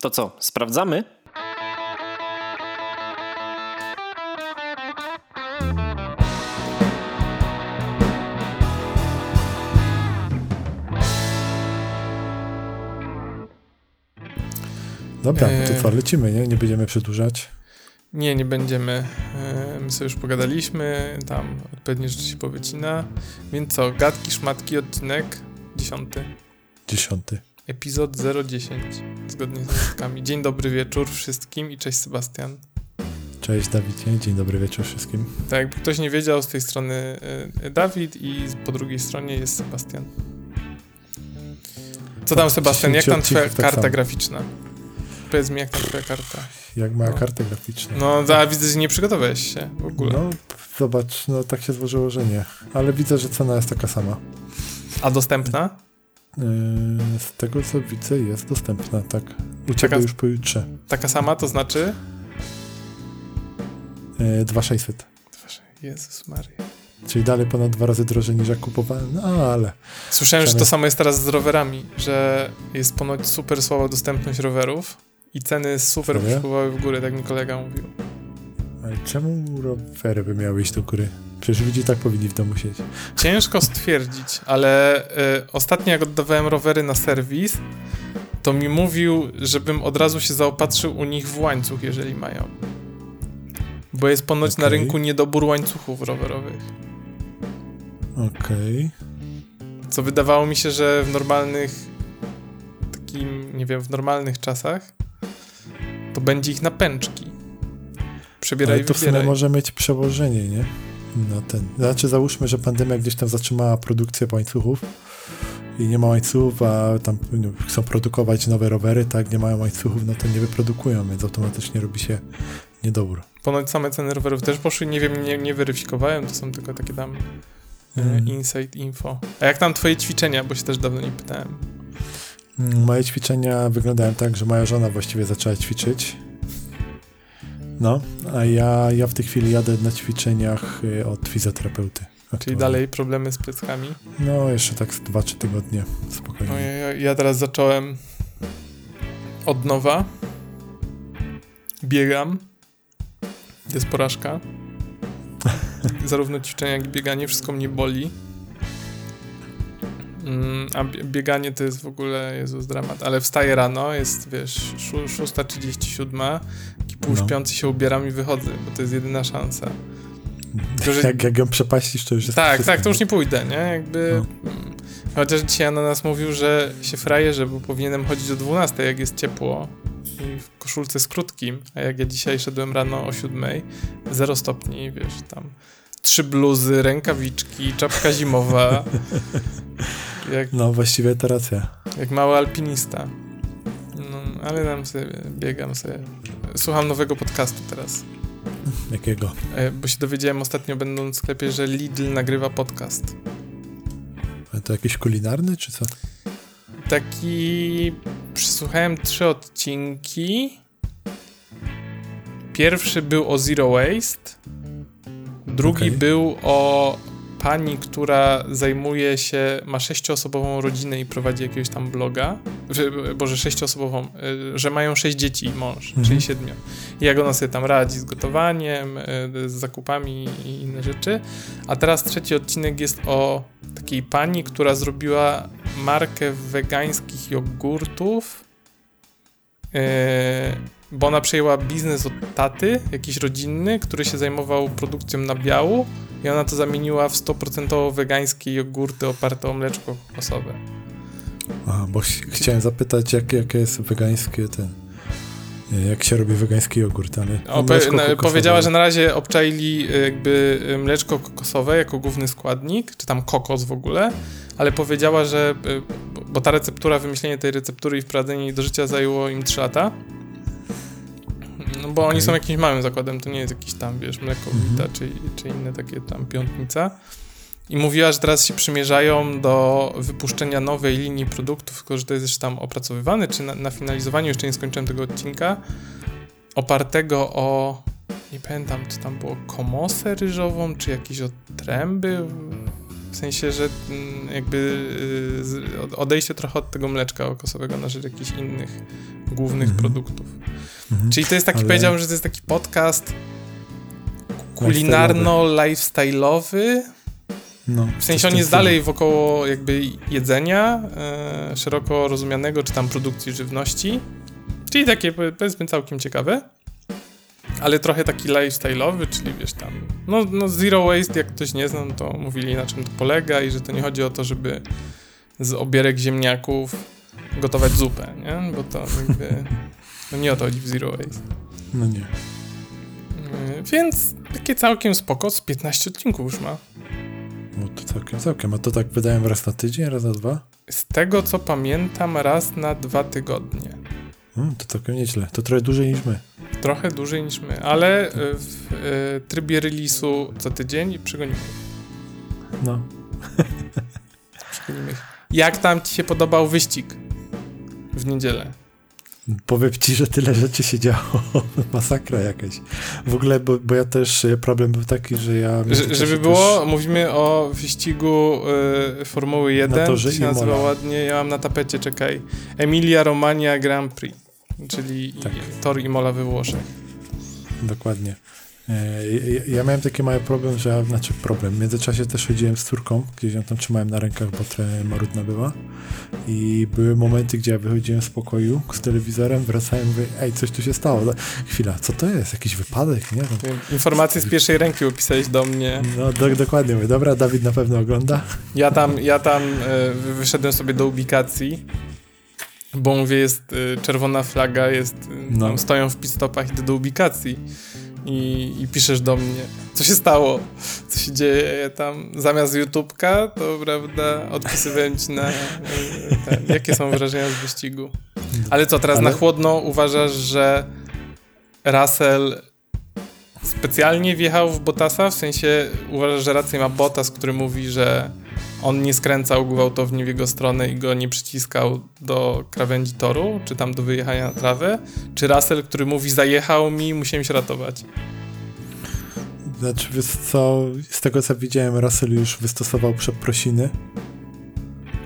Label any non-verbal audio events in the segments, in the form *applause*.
To co, sprawdzamy? Dobra, to Eee. co, lecimy, nie? Nie będziemy przedłużać. Nie, nie będziemy. E, My sobie już pogadaliśmy, tam odpowiednie rzeczy się powycina. Więc co, gadki, szmatki, odcinek dziesiąty. Dziesiąty. Epizod 010, zgodnie z notatkami. Dzień dobry wieczór wszystkim i cześć Sebastian. Cześć Dawidzie, dzień dobry wieczór wszystkim. Tak, jakby ktoś nie wiedział, z tej strony e, Dawid i po drugiej stronie jest Sebastian. Co tam Tak, Sebastian, jak 10 tam twoja tak karta graficzna? Powiedz mi, jak tam twoja karta? Jak moja No. karta graficzna. No, a widzę, że nie przygotowałeś się w ogóle. No, zobacz, no tak się złożyło, że nie. Ale widzę, że cena jest taka sama. A dostępna? Yy, z tego co widzę jest dostępna, tak. U Taka- ciebie już pojutrze. Taka sama, to znaczy? Yy, 2600. Jezus Maria. Czyli dalej ponad dwa razy drożej niż jak kupowałem. No ale Słyszałem, że to samo jest teraz z rowerami, że jest ponoć super słaba dostępność rowerów i ceny super wypływały w górę, tak mi kolega mówił. Ale czemu rowery by miały iść do góry? Przecież ludzie tak powinni w domu siedzieć. Ciężko stwierdzić, ale y, ostatnio jak oddawałem rowery na serwis, to mi mówił, żebym od razu się zaopatrzył u nich w łańcuch, jeżeli mają. Bo jest ponoć na Okej. rynku niedobór łańcuchów rowerowych. Okej. Co wydawało mi się, że w normalnych, takim, nie wiem, w normalnych czasach to będzie ich na pęczki. Przebieraj Ale to w sumie może mieć przełożenie, nie? Na ten. Znaczy załóżmy, że pandemia gdzieś tam zatrzymała produkcję łańcuchów i nie ma łańcuchów, a tam no, chcą produkować nowe rowery, tak, nie mają łańcuchów, no to nie wyprodukują, więc automatycznie robi się niedobór. Ponoć same ceny rowerów też poszły, nie wiem, nie, nie weryfikowałem, to są tylko takie tam e, Mm. insight info. A jak tam twoje ćwiczenia, bo się też dawno nie pytałem. Mm, Moje ćwiczenia wyglądają tak, że moja żona właściwie zaczęła ćwiczyć. No, a ja, ja w tej chwili jadę na ćwiczeniach y, od fizjoterapeuty. Czyli aktualnie. dalej problemy z pleckami. No, jeszcze tak z 2-3 tygodnie, spokojnie. No, ja- ja teraz zacząłem od nowa. Biegam. Jest porażka. *laughs* Zarówno ćwiczenia, jak i bieganie, wszystko mnie boli. Mm, a bie- bieganie to jest w ogóle, Jezus, dramat. Ale wstaję rano, jest, wiesz, szó- 6.37, taki półśpiący się ubieram i wychodzę, bo to jest jedyna szansa. Tylko, że- jak, jak ją przepaścisz, to już jest Tak, wszystko. tak, to już nie pójdę, nie? Jakby. No. mm, Chociaż dzisiaj Ananas mówił, że się frajerzy, bo powinienem chodzić o 12, jak jest ciepło i w koszulce z krótkim, a jak ja dzisiaj szedłem rano o 7, 0 stopni, wiesz, tam trzy bluzy, rękawiczki, czapka zimowa, *laughs* jak, No, właściwie to racja. jak mały alpinista. No, ale tam sobie biegam sobie. Słucham nowego podcastu teraz, Jakiego? e, bo się dowiedziałem ostatnio będąc w sklepie, że Lidl nagrywa podcast. A to jakiś kulinarny, czy co? Taki. Przesłuchałem trzy odcinki. Pierwszy był o Zero Waste. Drugi Okej. był o pani, która zajmuje się, ma sześcioosobową rodzinę i prowadzi jakiegoś tam bloga. Że, Boże, sześcioosobową, y, że mają sześć dzieci i mąż, Mhm. czyli siedmiu. I jak ona sobie tam radzi z gotowaniem, y, z zakupami i inne rzeczy. A teraz trzeci odcinek jest o takiej pani, która zrobiła markę wegańskich jogurtów. Bo ona przejęła biznes od taty, jakiś rodzinny, który się zajmował produkcją nabiału i ona to zamieniła w 100% wegańskie jogurty oparte o mleczko kokosowe. A, bo ch- chciałem zapytać, jak, jakie jest wegańskie ten... Jak się robi wegański jogurt, ale... O, po, mleczko na, kokosowe. powiedziała, że na razie obczaili y, jakby y, mleczko kokosowe jako główny składnik, czy tam kokos w ogóle, ale powiedziała, że bo- bo ta receptura, wymyślenie tej receptury i wprowadzenie jej do życia zajęło im 3 lata. No bo oni Okej. są jakimś małym zakładem, to nie jest jakiś tam, wiesz, mleko Mhm. Vita, czy, czy inne takie tam piątnica. I mówiła, że teraz się przymierzają do wypuszczenia nowej linii produktów, tylko że to jest jeszcze tam opracowywane, czy na, na finalizowaniu, jeszcze nie skończyłem tego odcinka, opartego o, nie pamiętam, czy tam było komosę ryżową, czy jakieś otręby W sensie, że mm, jakby y, odejście trochę od tego mleczka okosowego na rzecz jakichś innych głównych Mhm. produktów. Mhm. Czyli to jest taki, Ale- powiedziałbym, że to jest taki podcast kulinarno-lifestyle'owy. No, W sensie on jest dalej wokoło jakby jedzenia e, szeroko rozumianego, czy tam produkcji żywności. Czyli takie po- powiedzmy całkiem ciekawe. Ale trochę taki lifestyle'owy, czyli wiesz tam, no, no zero waste, jak ktoś nie zna, no to mówili na czym to polega i że to nie chodzi o to, żeby z obierek ziemniaków gotować zupę, nie? Bo to jakby, *laughs* no nie o to chodzi w zero waste. No nie. E, Więc takie całkiem spoko, z 15 odcinków już ma. No to całkiem, całkiem. A to tak wydałem raz na tydzień, raz na dwa? Z tego co pamiętam, raz na dwa tygodnie. Hmm, to całkiem nieźle. To trochę dłużej niż my. Trochę dłużej niż my, ale y, w y, trybie release'u co tydzień przygonimy ich. No. *laughs* Przygonimy ich. Jak tam ci się podobał wyścig w niedzielę? Powiem ci, że tyle rzeczy się działo. *laughs* Masakra jakaś. W ogóle, bo, bo ja też, e, problem był taki, że ja... Że, żeby też- było, mówimy o wyścigu y, Formuły 1, torze to się nazywa ładnie, ja mam na tapecie, czekaj, Emilia Romagna Grand Prix, czyli Tak. tor Imola we Włoszech. Dokładnie. E, Ja, miałem taki mały problem, że, znaczy problem, w międzyczasie też chodziłem z córką, gdzieś ją tam trzymałem na rękach, bo trochę marudna była i były momenty, gdzie ja wychodziłem z pokoju z telewizorem, wracałem, mówię, ej, coś tu się stało. Chwila, co to jest? Jakiś wypadek? Nie no, Informacje z pierwszej ręki opisałeś do mnie. no do, dokładnie, mówię, dobra, Dawid na pewno ogląda. Ja tam, ja tam wy- wyszedłem sobie do ubikacji, bo mówię, jest e, czerwona flaga, jest, e, No. tam stoją w pit-stopach, idę do ubikacji i, i piszesz do mnie, co się stało, co się dzieje, ja tam zamiast YouTubka, to prawda, odpisywałem ci na e, ten, jakie są wrażenia z wyścigu. Ale co, teraz Ale- na chłodno uważasz, że Russell specjalnie wjechał w Bottasa? W sensie uważasz, że rację ma Bottas, który mówi, że on nie skręcał gwałtownie w jego stronę i go nie przyciskał do krawędzi toru, czy tam do wyjechania na trawę? Czy Russell, który mówi, zajechał mi, musiałem się ratować? Znaczy, wiesz co, z tego co widziałem, Russell już wystosował przeprosiny.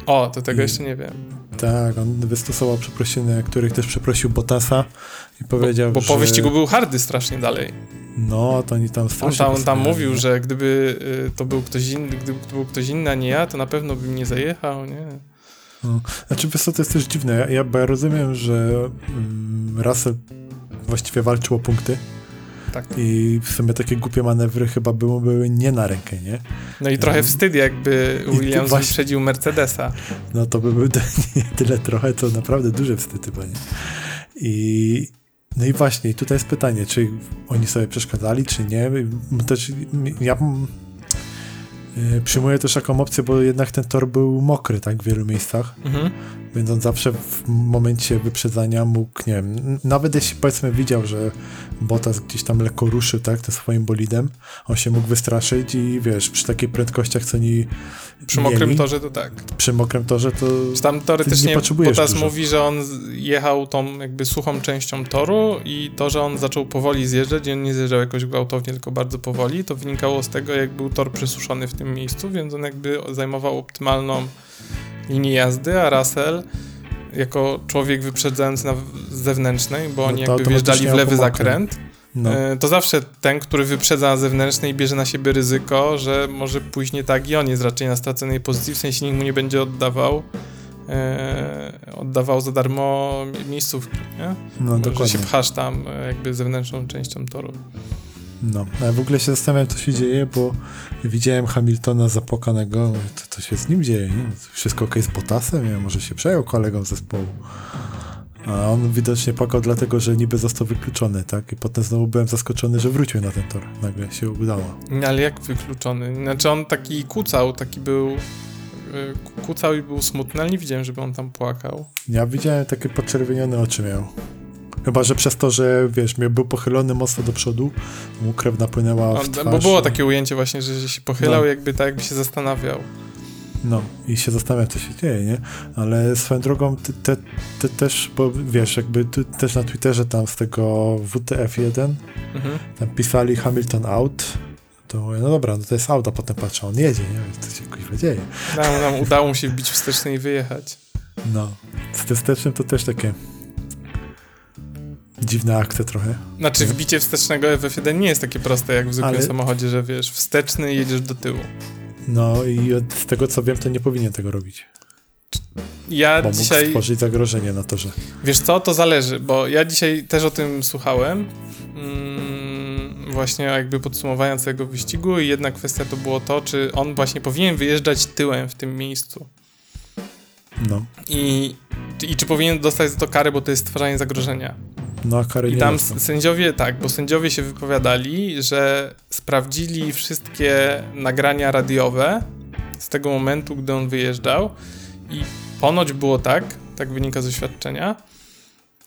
O, to tego I- jeszcze nie wiem. Tak, on wystosował przeprosiny, których też przeprosił Bottasa i Bo, powiedział, bo że... po wyścigu był hardy strasznie dalej. No, to oni tam On strasznie tam, on tam postawiali, mówił, no. że gdyby y, to był ktoś inny, gdyby to był ktoś inny, a nie ja, to na pewno bym nie zajechał, nie? Znaczy, wiesz co, to jest też dziwne. Ja, ja, bo ja rozumiem, że mm, Russell właściwie walczył o punkty Tak. i w sumie takie głupie manewry chyba były, były nie na rękę, nie? No i trochę Mhm. wstyd, jakby Williams właśnie- wyprzedził Mercedesa. No to by był *laughs* nie tyle trochę, to naprawdę duży wstyd chyba, nie? I no i właśnie, tutaj jest pytanie, czy oni sobie przeszkadzali, czy nie. Też ja y, przyjmuję też taką opcję, bo jednak ten tor był mokry, tak, w wielu miejscach. Mhm. Więc on zawsze w momencie wyprzedzania mógł, nie wiem, nawet jeśli powiedzmy widział, że Bottas gdzieś tam lekko ruszył, tak, tym swoim bolidem, on się mógł wystraszyć i wiesz, przy takich prędkościach, co oni Przy mokrym mieli, torze to tak. przy mokrym torze, to Tam nie teoretycznie Bottas dużo. mówi, że on jechał tą jakby suchą częścią toru i to, że on zaczął powoli zjeżdżać i on nie zjeżdżał jakoś gwałtownie, tylko bardzo powoli, to wynikało z tego, jak był tor przesuszony w tym miejscu, więc on jakby zajmował optymalną linię jazdy, a Russell jako człowiek wyprzedzający na zewnętrznej, bo No oni to jakby wjeżdżali w lewy zakręt, no, E, To zawsze ten, który wyprzedza na zewnętrznej, bierze na siebie ryzyko, że może pójść nie tak i on jest raczej na straconej pozycji, w sensie nikt mu nie będzie oddawał e, oddawał za darmo mi- miejscówki, nie? no że się dokładnie. pchasz tam e, jakby zewnętrzną częścią toru. No, ja w ogóle się zastanawiam, co się dzieje, bo widziałem Hamiltona zapłakanego, to, to się z nim dzieje, nie? Wszystko ok z Bottasem, nie? może się przejął kolegą zespołu. A on widocznie płakał dlatego, że niby został wykluczony, tak? I potem znowu byłem zaskoczony, że wrócił na ten tor. Nagle się udało. Ale jak wykluczony? Znaczy on taki kucał, taki był ku- kucał i był smutny, ale nie widziałem, żeby on tam płakał. Ja widziałem takie poczerwienione oczy miał. Chyba, że przez to, że wiesz, miał, był pochylony mocno do przodu, mu krew napłynęła w On, twarz. bo było takie ujęcie właśnie, że, że się pochylał, No. jakby tak jakby się zastanawiał. No i się zastanawiam, co się dzieje, nie? Ale swoją drogą, ty, te, ty też, bo wiesz, jakby ty, też na Twitterze tam z tego WTF1 Mhm. tam pisali Hamilton out, To mówię, no dobra, no to jest auto, potem patrzę, on jedzie, nie? Co się kuźwa dzieje? Nam, nam udało mu się wbić wsteczny i wyjechać. No. Z tym wstecznym to też takie dziwna akcja trochę. Znaczy, wbicie wstecznego w F1 nie jest takie proste jak w zwykłym Ale- samochodzie, że wiesz, wsteczny i jedziesz do tyłu. No i od, tego co wiem, to nie powinien tego robić. Ja Bo mógł dzisiaj, stworzyć zagrożenie na torze. wiesz co, to zależy, bo ja dzisiaj też o tym słuchałem, mm, właśnie jakby podsumowania całego wyścigu i jedna kwestia to było to, czy on właśnie powinien wyjeżdżać tyłem w tym miejscu. No. I, i czy powinien dostać za to karę, bo to jest stwarzanie zagrożenia. No kary I tam sędziowie, tak, bo sędziowie się wypowiadali, że sprawdzili wszystkie nagrania radiowe z tego momentu, gdy on wyjeżdżał i ponoć było tak, tak wynika z oświadczenia,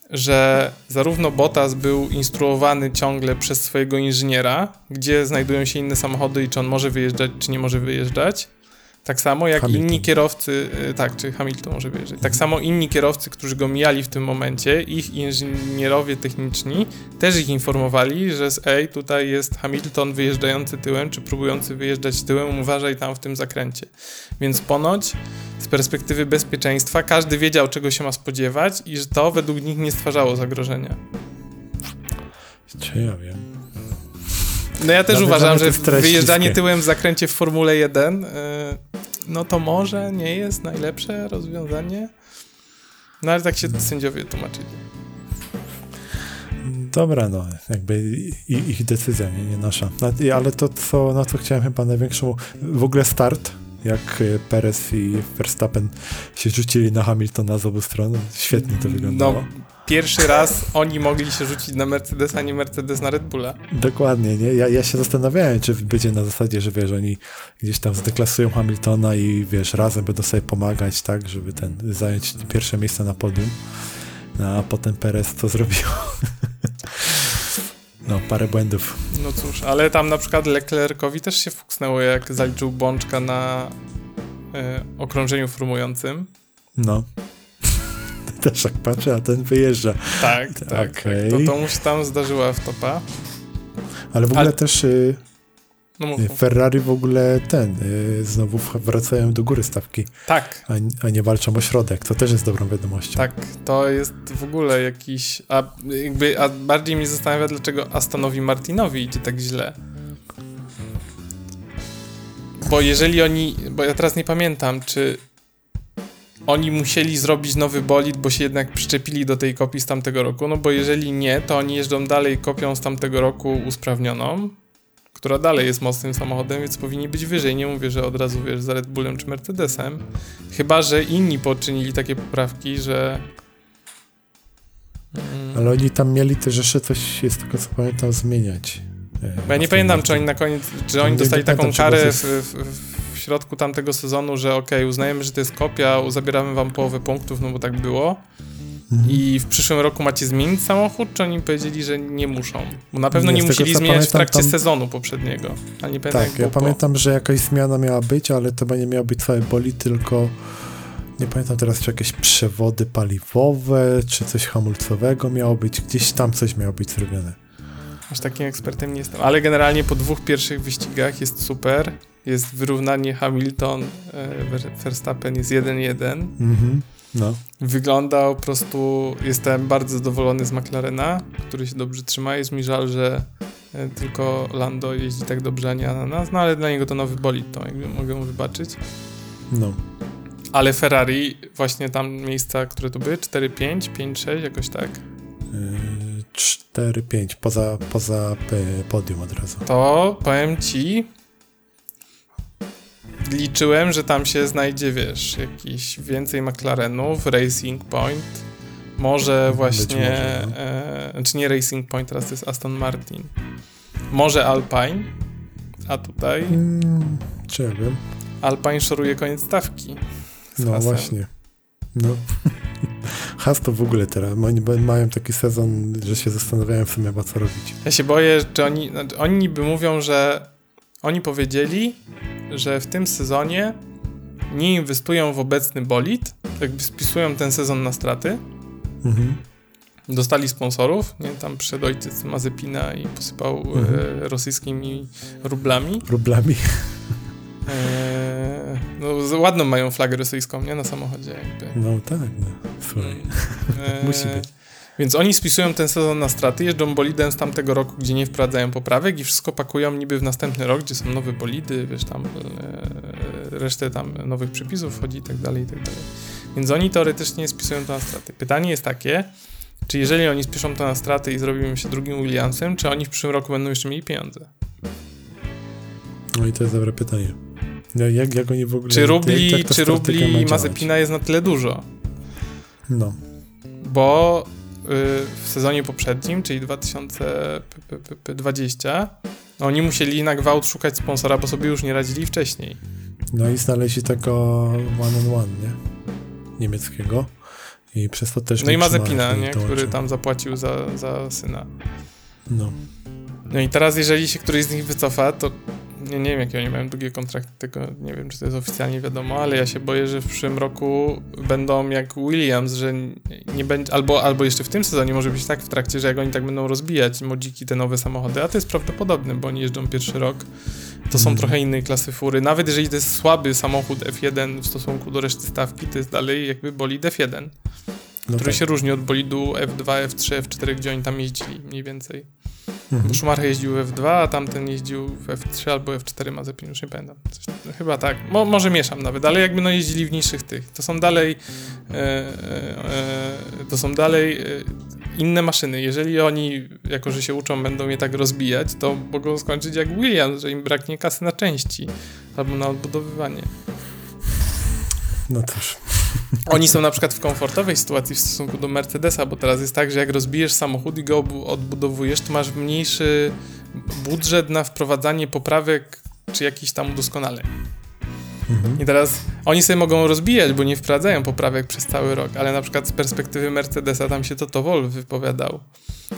że zarówno Bottas był instruowany ciągle przez swojego inżyniera, gdzie znajdują się inne samochody i czy on może wyjeżdżać, czy nie może wyjeżdżać. Tak samo jak Hamilton. inni kierowcy, y, tak, czy Hamilton może wyjeżdżać. Tak samo inni kierowcy, którzy go mijali w tym momencie, ich inżynierowie techniczni też ich informowali, że z ej, tutaj jest Hamilton wyjeżdżający tyłem, czy próbujący wyjeżdżać tyłem, uważaj tam w tym zakręcie. Więc ponoć z perspektywy bezpieczeństwa każdy wiedział, czego się ma spodziewać i że to według nich nie stwarzało zagrożenia. Czy ja wiem. No ja też Nawet uważam, że wyjeżdżanie tyłem w zakręcie w Formule 1 y, no to może nie jest najlepsze rozwiązanie. No ale tak się sędziowie tłumaczyli. Dobra, no, jakby ich decyzja, nie, nie nasza. Ale to, co, na co chciałem chyba największą, w ogóle start, jak e, Perez i Verstappen się rzucili na Hamiltona z obu stron, świetnie to wyglądało. No, pierwszy raz oni mogli się rzucić na Mercedes, a nie Mercedes na Red Bulla. Dokładnie, nie? Ja, ja się zastanawiałem, czy będzie na zasadzie, że wiesz, oni gdzieś tam zdeklasują Hamiltona i wiesz, razem będą sobie pomagać, tak, żeby ten zająć pierwsze miejsce na podium. No, a potem Perez to zrobił. *laughs* no, parę błędów. No cóż, ale tam na przykład Leclercowi też się fuksnęło, jak zaliczył bączka na y, okrążeniu formującym. No. *laughs* Też jak patrzę, a ten wyjeżdża. Tak, tak. Okej. To, to mu się tam zdarzyła w topa. Ale w ogóle Ale- też y, No mów, y. Ferrari w ogóle ten, y, znowu wracają do góry stawki, Tak, a, a nie walczą o środek. To też jest dobrą wiadomością. tak. To jest w ogóle jakiś... A, jakby, a bardziej mnie zastanawia, dlaczego Astonowi Martinowi idzie tak źle. Bo jeżeli oni... Bo ja teraz nie pamiętam, czy oni musieli zrobić nowy bolid, bo się jednak przyczepili do tej kopii z tamtego roku. No bo jeżeli nie, to oni jeżdżą dalej kopią z tamtego roku usprawnioną, która dalej jest mocnym samochodem, więc powinni być wyżej. Nie mówię, że od razu wiesz za Red Bullem czy Mercedesem. Chyba, że inni poczynili takie poprawki, że. Mm, Ale oni tam mieli też jeszcze coś, z tego co pamiętam, zmieniać. E, Bo ja nie pamiętam, czy oni na koniec, czy oni dostali taką pamiętam, karę w, w, w środku tamtego sezonu, że okej, uznajemy, że to jest kopia, zabieramy wam połowę punktów, no bo tak było. I w przyszłym roku macie zmienić samochód, czy oni powiedzieli, że nie muszą? Bo na pewno Nie, nie, tego, musieli co zmieniać w pamiętam, trakcie tam- sezonu poprzedniego. Ale nie pamiętam, Tak, ja po. pamiętam, że jakaś zmiana miała być, ale to nie miał być cały bolid, tylko nie pamiętam teraz, czy jakieś przewody paliwowe, czy coś hamulcowego miało być, gdzieś tam coś miało być zrobione. Aż takim ekspertem nie jestem. Ale generalnie po dwóch pierwszych wyścigach jest super. Jest wyrównanie Hamilton, e, Ver- Verstappen jest 1-1. Mhm. No, Wyglądał po prostu, jestem bardzo zadowolony z McLarena, który się dobrze trzyma. Jest mi żal, że e, tylko Lando jeździ tak dobrze, a nie Ananas, no ale dla niego to nowy bolid, to jakby mogę mu wybaczyć. no. Ale Ferrari, właśnie tam miejsca, które to były, 4-5, 5-6, jakoś tak. Yy, 4-5, poza, poza e, podium od razu. to powiem ci, liczyłem, że tam się znajdzie, wiesz, jakiś więcej McLarenów, Racing Point, może właśnie, może, no. e, znaczy nie Racing Point, teraz to jest Aston Martin, może Alpine, a tutaj Mm, czy ja wiem? Alpine szoruje koniec stawki. No hasem. właśnie. No. *laughs* Has to w ogóle teraz. Oni mają taki sezon, że się zastanawiają w sumie co robić. Ja się boję, czy oni, znaczy oni niby mówią, że oni powiedzieli, że w tym sezonie nie inwestują w obecny bolid, jakby spisują ten sezon na straty, Mhm. Dostali sponsorów, nie? Tam przyszedł ojciec Mazepina i posypał Mhm. e, rosyjskimi rublami. Rublami. E, no, ładną mają flagę rosyjską, nie? Na samochodzie jakby. No tak, no. Słuchaj. E, *laughs* Musi być. Więc oni spisują ten sezon na straty, jeżdżą bolidem z tamtego roku, gdzie nie wprowadzają poprawek i wszystko pakują niby w następny rok, gdzie są nowe bolidy, wiesz, tam e, resztę tam nowych przepisów wchodzi i tak dalej, i tak dalej. Więc oni teoretycznie spisują to na straty. Pytanie jest takie, czy jeżeli oni spiszą to na straty i zrobimy się drugim Williamsem, czy oni w przyszłym roku będą jeszcze mieli pieniądze? No i to jest dobre pytanie. No, jak, jak oni w ogóle... Czy jak rubli, tak ta czy rubli działać? Mazepina jest na tyle dużo? No. bo w sezonie poprzednim, czyli 2020, oni musieli na gwałt szukać sponsora, bo sobie już nie radzili wcześniej. No i znaleźli tego one on one, nie? Niemieckiego. I przez to też... No i Mazepina, nie, który dołączeń. tam zapłacił za, za syna. No. No i teraz, jeżeli się któryś z nich wycofa, to nie, nie wiem, jakie oni mają długie kontrakty, tego nie wiem, czy to jest oficjalnie wiadomo, ale ja się boję, że w przyszłym roku będą jak Williams, że nie będzie, albo, albo jeszcze w tym sezonie może być tak w trakcie, że jak oni tak będą rozbijać modziki te nowe samochody, a to jest prawdopodobne, bo oni jeżdżą pierwszy rok, to są Mhm. trochę innej klasy fury. Nawet jeżeli to jest słaby samochód F1 w stosunku do reszty stawki, to jest dalej jakby bolid F1, no który tak. się różni od bolidu F2, F3, F4, gdzie oni tam jeździli mniej więcej. Mhm. Schumacher jeździł w F2, a tamten jeździł w F3 albo F4 Mazepin, już nie pamiętam. Coś, no, chyba tak. Mo, może mieszam nawet, ale jakby no jeździli w niższych tych. To są dalej e, e, e, to są dalej e, inne maszyny. Jeżeli oni, jako że się uczą, będą je tak rozbijać, to mogą skończyć jak Williams, że im braknie kasy na części albo na odbudowywanie. No cóż. Oni są na przykład w komfortowej sytuacji w stosunku do Mercedesa, bo teraz jest tak, że jak rozbijesz samochód i go odbudowujesz, to masz mniejszy budżet na wprowadzanie poprawek czy jakichś tam udoskonaleń. Mhm. I teraz oni sobie mogą rozbijać, bo nie wprowadzają poprawek przez cały rok, ale na przykład z perspektywy Mercedesa tam się Toto Wolff wypowiadał.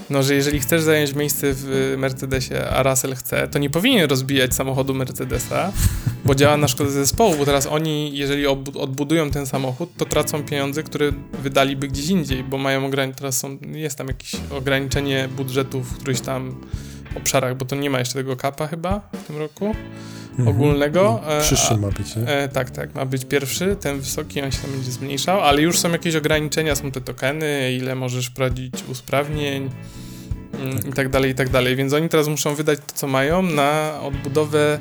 No, że jeżeli chcesz zająć miejsce w Mercedesie, a Russell chce, to nie powinien rozbijać samochodu Mercedesa, bo działa na szkodę zespołu, bo teraz oni, jeżeli odbudują ten samochód, to tracą pieniądze, które wydaliby gdzieś indziej, bo mają ograniczenie, teraz są, jest tam jakieś ograniczenie budżetu w którychś tam obszarach, bo to nie ma jeszcze tego kapa chyba w tym roku. Ogólnego. No, e, Przyszły ma być, nie? E, tak, tak, ma być pierwszy, ten wysoki, on się tam będzie zmniejszał, ale już są jakieś ograniczenia, są te tokeny, ile możesz wprowadzić usprawnień mm, i tak dalej, i tak dalej, więc oni teraz muszą wydać to, co mają na odbudowę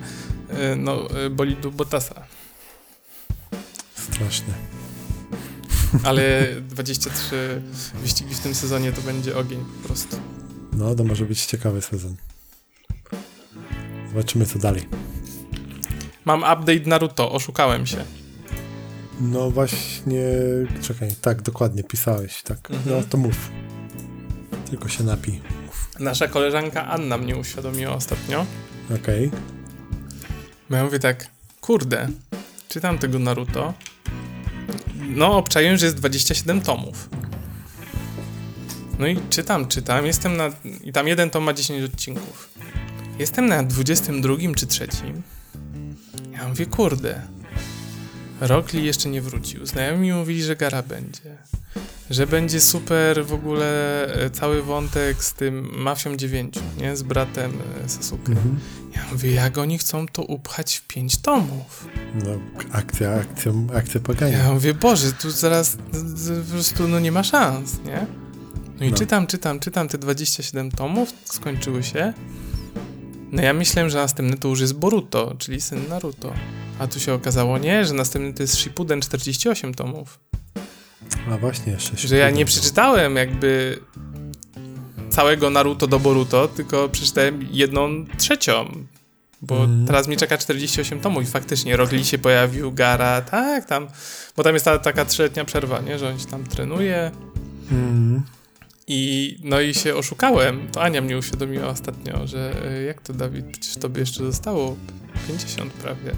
e, no, e, bolidu Bottasa, Straszne. ale *laughs* 23 wyścigi w tym sezonie to będzie ogień po prostu. No, to może być ciekawy sezon. Zobaczymy, co dalej. Mam update Naruto, oszukałem się. No właśnie, czekaj, tak, dokładnie, pisałeś, tak. Mhm. No to mów. Tylko się napij. Nasza koleżanka Anna mnie uświadomiła ostatnio, Okej. Bo ja mówię tak, kurde, czytam tego Naruto. No, obczaję, że jest 27 tomów. No i czytam, czytam, jestem na... I tam jeden tom ma 10 odcinków. Jestem na 22 czy trzecim. Ja mówię, kurde, Rock Lee jeszcze nie wrócił. Znajomi mi mówili, że Gara będzie. Że będzie super w ogóle e, cały wątek z tym Mafią 9, nie? Z bratem e, Sasuke. Mhm. Ja mówię, jak oni chcą to upchać w pięć tomów? No, akcja, akcja, akcja pogania. Ja mówię, Boże, tu zaraz po prostu no nie ma szans, nie? No i No. czytam, czytam, czytam te 27 tomów, skończyły się. No ja myślałem, że następny to już jest Boruto, czyli syn Naruto. A tu się okazało nie, że następny to jest Shippuden 48 tomów. A właśnie, jeszcze Że ja nie przeczytałem jakby całego Naruto do Boruto, tylko przeczytałem jedną trzecią. Bo Mhm. teraz mi czeka 48 tomów i faktycznie Rogli się pojawił, Gara, tak, tam. Bo tam jest ta, taka trzyletnia przerwa, nie? Że on się tam trenuje. Mhm. I no i się oszukałem. To Ania mnie uświadomiła ostatnio, że e, jak to Dawid, przecież tobie jeszcze zostało 50 prawie.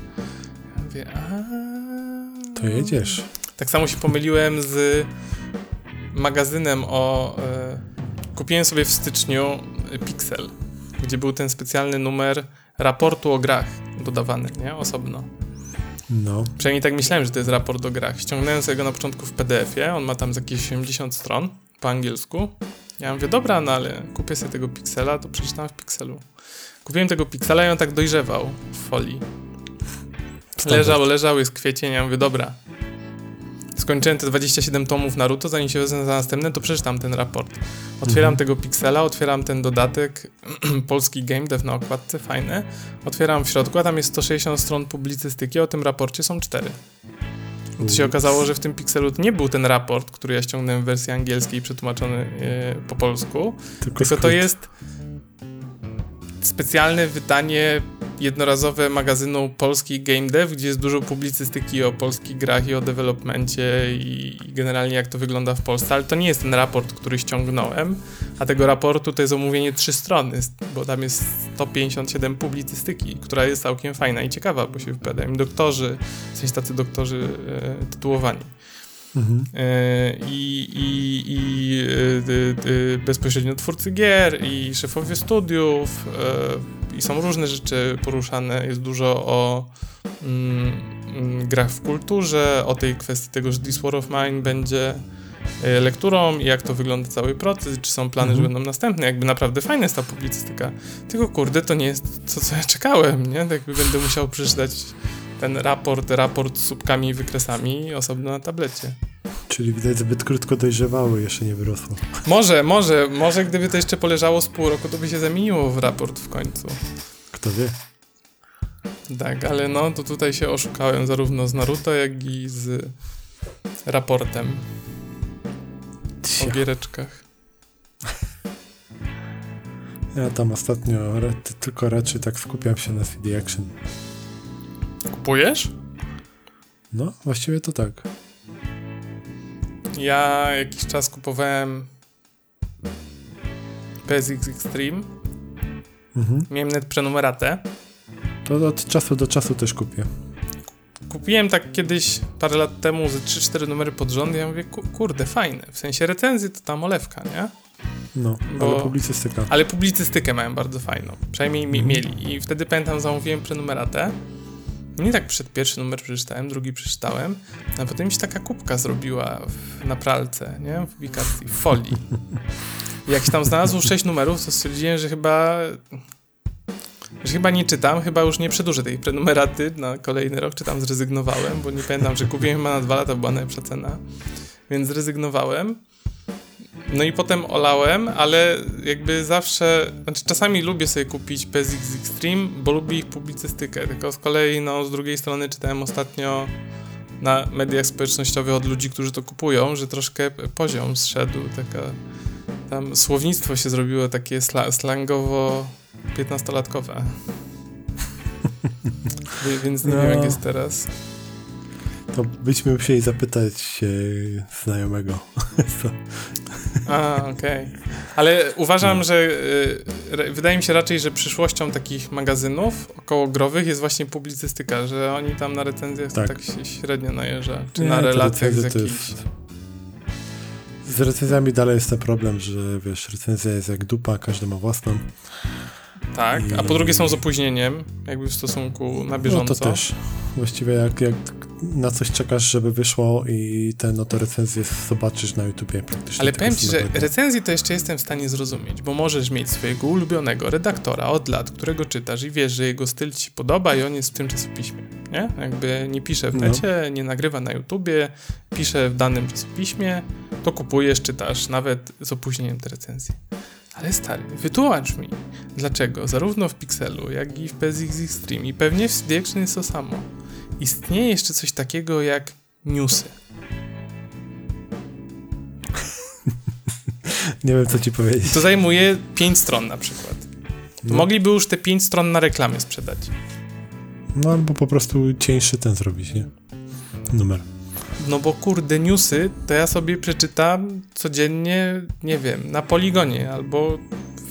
Ja mówię, a. To jedziesz. Tak samo się pomyliłem z magazynem o. E, kupiłem sobie w styczniu Pixel, gdzie był ten specjalny numer raportu o grach dodawany, nie? Osobno. No. Przynajmniej tak myślałem, że to jest raport o grach. Ściągnąłem sobie go na początku w PDF-ie, on ma tam z jakieś 80 stron po angielsku. Ja mówię, dobra, no ale kupię sobie tego piksela, to przeczytam w pikselu. Kupiłem tego piksela i on tak dojrzewał w folii. Standard. Leżał, leżał, jest kwiecień, ja mówię, dobra. Skończyłem te 27 tomów Naruto, zanim się wezmę za następne, to przeczytam ten raport. Otwieram Mhm. tego piksela, otwieram ten dodatek, *clears throat* polski game dev na okładce, fajne. Otwieram w środku, a tam jest 160 stron publicystyki, o tym raporcie są 4. To się okazało, że w tym pikselu to nie był ten raport, który ja ściągnąłem w wersji angielskiej przetłumaczony e, po polsku, tylko to skrót. jest specjalne wydanie jednorazowe magazynu Polski Game Dev, gdzie jest dużo publicystyki o polskich grach i o developmencie i, i generalnie jak to wygląda w Polsce, ale to nie jest ten raport, który ściągnąłem, a tego raportu to jest omówienie trzy strony, bo tam jest 157 publicystyki, która jest całkiem fajna i ciekawa, bo się wypowiadają doktorzy, w sensie tacy doktorzy e, tytułowani. Mhm. E, i, i, i e, e, bezpośrednio twórcy gier i szefowie studiów i są różne rzeczy poruszane, jest dużo o mm, mm, grach w kulturze, o tej kwestii tego, że This War of Mine będzie lekturą i jak to wygląda cały proces, czy są plany, Mhm. że będą następne, jakby naprawdę fajna jest ta publicystyka, tylko kurde, to nie jest to, co ja czekałem, nie? Tak jakby będę musiał przeczytać ten raport, raport z słupkami i wykresami osobno na tablecie. Czyli widać zbyt krótko dojrzewały, jeszcze nie wyrosło. Może, może, może gdyby to jeszcze poleżało z pół roku, to by się zamieniło w raport w końcu. Kto wie? Tak, ale no, to tutaj się oszukałem zarówno z Naruto, jak i z raportem o Cia. giereczkach. Ja tam ostatnio tylko raczej tak skupiam się na CD Action. Kupujesz? No, właściwie to tak. Ja jakiś czas kupowałem PSX Extreme. Mhm. Miałem net prenumeratę. To od czasu do czasu też kupię. Kupiłem tak kiedyś, parę lat temu, ze 3-4 numery pod rząd i ja mówię, ku- kurde, fajne. W sensie recenzji to tam olewka, nie? No, Bo- ale publicystyka. Ale publicystykę mają bardzo fajną. Przynajmniej mi, Mhm. mieli. I wtedy pamiętam, zamówiłem prenumeratę. Nie tak przed pierwszy numer przeczytałem, drugi przeczytałem, a potem mi się taka kubka zrobiła w, na pralce, nie? W publikacji, w folii. I jak się tam znalazło sześć numerów, to stwierdziłem, że chyba że chyba nie czytam, chyba już nie przedłużę tej prenumeraty na kolejny rok, czy tam zrezygnowałem, bo nie pamiętam, że kupiłem chyba na dwa lata, była najlepsza cena, więc zrezygnowałem. No i potem olałem, ale jakby zawsze, znaczy czasami lubię sobie kupić PSX Extreme, bo lubię ich publicystykę, tylko z kolei no z drugiej strony czytałem ostatnio na mediach społecznościowych od ludzi, którzy to kupują, że troszkę poziom zszedł, taka tam słownictwo się zrobiło takie sla, slangowo 15-latkowe. Wie- *laughs* Więc nie No. wiem jak jest teraz. To byśmy musieli zapytać e, znajomego. *laughs* A, okej. Ale uważam, że y, re- wydaje mi się raczej, że przyszłością takich magazynów okołogrowych jest właśnie publicystyka, że oni tam na recenzjach tak, Tak. się średnio najeżdża, czy Nie, na relacjach z jest- Z recenzjami dalej jest ten problem, że wiesz, recenzja jest jak dupa, każdy ma własną. Tak, a po drugie są z opóźnieniem, jakby w stosunku na bieżąco. No to też. Właściwie jak, jak na coś czekasz, żeby wyszło i te no to recenzję zobaczysz na YouTubie praktycznie. Ale powiem ci, że samego recenzji to jeszcze jestem w stanie zrozumieć, bo możesz mieć swojego ulubionego redaktora od lat, którego czytasz i wiesz, że jego styl ci podoba i on jest w tym czasopiśmie, nie? Jakby nie pisze w No. necie, nie nagrywa na YouTubie, pisze w danym czasopiśmie, to kupujesz, czytasz, nawet z opóźnieniem te recenzje. Ale stary, wytłumacz mi, dlaczego zarówno w Pixelu, jak i w PSX Extreme i pewnie w CD Action jest to samo, istnieje jeszcze coś takiego jak newsy. *laughs* Nie wiem, co ci powiedzieć. To zajmuje 5 stron na przykład. No. mogliby już te 5 stron na reklamie sprzedać. No albo po prostu cieńszy ten zrobić, nie? Numer. No bo kurde, newsy to ja sobie przeczytam codziennie, nie wiem, na poligonie albo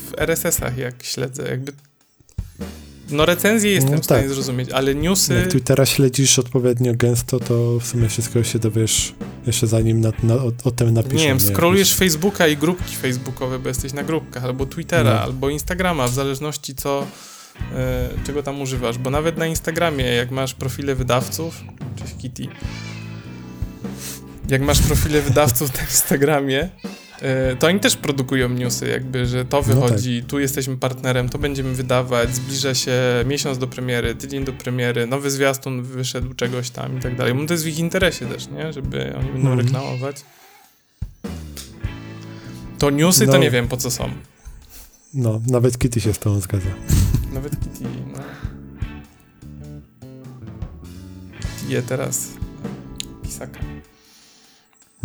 w RSS-ach jak śledzę, jakby... No recenzje jestem No w stanie tak. zrozumieć, ale newsy... Jak Twittera śledzisz odpowiednio gęsto, to w sumie wszystko się dowiesz jeszcze zanim na, na, o, o tym napiszą. Nie wiem, nie? scrollujesz Facebooka i grupki facebookowe, bo jesteś na grupkach, albo Twittera, No. albo Instagrama, w zależności co, e, czego tam używasz, bo nawet na Instagramie, jak masz profile wydawców, cześć Kitty, jak masz profile wydawców na Instagramie, E, to oni też produkują newsy, jakby, że to No wychodzi, tu jesteśmy partnerem, to będziemy wydawać, zbliża się miesiąc do premiery, tydzień do premiery, nowy zwiastun wyszedł czegoś tam i tak dalej. No to jest w ich interesie też, nie? Żeby oni będą Mhm. reklamować. To newsy to No. nie wiem po co są. No, nawet Kitty się z tobą zgadza. Nawet Kitty, no. Je teraz pisaka.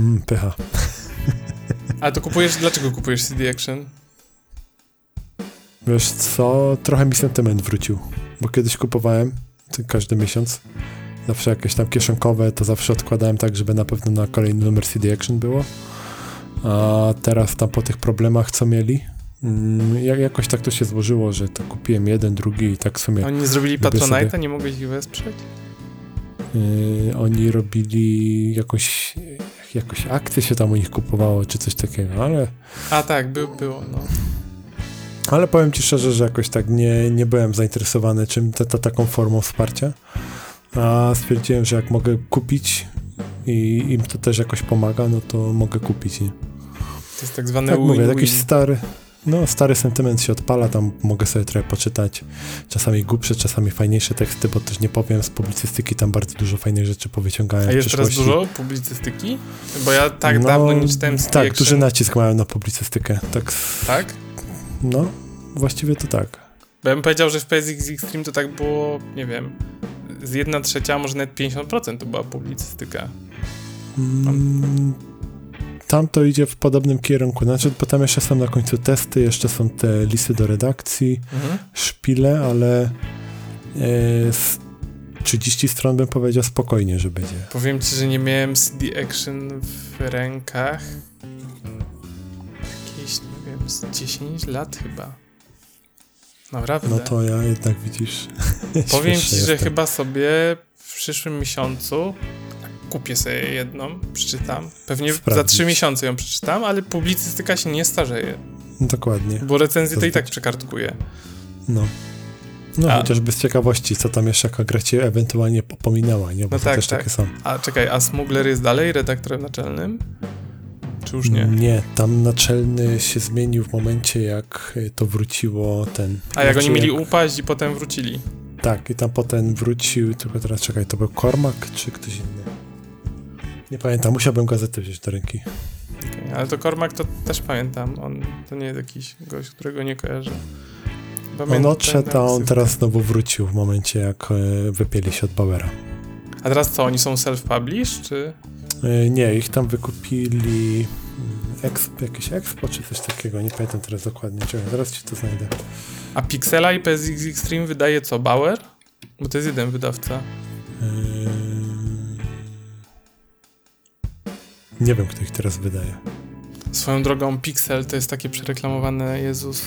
Mm, pycha. *laughs* A to kupujesz, dlaczego kupujesz CD Action? Wiesz co, trochę mi sentyment wrócił, bo kiedyś kupowałem każdy miesiąc, zawsze jakieś tam kieszonkowe, to zawsze odkładałem tak, żeby na pewno na kolejny numer CD Action było, a teraz tam po tych problemach, co mieli, mm, jak, jakoś tak to się złożyło, że to kupiłem jeden, drugi i tak w sumie Oni nie zrobili Patronite'a, nie mogłeś ich wesprzeć? yy, oni robili jakąś, jakąś akcję się tam u nich kupowało, czy coś takiego, ale A tak, by, było, no. Ale powiem ci szczerze, że jakoś tak nie, nie byłem zainteresowany czym ta, ta, taką formą wsparcia. A stwierdziłem, że jak mogę kupić i im to też jakoś pomaga, no to mogę kupić. Nie? To jest tak zwane Tak mówię, jakiś stary, no stary sentyment się odpala, tam mogę sobie trochę poczytać. Czasami głupsze, czasami fajniejsze teksty, bo też nie powiem, z publicystyki tam bardzo dużo fajnych rzeczy powyciągałem A jest teraz dużo publicystyki? Bo ja tak No, dawno nie czytałem Tak, Action. duży nacisk mają na publicystykę. Tak, Tak? no, właściwie to tak. Bo ja bym powiedział, że w PSX Extreme to tak było, nie wiem, z 1 trzecia, może nawet 50% to była publicystyka. Mm, Tam to idzie w podobnym kierunku. Znaczy, bo tam jeszcze są na końcu testy, jeszcze są te listy do redakcji, Mhm. szpile, ale e, z 30 stron bym powiedział spokojnie, że będzie. Powiem ci, że nie miałem CD Action w rękach jakieś, nie wiem, z 10 lat chyba. Naprawdę. No to ja jednak widzisz. *laughs* Powiem ci, że jestem. chyba sobie w przyszłym miesiącu kupię sobie jedną, przeczytam. Pewnie za Sprawdzić. trzy miesiące ją przeczytam, ale publicystyka się nie starzeje, Dokładnie. bo recenzję to i tak przekartkuję. No. No, A- chociażby z ciekawości, co tam jeszcze jaka gra cię ewentualnie pominęła, nie? Bo No to tak, też tak. takie są. A czekaj, a Smugler jest dalej redaktorem naczelnym? Czy już nie? Nie, tam naczelny się zmienił w momencie, jak y, to wróciło ten. A jak oni mieli upaść i potem wrócili. Tak, i tam potem wrócił, tylko teraz czekaj, to był Cormac czy ktoś inny? Nie pamiętam, musiałbym gazetę wziąć do ręki. Okej, Ale to Cormac to też pamiętam. On to nie jest jakiś gość, którego nie kojarzę. On Pamiętam odszedł, a on teraz znowu wrócił w momencie, jak e, wypieli się od Bauera. A teraz co, oni są self-published, czy... E, Nie, ich tam wykupili mm, exp, jakieś Expo czy coś takiego, nie pamiętam teraz dokładnie. Czekaj, zaraz ci to znajdę. A Pixela i PSX Extreme wydaje co, Bauer? Bo to jest jeden wydawca. Eee, Nie wiem, kto ich teraz wydaje. Swoją drogą Pixel to jest takie przereklamowane, Jezus.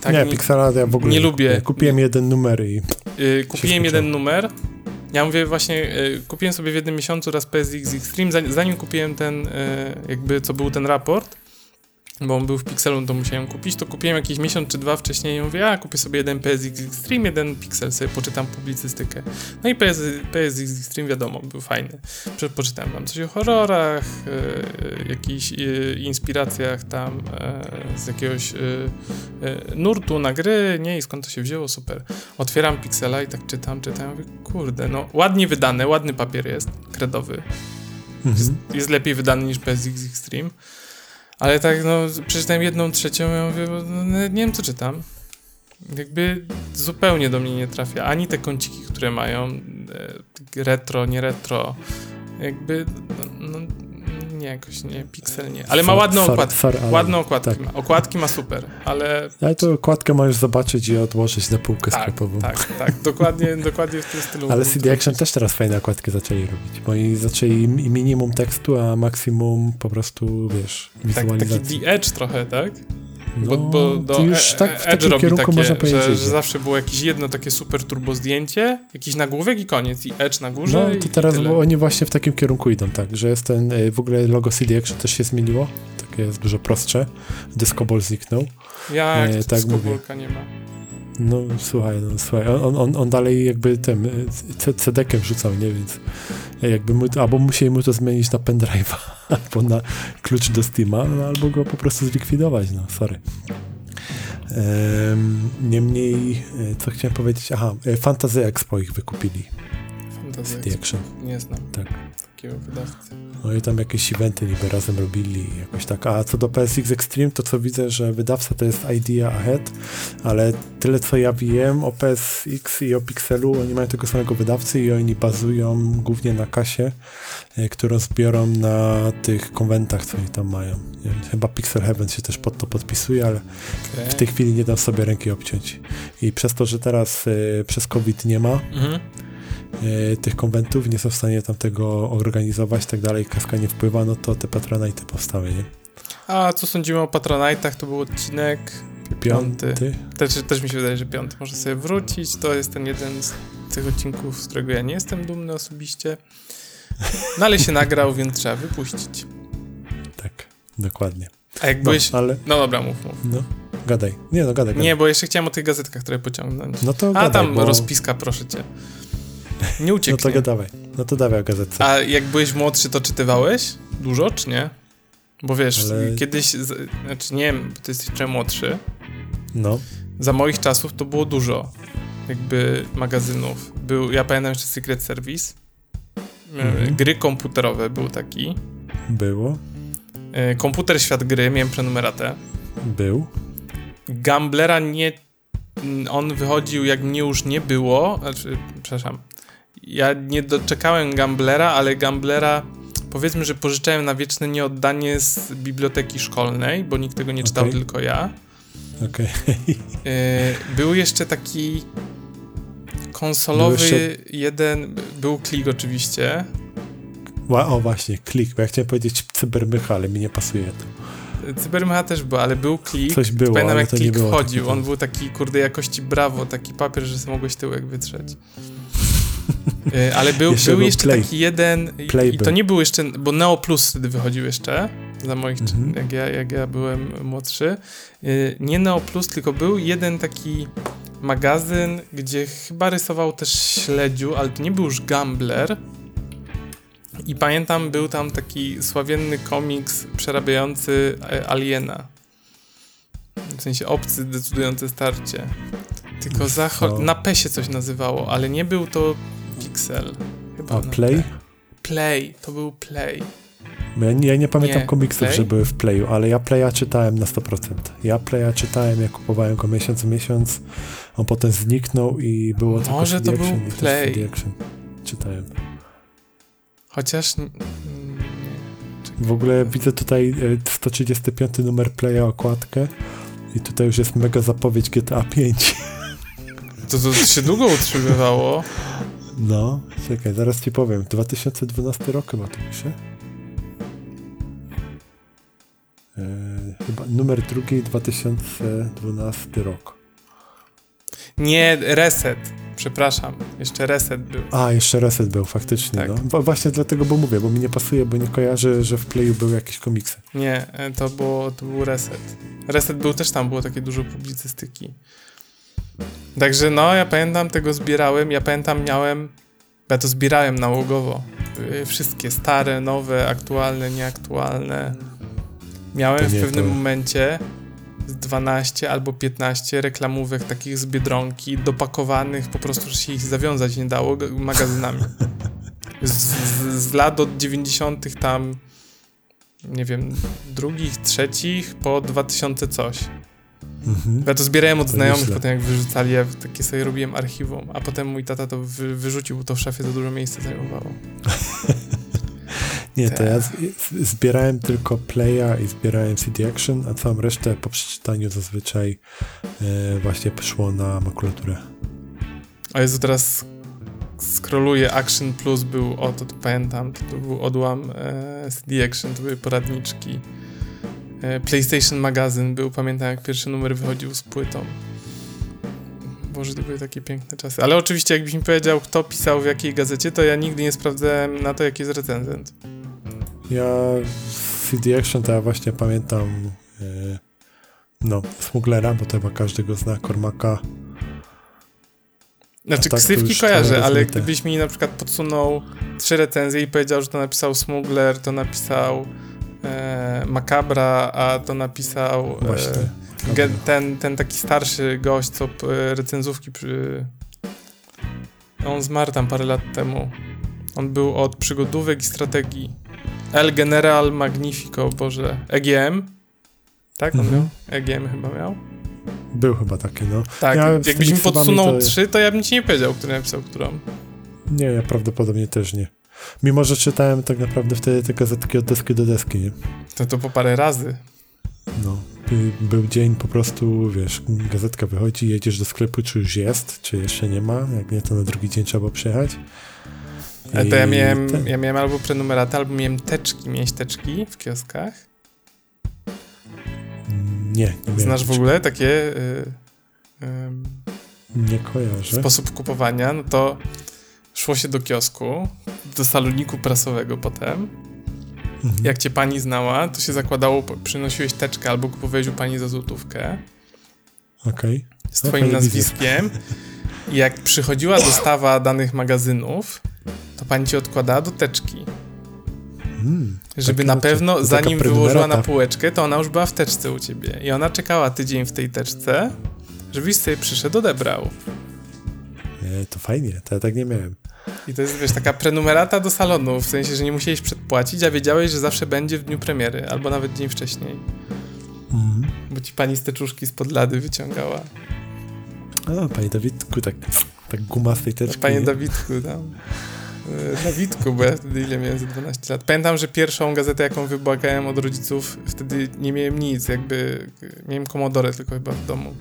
Tak nie, mi- Pixela ja w ogóle nie nie lubię. kupiłem. Jeden numer i Y, kupiłem jeden numer. Ja mówię właśnie, y, kupiłem sobie w jednym miesiącu raz PSX Extreme, zanim, zanim kupiłem ten, y, jakby co był ten raport, bo on był w Pixelu, to musiałem kupić, to kupiłem jakiś miesiąc czy dwa wcześniej i mówię, a kupię sobie jeden PSX Extreme, jeden Pixel, sobie poczytam publicystykę. No i PS, PSX Extreme wiadomo, był fajny. Prze- Poczytałem tam coś o horrorach, y, jakichś y, inspiracjach tam y, z jakiegoś y, y, nurtu na gry, nie, i skąd to się wzięło, super. Otwieram Pixela i tak czytam, czytam, mówię, kurde, no ładnie wydane, ładny papier jest, kredowy. Jest, mhm. jest lepiej wydany niż PSX Extreme. Ale tak, no, przeczytałem jedną trzecią, ja mówię, bo, no, nie wiem, co czytam. Jakby zupełnie do mnie nie trafia. Ani te kąciki, które mają, e, retro, nie retro. Jakby, no, nie, jakoś nie, Pixel nie. Ale ma ładną far- okładkę. far- Ładne okładki tak. ma. Okładki ma super, ale Ale to okładkę możesz zobaczyć i odłożyć na półkę tak, sklepową. tak, tak, dokładnie, *laughs* dokładnie w tym stylu. Ale CD Action też teraz fajne okładki zaczęli robić, bo i zaczęli mi- minimum tekstu, a maksimum po prostu, wiesz, tak, taki wizualizacji. The Edge trochę, tak? No, Bo, bo do to już E- tak w Edge takim kierunku takie, można powiedzieć. że, że zawsze było jakieś jedno takie super turbo zdjęcie, jakiś nagłówek i koniec. I Edge na górze No i to teraz bo oni właśnie w takim kierunku idą, tak, że jest ten, y, w ogóle logo CD Action też się zmieniło, takie jest dużo prostsze, Disco Ball zniknął. Jak e, tak mówię. nie ma. No słuchaj, no słuchaj, on, on, on dalej jakby tym y, c- CD-kiem wrzucał, nie, więc jakby mu, albo musieli mu to zmienić na pendrive'a, *laughs* albo na klucz do Steama, no, albo go po prostu zlikwidować, no sorry. Em, niemniej, e, co chciałem powiedzieć, aha, e, Fantasy Expo ich wykupili, Fantasy Action, Nie znam tak. takiego wydawcy. No i tam jakieś eventy niby razem robili, jakoś tak. A co do PSX Extreme, to co widzę, że wydawca to jest Idea Ahead, ale tyle co ja wiem o PSX i o Pixelu, oni mają tego samego wydawcy i oni bazują głównie na kasie, e, którą zbiorą na tych konwentach, co oni tam mają. Chyba Pixel Heaven się też pod to podpisuje, ale Okay. w tej chwili nie dam sobie ręki obciąć. I przez to, że teraz e, przez COVID nie ma, Mhm. E, tych konwentów, nie są w stanie tam tego organizować, tak dalej, kaska nie wpływa, no to te patronajty powstały, nie? A co sądzimy o Patronite'ach? To był odcinek Piąty. Piąty. Też, też mi się wydaje, że piąty może sobie wrócić. To jest ten jeden z tych odcinków, z którego ja nie jestem dumny osobiście. No ale się nagrał, więc trzeba wypuścić. Tak, dokładnie. A jak No, byłeś... ale, No dobra, mów, mów. no, gadaj. Nie, no gadaj, gadaj. Nie, bo jeszcze chciałem o tych gazetkach trochę pociągnąć. No to A gadaj, tam bo... rozpiska, proszę cię. Nie No ucieknie. to gadawaj. No to dawaj o gazetce. A jak byłeś młodszy, to czytywałeś? Dużo, czy nie? Bo wiesz, Ale- kiedyś, znaczy nie wiem, ty jesteś trochę młodszy, No, za moich czasów to było dużo jakby magazynów. Był, ja pamiętam jeszcze Secret Service, e, Mhm. gry komputerowe był taki, było, E, komputer Świat Gry, miałem prenumeratę. był. Gamblera nie, on wychodził jak mnie już nie było, znaczy, przepraszam, ja nie doczekałem Gamblera, ale Gamblera powiedzmy, że pożyczałem na wieczne nieoddanie z biblioteki szkolnej, bo nikt tego nie czytał, Okej. tylko ja. Okej. E, Był jeszcze taki konsolowy Był jeszcze- jeden, był klik oczywiście. O właśnie, klik, bo ja chciałem powiedzieć cybermycha, ale mi nie pasuje to. Cybermecha też był, ale był klik. Coś było, Pamiętam jak klik było wchodził, on był taki kurde jakości brawo, taki papier, że sobie mogłeś tyłek wytrzeć. E, ale był, Jeszcze był jeszcze Play. taki jeden i- i to nie był jeszcze, bo Neo Plus wtedy wychodził jeszcze, za moich, Mhm. jak, ja, jak ja byłem młodszy. E, Nie Neo Plus, tylko był jeden taki magazyn, gdzie chyba rysował też śledziu, ale to nie był już Gambler. I pamiętam, był tam taki sławienny komiks przerabiający e, Aliena. W sensie obcy decydujące starcie. Tylko za chol- na P się coś nazywało, ale nie był to Pixel. Chyba A Play? P. Play, to był Play. Ja nie, ja nie pamiętam Nie, komiksów, Play? że były w Playu, ale ja Playa czytałem na 100%. Ja Playa czytałem, ja kupowałem go miesiąc w miesiąc, on potem zniknął i było tylko Może CD to był Action i też Play. CD Action. Czytałem. Chociaż. W ogóle widzę tutaj e, 135 numer Playa okładkę i tutaj już jest mega zapowiedź GTA 5. To, to się długo utrzymywało. *laughs* No, czekaj, zaraz ci powiem. 2012 rok chyba tu pisze. E, chyba numer drugi 2012 rok. Nie, reset. Przepraszam, jeszcze reset był. A, jeszcze Reset był faktycznie, Tak. no. Bo właśnie dlatego, bo mówię, bo mi nie pasuje, bo nie kojarzę, że w Playu były jakieś komiksy. Nie, e, to, było, to był reset. Reset był też tam, było takie dużo publicystyki. Także no, ja pamiętam, tego zbierałem. Ja pamiętam, miałem. Ja to zbierałem nałogowo. Y, Wszystkie stare, nowe, aktualne, nieaktualne. Miałem nie, w pewnym to- momencie z 12 albo 15 reklamówek takich z Biedronki, dopakowanych, po prostu, się ich zawiązać nie dało, magazynami. Z, z, z lat od 90. tam, nie wiem, drugich, trzecich po 2000 coś. Mhm. Ja to zbierałem od To znajomych, potem jak wyrzucali, ja takie sobie robiłem archiwum, a potem mój tata to wy, wyrzucił, bo to w szafie za dużo miejsca zajmowało. *laughs* Nie, to Tak. ja z, z, zbierałem tylko Playa i zbierałem CD Action, a całą resztę po przeczytaniu zazwyczaj e, właśnie szło na makulaturę. A Jezu, teraz scrolluję, Action Plus był, o to, to pamiętam, to, to był odłam e, CD Action, to były poradniczki. E, PlayStation Magazyn był, pamiętam jak pierwszy numer wychodził z płytą. Boże, to były takie piękne czasy. Ale oczywiście, jakbyś mi powiedział, kto pisał w jakiej gazecie, to ja nigdy nie sprawdzałem na to, jaki jest recenzent. Ja CD Action to ja właśnie pamiętam e, no, Smuglera, bo to chyba każdy go zna, Cormaca, Znaczy tak ksywki kojarzę, ale gdybyś mi na przykład podsunął trzy recenzje i powiedział, że to napisał Smuggler, to napisał e, Macabra, a to napisał e, ten, ten taki starszy gość, co recenzówki przy... On zmarł tam parę lat temu. On był od przygodówek i strategii. El General Magnifico, Boże. EGM? Tak on Mhm. miał? EGM chyba miał? Był chyba taki, no. Tak, Ja jakbyś mi podsunął to- trzy, to ja bym ci nie powiedział, który napisał którą. Nie, ja prawdopodobnie też nie. Mimo, że czytałem tak naprawdę wtedy te gazetki od deski do deski, nie? To to po parę razy. No. Y, Był dzień po prostu, wiesz, gazetka wychodzi, jedziesz do sklepu, czy już jest, czy jeszcze nie ma. Jak nie, to na drugi dzień trzeba przyjechać. Ale to ja miałem, ten- ja miałem albo prenumeratę, albo miałem teczki. Miałeś teczki w kioskach? Nie, nie miałem. Znasz w ogóle takie y, Nie kojarzę. sposób kupowania? No to szło się do kiosku, do saloniku prasowego potem. Mhm. Jak cię pani znała, to się zakładało, przynosiłeś teczkę albo kupowałeś u pani za złotówkę Okej. z No, twoim fajny nazwiskiem. I jak przychodziła dostawa danych magazynów, to pani ci odkładała do teczki. Mm, Żeby Takie na rzeczy. pewno, taka zanim wyłożyła na półeczkę, to ona już była w teczce u ciebie. I ona czekała tydzień w tej teczce, żebyś sobie przyszedł, odebrał. nie, to fajnie, to ja tak nie miałem. I to jest, wiesz, taka prenumerata do salonu, w sensie, że nie musiałeś przedpłacić, a wiedziałeś, że zawsze będzie w dniu premiery, albo nawet dzień wcześniej. Mhm. Bo ci pani z teczuszki spod lady wyciągała. A, panie Dawidku, tak, tak guma z tej teczki. Panie nie? Dawidku, tam. E, Dawidku, bo ja wtedy ile miałem? Za 12 lat. Pamiętam, że pierwszą gazetę, jaką wybłagałem od rodziców, wtedy nie miałem nic, jakby miałem komodorę tylko chyba w domu.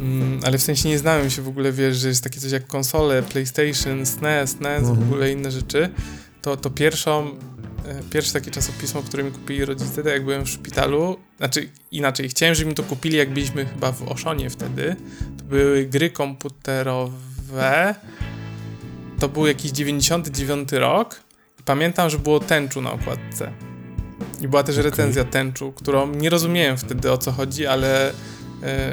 Mm, ale w sensie nie znałem się w ogóle, wiesz, że jest takie coś jak konsole, PlayStation, SNES, NES, w Mhm. ogóle inne rzeczy. To, to pierwszą, e, pierwsze takie czasopismo, które mi kupili rodzice, to jak byłem w szpitalu, znaczy inaczej, chciałem, żeby mi to kupili, jak byliśmy chyba w Oszonie wtedy, to były gry komputerowe, to był jakiś 99 rok i pamiętam, że było tęczu na okładce. I była też Okej. recenzja tęczu, którą nie rozumiałem wtedy o co chodzi, ale e,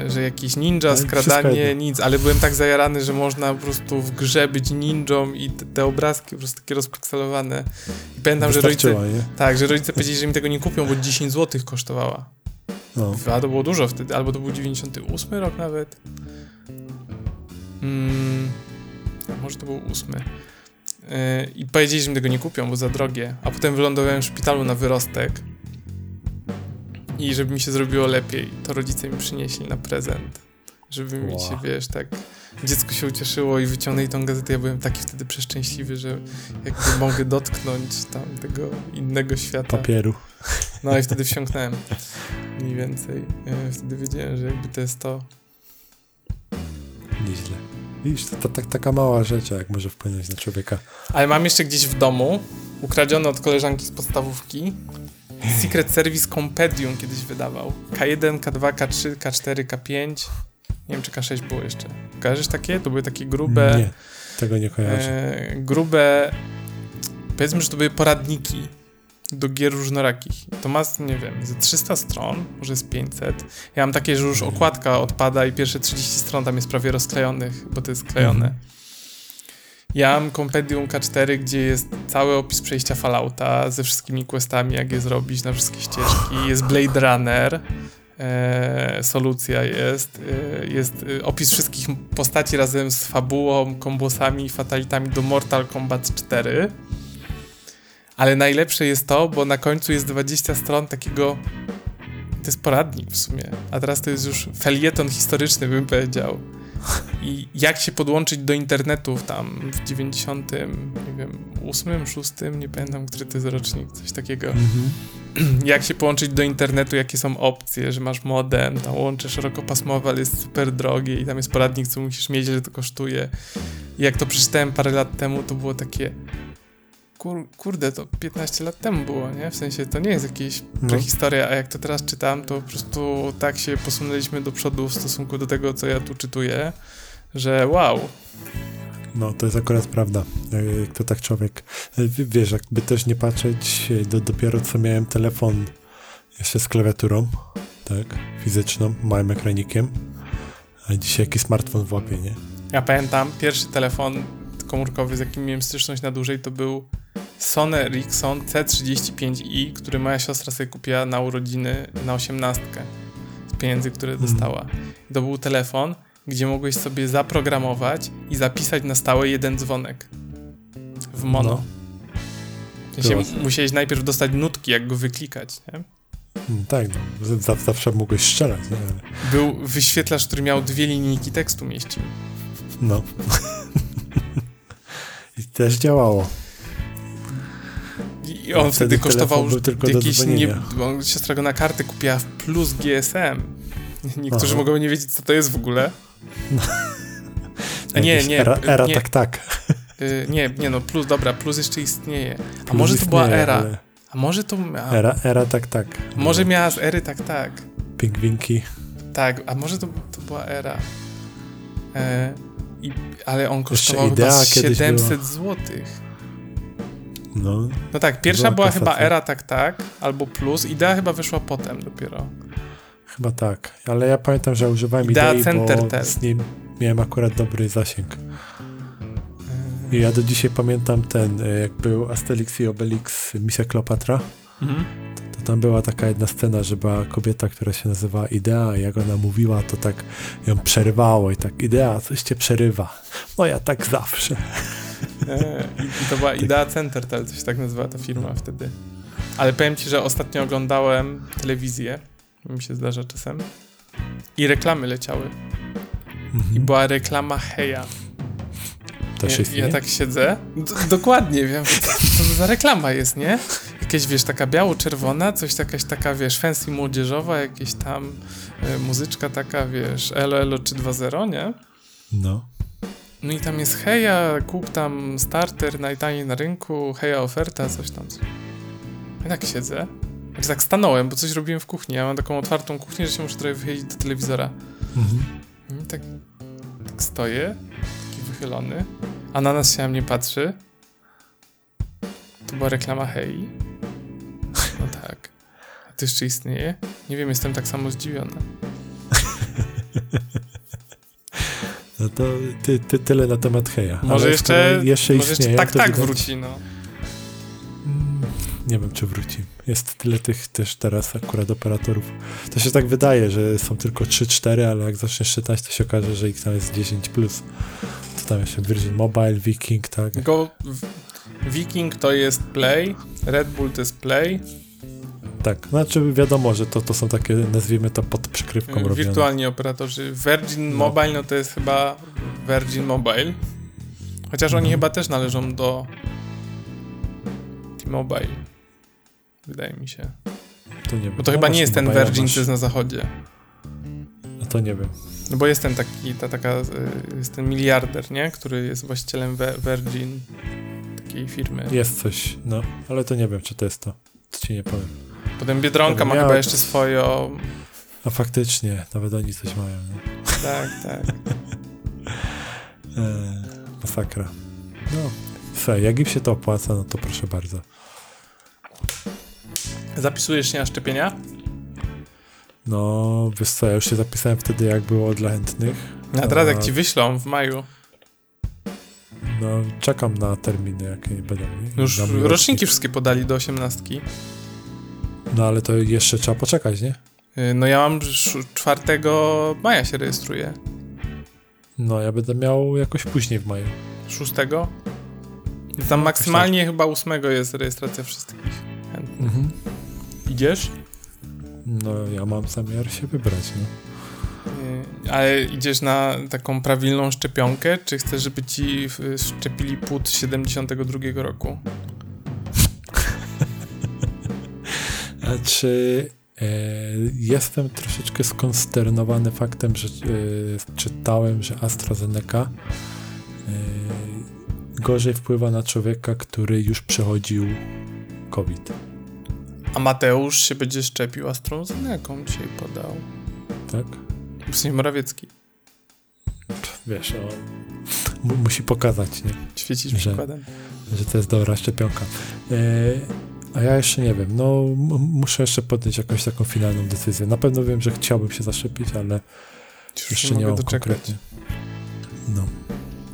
że jakiś ninja, wszystko skradanie, nic, ale byłem tak zajarany, że można po prostu w grze być ninją i te, te obrazki po prostu takie rozpikselowane. I pamiętam, że rodzice, nie? tak, że rodzice powiedzieli, że mi tego nie kupią, bo 10 zł kosztowała. No. A to było dużo wtedy, albo to był 98 rok nawet. Mm, może to był 8. Yy, I powiedzieli, że mi tego nie kupią, bo za drogie. A potem wylądowałem w szpitalu na wyrostek. I żeby mi się zrobiło lepiej, to rodzice mi przynieśli na prezent. Żeby mi się, wiesz, tak dziecko się ucieszyło i wyciągnęli tą gazetę. Ja byłem taki wtedy przeszczęśliwy, że jakby mogę dotknąć tam tego innego świata. Papieru. No i wtedy wsiąknąłem. Mniej więcej. E, Wtedy wiedziałem, że jakby to jest to. Nieźle. Widzisz, to, to tak, taka mała rzecz, jak może wpłynąć na człowieka. Ale mam jeszcze gdzieś w domu, ukradzione od koleżanki z podstawówki, Secret Service Compendium kiedyś wydawał. K1, K2, K3, K4, K5. Nie wiem, czy K6 było jeszcze. Kojarzysz takie? To były takie grube... Nie, tego nie kojarzę. e, grube... Powiedzmy, że to były poradniki do gier różnorakich. To ma, nie wiem, ze 300 stron, może z 500. Ja mam takie, że już okładka odpada i pierwsze 30 stron tam jest prawie rozklejonych, bo to jest klejone. Mhm. Ja mam kompendium K4, gdzie jest cały opis przejścia Fallouta ze wszystkimi questami, jak je zrobić na wszystkie ścieżki. Jest Blade Runner, e, solucja jest, e, jest e, opis wszystkich postaci razem z fabułą, kombosami i fatalitami do Mortal Kombat 4. Ale najlepsze jest to, bo na końcu jest 20 stron takiego. To jest poradnik w sumie, a teraz to jest już felieton historyczny, bym powiedział. I jak się podłączyć do internetu tam w 90, nie wiem, 8, 6, nie pamiętam, który to jest rocznik, coś takiego. Mhm. Jak się połączyć do internetu, jakie są opcje, że masz modem, tam łącze szerokopasmowe, ale jest super drogie i tam jest poradnik, co musisz mieć, ile to kosztuje. I jak to przeczytałem parę lat temu, to było takie kur, kurde, to 15 lat temu było, nie? W sensie to nie jest jakieś No. prehistoria, a jak to teraz czytam, to po prostu tak się posunęliśmy do przodu w stosunku do tego, co ja tu czytuję, że wow. No, to jest akurat prawda. E, Jak to tak człowiek, e, wiesz, jakby też nie patrzeć, e, do, dopiero co miałem telefon jeszcze z klawiaturą, tak, fizyczną, małym ekranikiem, a dzisiaj jaki smartfon w łapie, nie? Ja pamiętam, pierwszy telefon komórkowy, z jakim miałem styczność na dłużej, to był Sony Ericsson C35i, który moja siostra sobie kupiła na urodziny na osiemnastkę z pieniędzy, które Hmm. dostała. I to był telefon, gdzie mogłeś sobie zaprogramować i zapisać na stałe jeden dzwonek w mono. No. Było. musiałeś najpierw dostać nutki, jak go wyklikać. Nie? Mm, Tak, no, zawsze mogłeś strzelać? Ale, Był wyświetlacz, który miał dwie linijki tekstu mieścił. no. *laughs* I też działało. I on A wtedy wtedy kosztował jakieś nie, siostra go na kartę kupiła w plus GSM. Niektórzy Aha. mogą nie wiedzieć, co to jest w ogóle. A *laughs* nie, nie, Era, era nie, tak, tak. y, nie, nie, no plus, dobra, plus jeszcze istnieje. A Plus może to była istnieje, era? ale A może to miała, Era, era tak, tak. może No, miała z ery, tak, tak. Pingwinki. Tak, a może to, to była era. E, i, ale on kosztował chyba Idea z kiedyś 700 złotych. No, No tak, pierwsza była była chyba era, tak, tak, albo plus. Idea chyba wyszła potem dopiero. chyba tak. Ale ja pamiętam, że używałem Idea idei, Center bo z nim miałem akurat dobry zasięg. E, I ja do dzisiaj pamiętam ten, e, jak był Asterix i Obelix Misja Kleopatra, mhm. to tam była taka jedna scena, że była kobieta, która się nazywała Idea i jak ona mówiła, to tak ją przerywało i tak Idea, coś cię przerywa. No ja tak zawsze. E, I, I to była Idea Centertel, to się tak nazywała ta firma wtedy. Ale powiem ci, że ostatnio oglądałem telewizję, mi się zdarza czasem, i reklamy leciały. I Mhm. była reklama Heja. Też ja, istnieje? ja tak siedzę, d- dokładnie wiem, co to za reklama jest, nie? Jakieś, wiesz, taka biało-czerwona, coś jakaś taka, wiesz, fancy młodzieżowa, jakieś tam e, muzyczka taka, wiesz, elo, elo 320, nie? No. No i tam jest heja, kup tam starter najtaniej na rynku, heja oferta, coś tam. Ja tak siedzę. Znaczy tak stanąłem, bo coś robiłem w kuchni. Ja mam taką otwartą kuchnię, że się muszę trochę wychylić do telewizora. Mhm. I tak, tak stoję, taki wychylony, a na nas się na mnie patrzy. To była reklama hej. No tak. A to jeszcze istnieje? Nie wiem, jestem tak samo zdziwiony. *laughs* No to ty, ty, tyle na temat Heja. Może Ale jeszcze, jeszcze może jeszcze tak, tak widać- wróci, no. Mm, Nie wiem, czy wróci. Jest tyle tych też teraz akurat operatorów. To się tak wydaje, że są tylko 3-4, ale jak zaczniesz czytać, to się okaże, że ich tam jest 10+. Plus. To tam jeszcze Virgin Mobile, Viking, tak? W- Viking to jest Play, Red Bull to jest Play, Tak, znaczy wiadomo, że to, to są takie, nazwijmy to pod przykrywką robione. wirtualni operatorzy. Virgin No. Mobile no to jest chyba Virgin Mobile. Chociaż oni Mhm. chyba też należą do T-Mobile. Wydaje mi się. To nie wiem. Bo to No chyba masz nie jest ten Virgin, masz- co jest na zachodzie. No to nie wiem. No bo jest ten taki, ta taka, y, jest ten miliarder, nie? Który jest właścicielem Virgin, takiej firmy. Jest coś, no, ale to nie wiem, czy to jest to. To ci nie powiem. Potem Biedronka ma chyba jeszcze swoją. A faktycznie, nawet oni coś mają. No. Tak, tak. Eee, *laughs* masakra. No, słuchaj, jak im się to opłaca, no to proszę bardzo. Zapisujesz się na szczepienia? No, wiesz co, ja już się zapisałem wtedy, jak było dla chętnych. A teraz jak ci wyślą w maju, No, czekam na terminy, jakie będą. nie? już roczniki rocznik. wszystkie podali do osiemnastki. No, ale to jeszcze trzeba poczekać, nie? Y, No ja mam sz- 4 maja się rejestruję. No, ja będę miał jakoś później w maju. 6? Tam maksymalnie chyba 8 jest rejestracja wszystkich. chętnych. Mhm. Idziesz? No, ja mam zamiar się wybrać, no. Y, Ale idziesz na taką prawilną szczepionkę, czy chcesz, żeby ci y, szczepili płód 72 roku? Czy e, jestem troszeczkę skonsternowany faktem, że e, czytałem, że AstraZeneca e, gorzej wpływa na człowieka, który już przechodził COVID. A Mateusz się będzie szczepił AstraZeneką, dzisiaj podał. Tak? W sensie Morawiecki. Wiesz, on mu- musi pokazać, nie? Świecisz Że- przykładem. że to jest dobra szczepionka. A ja jeszcze nie wiem. No, muszę jeszcze podjąć jakąś taką finalną decyzję. Na pewno wiem, że chciałbym się zaszczepić, ale Już jeszcze nie mogę mam doczekać. konkretnie. No.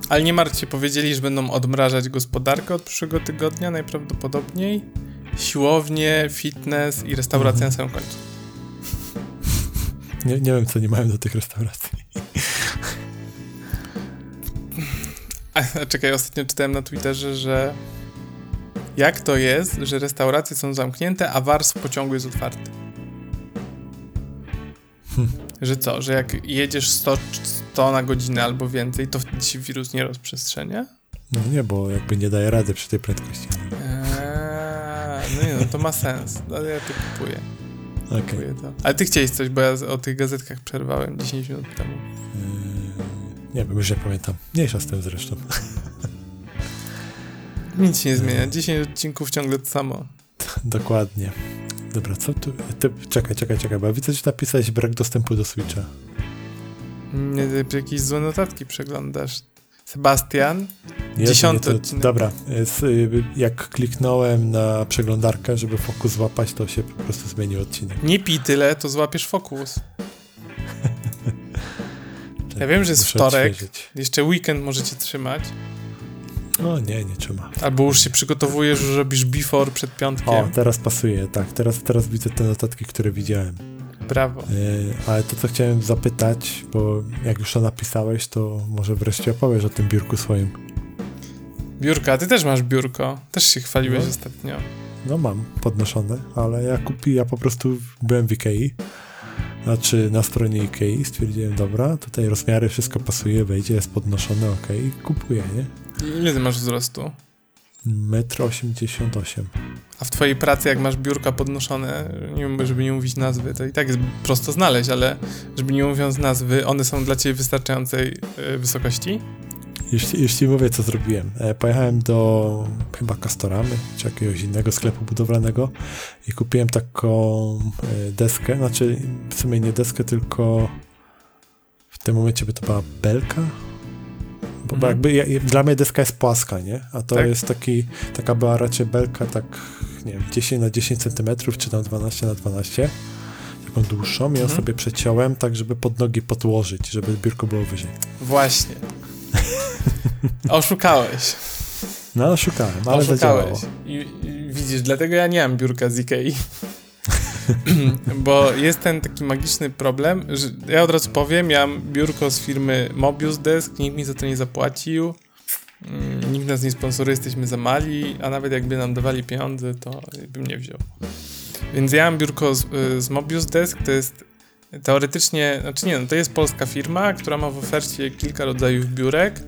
Ale nie martw się, powiedzieli, że będą odmrażać gospodarkę od przyszłego tygodnia najprawdopodobniej. Siłownie, fitness i restauracja Mhm. na samym końcu. Nie, nie wiem, co nie mają do tych restauracji. *laughs* A czekaj, ostatnio czytałem na Twitterze, że jak to jest, że restauracje są zamknięte, a wars w pociągu jest otwarty? Hm. Że co, że jak jedziesz 100, 100 na godzinę albo więcej, to wtedy się wirus nie rozprzestrzenia? No nie, bo jakby nie daje rady przy tej prędkości. Eee, no nie, no to ma sens. Ale ja to kupuję. Okej. kupuję to. Ale ty chciałeś coś, bo ja o tych gazetkach przerwałem 10 minut temu. Yy, Nie wiem, już nie pamiętam. Mniejsza z tym zresztą. Nic się nie zmienia. 10 odcinków ciągle to samo. *laughs* Dokładnie. Dobra, co tu? Ty, czekaj, czekaj, czekaj, bo widzę, że napisałeś brak dostępu do Switcha. Nie, ty jakieś złe notatki przeglądasz. Sebastian, Jezu, Dziesiąty nie, to- odcinek. Dobra, jest, y, jak kliknąłem na przeglądarkę, żeby fokus złapać, to się po prostu zmienił odcinek. nie pij tyle, to złapiesz fokus. *laughs* Ja wiem, że jest wtorek. odświeżyć. Jeszcze weekend możecie trzymać. No nie, nie trzyma. Albo już się przygotowujesz, już robisz before przed piątkiem. O, teraz pasuje, tak, teraz, teraz widzę te notatki, które widziałem. Brawo. Yy, ale to, co chciałem zapytać, bo jak już to napisałeś, to może wreszcie opowiesz o tym biurku swoim. Biurka, ty też masz biurko. Też się chwaliłeś No. ostatnio. No mam podnoszone, ale ja kupi, ja po prostu byłem w Ikei, znaczy na stronie Ikei, stwierdziłem, dobra, tutaj rozmiary, wszystko pasuje, wejdzie, jest podnoszone, okej, kupuję, nie? Ile ty masz wzrostu? Metr 88. A w twojej pracy, jak masz biurka podnoszone, nie żeby nie mówić nazwy, to i tak jest prosto znaleźć, ale żeby nie mówiąc nazwy, one są dla ciebie wystarczającej e, wysokości? Już ci mówię, co zrobiłem. E, pojechałem do chyba Castoramy, czy jakiegoś innego sklepu budowlanego i kupiłem taką e, deskę, znaczy w sumie nie deskę, tylko w tym momencie by to była belka. Bo, Mhm. jakby ja, dla mnie deska jest płaska, nie? A to Tak. jest taki, taka była raczej belka tak, nie wiem, 10 na 10 cm, czy tam 12 na 12 taką dłuższą i ją Mhm. sobie przeciąłem tak, żeby pod nogi podłożyć, żeby biurko było wyżej. Właśnie. *laughs* Oszukałeś. No, szukałem, ale. Oszukałeś. I, I widzisz, dlatego ja nie mam biurka z Ikei. *clears throat* Bo jest ten taki magiczny problem, że ja od razu powiem, ja mam biurko z firmy Mobius Desk, nikt mi za to nie zapłacił, mm, nikt nas nie sponsoruje, jesteśmy za mali, a nawet jakby nam dawali pieniądze, to bym nie wziął. Więc ja mam biurko z, y, z Mobius Desk, to jest teoretycznie, znaczy nie, no to jest polska firma, która ma w ofercie kilka rodzajów biurek.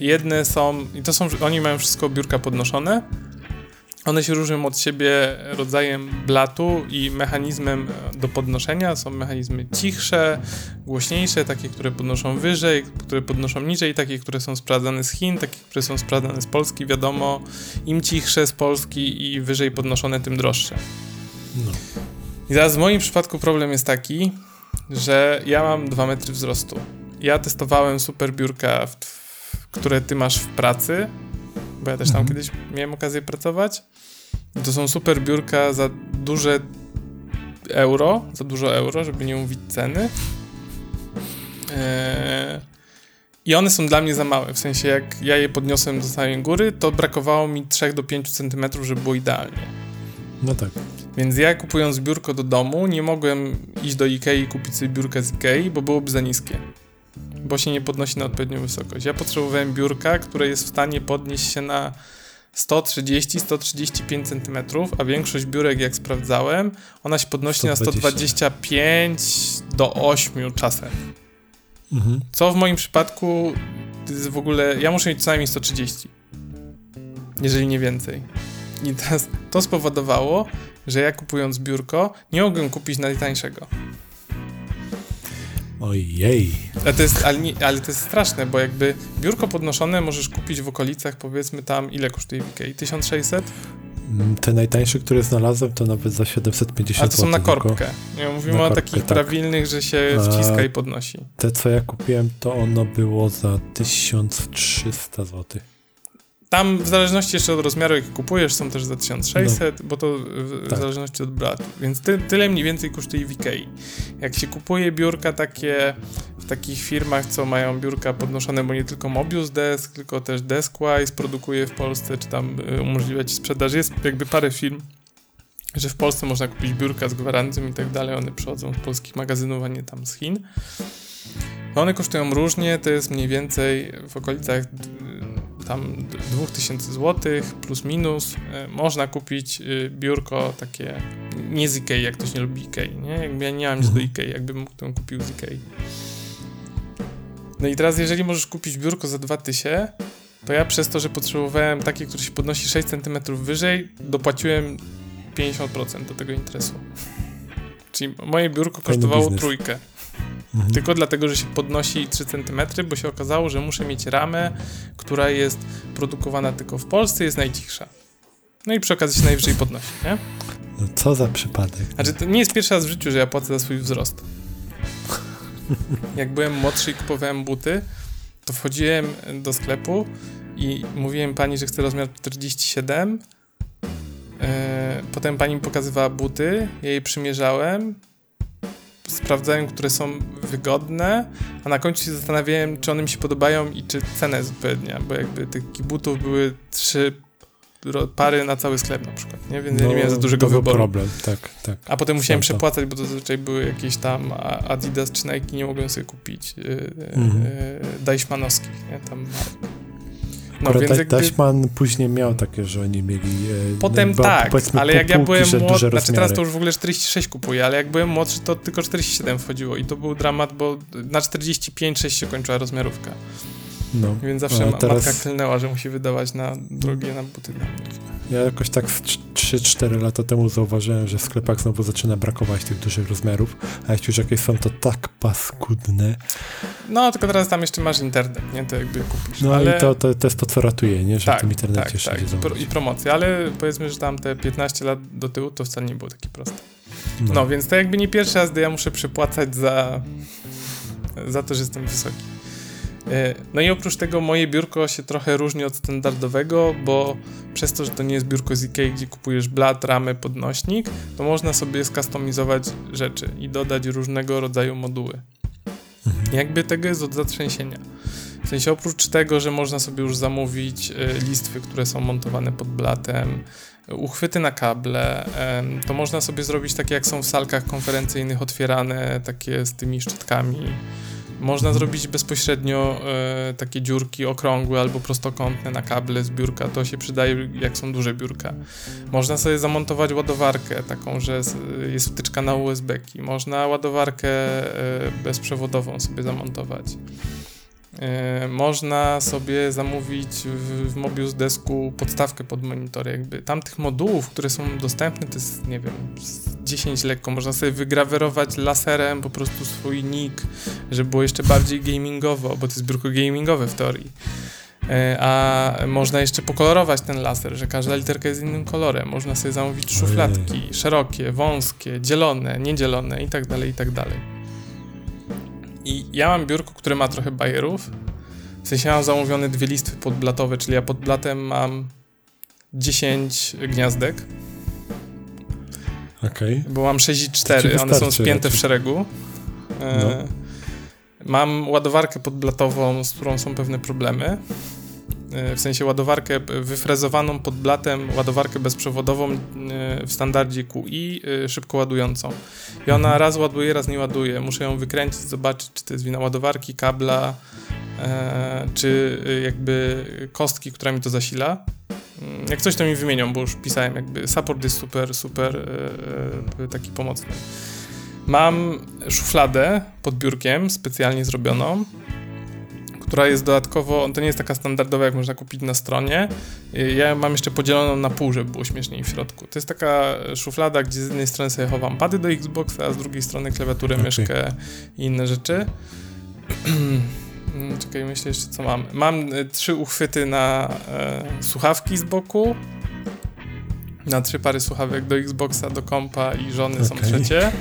Jedne są, i to są, oni mają wszystko biurka podnoszone. One się różnią od siebie rodzajem blatu i mechanizmem do podnoszenia. Są mechanizmy cichsze, głośniejsze, takie, które podnoszą wyżej, które podnoszą niżej, takie, które są sprawdzane z Chin, takie, które są sprawdzane z Polski, wiadomo. Im cichsze z Polski i wyżej podnoszone, tym droższe. No. I teraz w moim przypadku problem jest taki, że ja mam 2 metry wzrostu. Ja testowałem super biurka, które ty masz w pracy, bo ja też tam Mhm. kiedyś miałem okazję pracować. To są super biurka za duże euro, za dużo euro, żeby nie mówić ceny. Eee, I one są dla mnie za małe, w sensie jak ja je podniosłem do samej góry, to brakowało mi 3 do 5 cm, żeby było idealnie. No tak. Więc ja kupując biurko do domu, nie mogłem iść do Ikei i kupić sobie biurka z Ikei, bo byłoby za niskie. Bo się nie podnosi na odpowiednią wysokość. Ja potrzebowałem biurka, które jest w stanie podnieść się na 130-135 cm, a większość biurek, jak sprawdzałem, ona się podnosi na 120. 125 do 8 czasem. Mhm. Co w moim przypadku jest w ogóle. Ja muszę mieć co najmniej 130. Jeżeli nie więcej. I teraz to spowodowało, że ja kupując biurko, nie mogłem kupić najtańszego. Ojej. Ale to, jest, ale, nie, ale to jest straszne, bo jakby biurko podnoszone możesz kupić w okolicach, powiedzmy tam, ile kosztuje w Ikei? 1600? Mm, Te najtańsze, które znalazłem, to nawet za 750 A to są na tylko korbkę. Nie, mówimy Na o takich tak. prawilnych, że się A- wciska i podnosi. Te, co ja kupiłem, to ono było za 1300 zł. Tam w zależności jeszcze od rozmiaru, jaki kupujesz, są też za 1600, bo to w, Tak. zależności od bratu. Więc ty, tyle mniej więcej kosztuje w Ikei. Jak się kupuje biurka takie w takich firmach, co mają biurka podnoszone, bo nie tylko Mobius Desk, tylko też Deskwise produkuje w Polsce, czy tam y, umożliwia ci sprzedaż. Jest jakby parę firm, że w Polsce można kupić biurka z gwarancją i tak dalej. One przychodzą z polskich magazynów, a nie tam z Chin. No one kosztują różnie, to jest mniej więcej w okolicach tam 2000 zł plus minus. Y, Można kupić y, biurko takie nie z Ikei, jak ktoś nie lubi Ikei, nie? Jakby ja nie mam nic do Ikei, jakbym mógł, to kupił z Ikei. No i teraz jeżeli możesz kupić biurko za 2000, to ja przez to, że potrzebowałem takie, które się podnosi 6 cm wyżej, dopłaciłem 50% do tego interesu. Czyli moje biurko kosztowało trójkę. Mhm. Tylko dlatego, że się podnosi 3 cm, bo się okazało, że muszę mieć ramę, która jest produkowana tylko w Polsce, jest najcichsza. No i przy okazji się najwyżej podnosi, nie? No co za przypadek. Znaczy, to nie jest pierwszy raz w życiu, że ja płacę za swój wzrost. *laughs* Jak byłem młodszy i kupowałem buty, to wchodziłem do sklepu i mówiłem pani, że chcę rozmiar 47. E, Potem pani mi pokazywała buty, ja je przymierzałem, sprawdzałem, które są wygodne, a na końcu się zastanawiałem, czy one mi się podobają i czy cena jest odpowiednia, bo jakby tych butów były trzy pary na cały sklep na przykład, nie? Więc ja nie miałem za dużego No, wyboru. problem, tak, tak. A potem musiałem przepłacać, bo to zazwyczaj były jakieś tam Adidas czy Nike, nie mogłem sobie kupić yy, yy, nie? Tam marek. No Akurat więc jakby... Później miał takie, że oni mieli... E, Potem bo tak, ale pół jak ja byłem młodszy, znaczy teraz to już w ogóle 46 kupuję, ale jak byłem młodszy, to tylko 47 wchodziło i to był dramat, bo na 45-6 się kończyła rozmiarówka. No. Więc zawsze A ma, teraz- matka klnęła, że musi wydawać na drogie na buty. Ja jakoś tak z 3-4 lata temu zauważyłem, że w sklepach znowu zaczyna brakować tych dużych rozmiarów, a jeśli już jakieś są, to tak paskudne. No, tylko teraz tam jeszcze masz internet, nie? To jakby kupisz. No ale... i to, to, to jest to, co ratuje, nie? Że w tym internecie tak, jeszcze tak. nie I, pro. I promocje, ale powiedzmy, że tam te 15 lat do tyłu to wcale nie było takie proste. No. No, więc to jakby nie pierwszy raz, gdy ja muszę przepłacać za, za to, że jestem wysoki. E, No i oprócz tego moje biurko się trochę różni od standardowego, bo przez to, że to nie jest biurko z Ikei, gdzie kupujesz blat, ramę, podnośnik, to można sobie skustomizować rzeczy i dodać różnego rodzaju moduły. Mhm. Jakby tego jest od zatrzęsienia. W sensie oprócz tego, że można sobie już zamówić e, listwy, które są montowane pod blatem, uchwyty na kable, to można sobie zrobić takie jak są w salkach konferencyjnych otwierane, takie z tymi szczytkami. Można zrobić bezpośrednio e, takie dziurki okrągłe albo prostokątne na kable z biurka. To się przydaje, jak są duże biurka. Można sobie zamontować ładowarkę, taką, że jest wtyczka na USB-ki. Można ładowarkę e, bezprzewodową sobie zamontować. E, Można sobie zamówić w, w Mobius Desku podstawkę pod monitor. Jakby tam tych modułów, które są dostępne, to jest, nie wiem, z 10 lekko. Można sobie wygrawerować laserem po prostu swój nick, żeby było jeszcze bardziej gamingowo, bo to jest biurko gamingowe w teorii. E, A można jeszcze pokolorować ten laser, że każda literka jest innym kolorem. Można sobie zamówić szufladki, szerokie, wąskie, dzielone, niedzielone i tak dalej, i ja mam biurko, które ma trochę bajerów. W sensie mam zamówione dwie listwy podblatowe, czyli ja pod blatem mam 10 gniazdek, Okej. bo mam 6 i To ci 4, one są spięte w szeregu. E, No. Mam ładowarkę podblatową, z którą są pewne problemy. W sensie ładowarkę wyfrezowaną pod blatem, ładowarkę bezprzewodową e, w standardzie QI, e, szybko ładującą. I ona Mhm. raz ładuje, raz nie ładuje. Muszę ją wykręcić, zobaczyć, czy to jest wina ładowarki, kabla, e, czy jakby kostki, która mi to zasila. Mm, Jak coś to mi wymienią, bo już pisałem, jakby support jest super, super taki pomocny. Mam szufladę pod biurkiem, specjalnie zrobioną, która jest dodatkowo, to nie jest taka standardowa, jak można kupić na stronie. Ja mam jeszcze podzieloną na pół, żeby było śmieszniej w środku. To jest taka szuflada, gdzie z jednej strony sobie chowam pady do Xboxa, a z drugiej strony klawiaturę, Okej. myszkę i inne rzeczy. *clears throat* Czekaj, myślę jeszcze co mam. Mam y, trzy uchwyty na e, słuchawki z boku. Na trzy pary słuchawek do Xboxa, do kompa i żony są Okej. trzecie.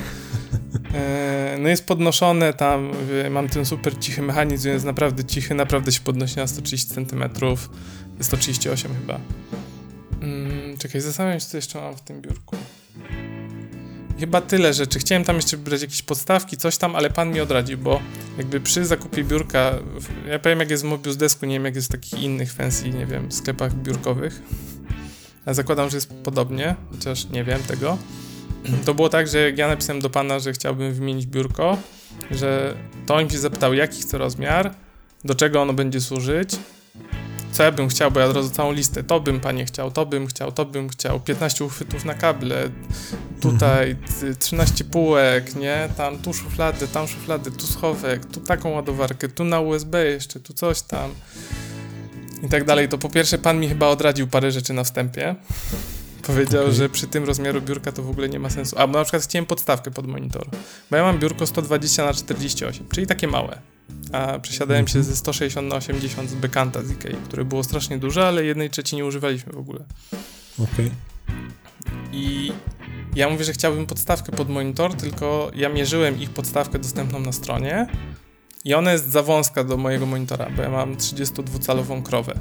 E, No jest podnoszone tam, mam ten super cichy mechanizm, jest naprawdę cichy, naprawdę się podnosi na 130 cm, 138 chyba. Mm, czekaj, zastanawiam się, co jeszcze mam w tym biurku. Chyba tyle rzeczy. Chciałem tam jeszcze brać jakieś podstawki, coś tam, ale pan mi odradził, bo jakby przy zakupie biurka, ja powiem jak jest w Mobius Desku, nie wiem jak jest w takich innych fancy, nie wiem, sklepach biurkowych. Ja zakładam, że jest podobnie, chociaż nie wiem tego. To było tak, że jak ja napisałem do pana, że chciałbym wymienić biurko, że to on się zapytał, jaki chce rozmiar, do czego ono będzie służyć, co ja bym chciał, bo ja od razu całą listę, to bym panie chciał, to bym chciał, to bym chciał, 15 uchwytów na kable, tutaj 13 półek, nie, tam tu szuflady, tam szuflady, tu schowek, tu taką ładowarkę, tu na USB jeszcze, tu coś tam i tak dalej, to po pierwsze pan mi chyba odradził parę rzeczy na wstępie. Powiedział, Okej. że przy tym rozmiaru biurka to w ogóle nie ma sensu. A bo na przykład chciałem podstawkę pod monitor. Bo ja mam biurko 120 na 48, czyli takie małe. A przesiadałem się ze 160 na 80 z Bekanta z Ikei, które było strasznie duże, ale jednej trzeciej nie używaliśmy w ogóle. Okej. I ja mówię, że chciałbym podstawkę pod monitor, tylko ja mierzyłem ich podstawkę dostępną na stronie i ona jest za wąska do mojego monitora, bo ja mam 32-calową krowę.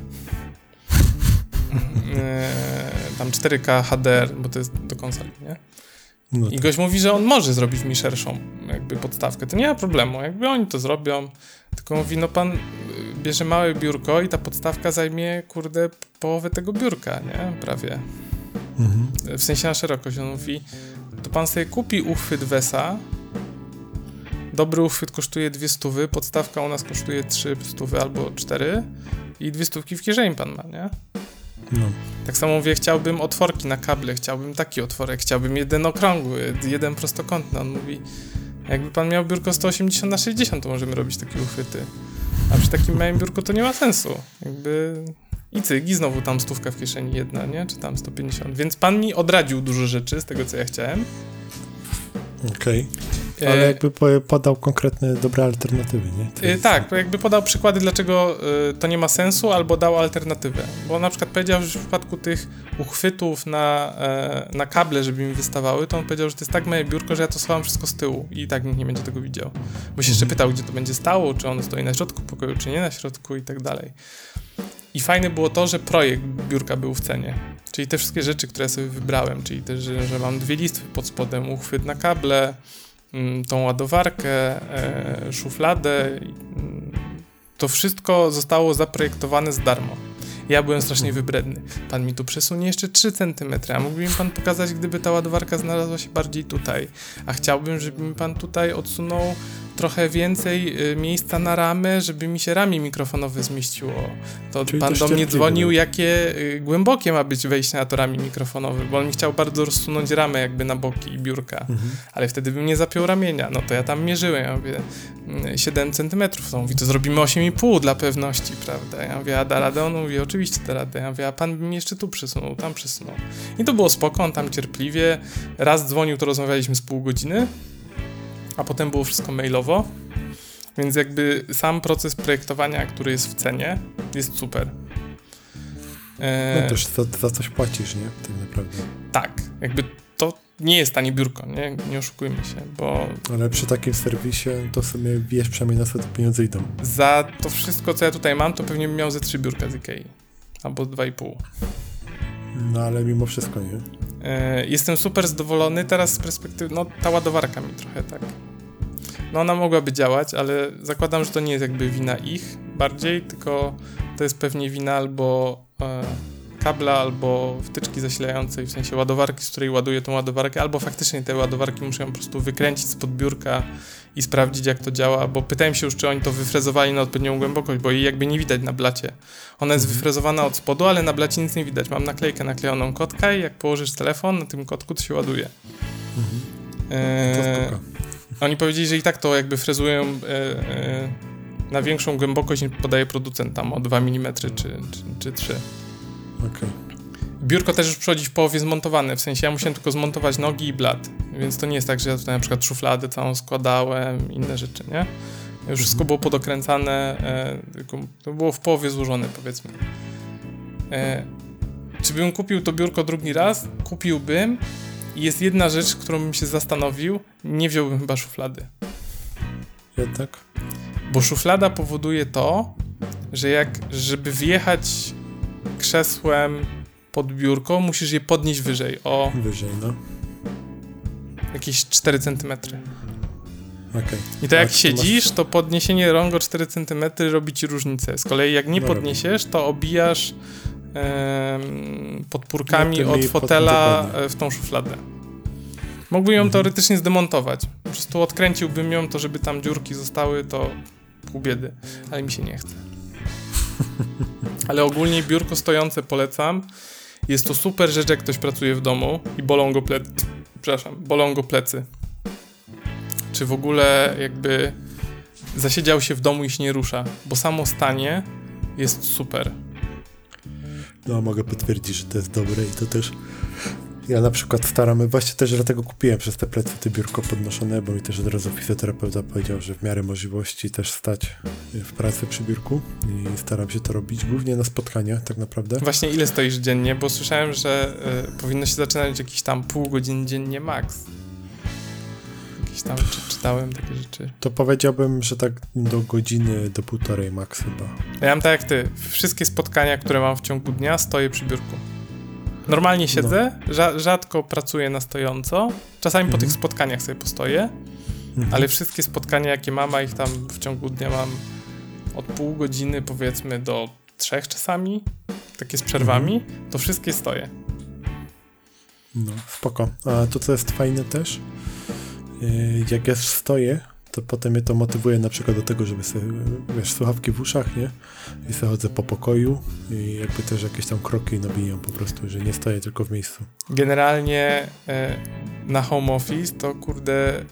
Eee, tam 4K HDR, bo to jest do konsoli, nie? No I tak. gość mówi, że on może zrobić mi szerszą jakby podstawkę. To nie ma problemu, jakby oni to zrobią. Tylko mówi, no pan y, bierze małe biurko i ta podstawka zajmie, kurde, połowę tego biurka, nie? Prawie. Mhm. W sensie na szerokość. On mówi, to pan sobie kupi uchwyt Wesa. Dobry uchwyt kosztuje dwie stówy, podstawka u nas kosztuje trzy stówy albo cztery i dwie stówki w kieszeni pan ma, nie? No. Tak samo mówię, chciałbym otworki na kable, chciałbym taki otworek, chciałbym jeden okrągły, jeden prostokątny. On mówi, jakby pan miał biurko 180 na 60, to możemy robić takie uchwyty. A przy takim małym biurku to nie ma sensu. Jakby i cyk, i znowu tam stówka w kieszeni jedna, nie? Czy tam 150. Więc pan mi odradził dużo rzeczy z tego, co ja chciałem. Okej. E, Ale jakby po- podał konkretne, dobre alternatywy, nie? Jest- Tak, jakby podał przykłady, dlaczego y, to nie ma sensu, albo dał alternatywę. Bo na przykład powiedział, że w przypadku tych uchwytów na, e, na kable, żeby mi wystawały, to on powiedział, że to jest tak małe biurko, że ja to schowam wszystko z tyłu i tak nikt nie będzie tego widział. Bo się jeszcze pytał, gdzie to będzie stało, czy ono stoi na środku pokoju, czy nie na środku i tak dalej. I fajne było to, że projekt biurka był w cenie. Czyli te wszystkie rzeczy, które sobie wybrałem, czyli też, że, że mam dwie listwy pod spodem, uchwyt na kable, tą ładowarkę, e, szufladę. mm, To wszystko zostało zaprojektowane za darmo. Ja byłem strasznie wybredny. Pan mi tu przesunie jeszcze 3 cm, a mógłby mi pan pokazać, gdyby ta ładowarka znalazła się bardziej tutaj. A chciałbym, żeby mi pan tutaj odsunął trochę więcej y, miejsca na ramę, żeby mi się ramię mikrofonowe zmieściło. To Czyli pan też do mnie dzwonił, jakie y, głębokie ma być wejście na to ramię mikrofonowe, bo on mi chciał bardzo rozsunąć ramę jakby na boki i biurka Mhm. ale wtedy bym nie zapiął ramienia. No to ja tam mierzyłem, ja mówię, mm, 7 cm. To on mówi, to zrobimy 8,5 dla pewności, prawda? Ja mówię, a da radę? On mówi, oczywiście da radę. Ja mówię, a pan by mnie jeszcze tu przysunął, tam przysunął. I to było spoko, on tam cierpliwie. Raz dzwonił, to rozmawialiśmy z pół godziny, a potem było wszystko mailowo. Więc jakby sam proces projektowania, który jest w cenie, jest super. E, No też za, za coś płacisz, nie? Tak naprawdę. tak, jakby to nie jest tanie biurko, nie, nie oszukujmy się, bo Ale przy takim serwisie to sobie wiesz przynajmniej na co te pieniądze idą. za to wszystko, co ja tutaj mam, to pewnie bym miał ze trzy biurka z Ikei. Albo dwa i pół. No ale mimo wszystko, nie? E, Jestem super zadowolony teraz z perspektywy, no ta ładowarka mi trochę tak. No ona mogłaby działać, ale zakładam, że to nie jest jakby wina ich bardziej, tylko to jest pewnie wina albo e, kabla, albo wtyczki zasilającej, w sensie ładowarki, z której ładuję tą ładowarkę, albo faktycznie te ładowarki muszę ją po prostu wykręcić spod biurka i sprawdzić jak to działa, bo pytałem się już, czy oni to wyfrezowali na odpowiednią głębokość, bo jej jakby nie widać na blacie. Ona jest wyfrezowana od spodu, ale na blacie nic nie widać. Mam naklejkę naklejoną kotka i jak położysz telefon na tym kotku, to się ładuje. To Eee, oni powiedzieli, że i tak to jakby frezują e, e, na większą głębokość niż podaje producent, tam o 2 mm czy, czy, czy 3. Okej. Biurko też już przychodzi w połowie zmontowane, w sensie ja musiałem tylko zmontować nogi i blat, więc to nie jest tak, że ja tutaj na przykład szufladę całą składałem, inne rzeczy, nie? Już wszystko było podokręcane, e, tylko to było w połowie złożone, powiedzmy. E, czy bym kupił to biurko drugi raz? Kupiłbym. I Jest jedna rzecz, którą bym się zastanowił, nie wziąłbym chyba szuflady. Jednak? Bo szuflada powoduje to, że jak, żeby wjechać krzesłem pod biurko, musisz je podnieść wyżej o Wyżej, no. jakieś 4 cm. okej. I to jak A siedzisz, to podniesienie rąk o 4 cm robi ci różnicę. Z kolei jak nie No podniesiesz, to obijasz em, podpórkami No, od fotela dokładnie. e, w tą szufladę. Mógłbym ją Mhm. teoretycznie zdemontować. Po prostu odkręciłbym ją, to żeby tam dziurki zostały, to pół biedy. Ale mi się nie chce. Ale ogólnie biurko stojące polecam. Jest to super rzecz, jak ktoś pracuje w domu i bolą go plecy. Przepraszam, bolą go plecy. Czy w ogóle jakby zasiedział się w domu i się nie rusza, bo samo stanie jest super. No, mogę potwierdzić, że to jest dobre i to też. Ja na przykład staram, właśnie też dlatego kupiłem przez te plecy te biurko podnoszone, bo mi też od razu fizjoterapeuta powiedział, że w miarę możliwości też stać w pracy przy biurku i staram się to robić, głównie na spotkaniach tak naprawdę. Właśnie ile stoisz dziennie? Bo słyszałem, że y, powinno się zaczynać jakieś tam pół godziny dziennie max. Jakieś tam czy, czytałem takie rzeczy. To powiedziałbym, że tak do godziny, do półtorej max chyba. Ja mam tak jak ty. Wszystkie spotkania, które mam w ciągu dnia, stoję przy biurku. Normalnie siedzę, rza- rzadko pracuję na stojąco. Czasami po Mhm. tych spotkaniach sobie postoję, Mhm. ale wszystkie spotkania, jakie mam, a ich tam w ciągu dnia mam od pół godziny powiedzmy do trzech czasami, takie z przerwami, to wszystkie stoję. No, spoko. A to, co jest fajne też, yy, jak ja stoję, to potem mnie to motywuje na przykład do tego, żeby sobie, wiesz, słuchawki w uszach, nie? I sobie chodzę po pokoju i jakby też jakieś tam kroki nabijam po prostu, że nie stoję tylko w miejscu. Generalnie e, na home office to kurde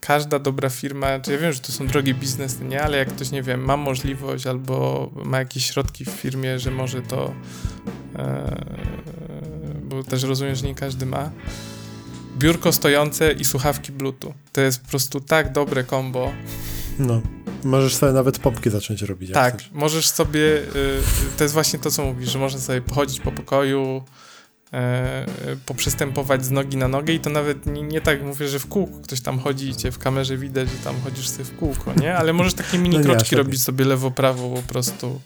każda dobra firma, czy ja wiem, że to są drogie biznesy, nie, ale jak ktoś, nie wiem, ma możliwość albo ma jakieś środki w firmie, że może to e, bo też rozumiem, że nie każdy ma biurko stojące i słuchawki bluetooth. To jest po prostu tak dobre kombo. No, możesz sobie nawet pompki zacząć robić. Tak, chcesz. możesz sobie, y, to jest właśnie to, co mówisz, że można sobie pochodzić po pokoju, e, y, poprzystępować z nogi na nogę i to nawet nie, nie tak mówię, że w kółko ktoś tam chodzi i cię w kamerze widać, że tam chodzisz sobie w kółko, nie? Ale możesz takie mini No kroczki nie. robić sobie lewo-prawo po prostu.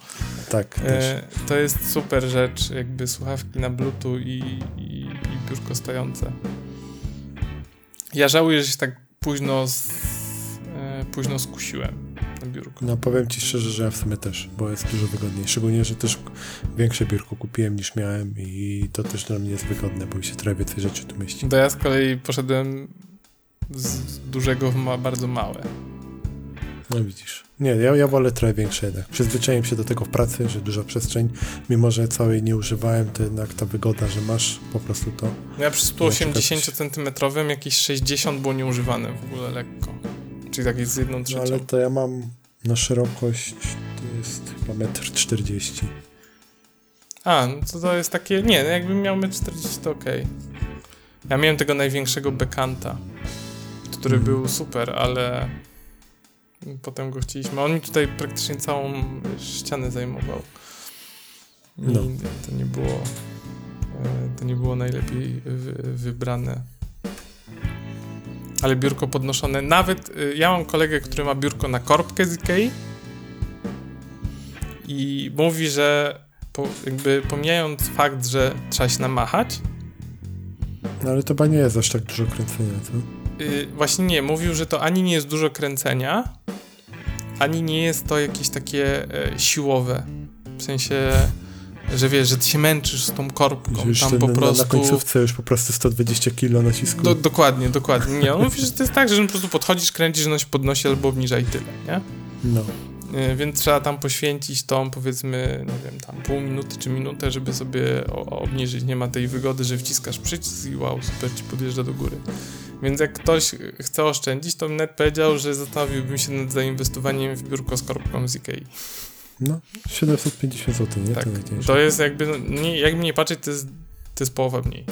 Tak. E, to jest super rzecz, jakby słuchawki na bluetooth i, i, i biurko stojące. Ja żałuję, że się tak późno, z, e, późno skusiłem na biurko. No powiem ci szczerze, że ja w sumie też, bo jest dużo wygodniej. Szczególnie, że też większe biurko kupiłem niż miałem i to też dla mnie jest wygodne, bo mi się trochę więcej rzeczy tu mieści. To ja z kolei poszedłem z dużego w ma bardzo małe. No widzisz. Nie, ja, ja wolę trochę większe jednak. Przyzwyczaiłem się do tego w pracy, że duża przestrzeń, mimo że całej nie używałem, to jednak ta wygoda, że masz po prostu to. Ja przy Na przykład 180 cm jakieś 60 było nieużywane w ogóle lekko. Czyli tak jest z jedną No, trzecią. ale to ja mam na szerokość, to jest chyba 1,40 m. A, no to to jest takie, nie, no jakbym miał 1,40 to okej. Ja miałem tego największego bekanta, który Mhm. był super, ale potem go chcieliśmy. On mi tutaj praktycznie całą ścianę zajmował. I No. to nie było e, to nie było najlepiej wy, wybrane. Ale biurko podnoszone, nawet y, ja mam kolegę, który ma biurko na korbkę z Ikei i mówi, że po, jakby pomijając fakt, że trzeba się namachać, No ale to chyba nie jest aż tak dużo kręcenia, co? Y, właśnie nie, mówił, że to ani nie jest dużo kręcenia, ani nie jest to jakieś takie e, siłowe. W sensie, że wiesz, że ty się męczysz z tą korbką, już tam ten, po prostu... na końcówce już po prostu 120 kilo nacisku. Do, dokładnie, dokładnie. Nie, on mówi, że to jest tak, że po prostu podchodzisz, kręcisz, no się podnosi albo obniża i tyle, nie? No. Y, Więc trzeba tam poświęcić tą, powiedzmy, nie wiem, tam pół minuty czy minutę, żeby sobie obniżyć. Nie ma tej wygody, że wciskasz przycisk i wow, super ci podjeżdża do góry. Więc jak ktoś chce oszczędzić, to net powiedział, że zastanowiłbym się nad zainwestowaniem w biurko z korbką z Ikei. No, 750 zł, nie? Tak, To to jest jakby, no, nie, jakby nie patrzeć, to jest, to jest połowa mniej.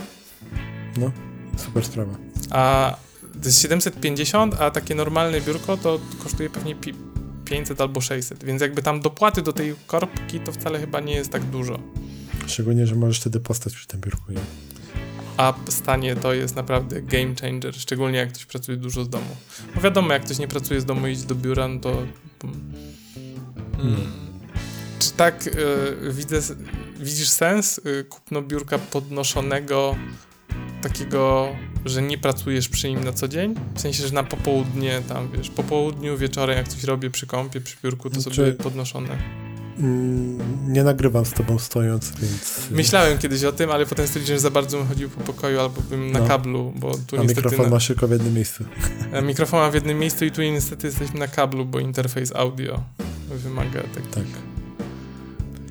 No, super sprawa. A to jest 750, a takie normalne biurko to kosztuje pewnie pi- 500 albo 600, więc jakby tam dopłaty do tej korbki to wcale chyba nie jest tak dużo. Szczególnie, że możesz wtedy postać przy tym biurku, nie? A stanie to jest naprawdę game changer, szczególnie jak ktoś pracuje dużo z domu. Bo wiadomo, jak ktoś nie pracuje z domu i idzie do biura, no to... Mm, Czy tak y, widzę, widzisz sens y, kupno biurka podnoszonego takiego że nie pracujesz przy nim na co dzień? W sensie, że na popołudnie tam, wiesz, po południu, wieczorem, jak coś robię przy kąpie, przy biurku, to Znaczy- sobie podnoszone. Nie nagrywam z tobą stojąc, więc... Myślałem kiedyś o tym, ale potem stwierdziłem, że za bardzo bym chodził po pokoju albo bym na No. kablu, bo tu A niestety... mikrofon na... masz tylko w jednym miejscu. Mikrofon mam w jednym miejscu i tu niestety jesteśmy na kablu, bo interfejs audio wymaga takich, Tak.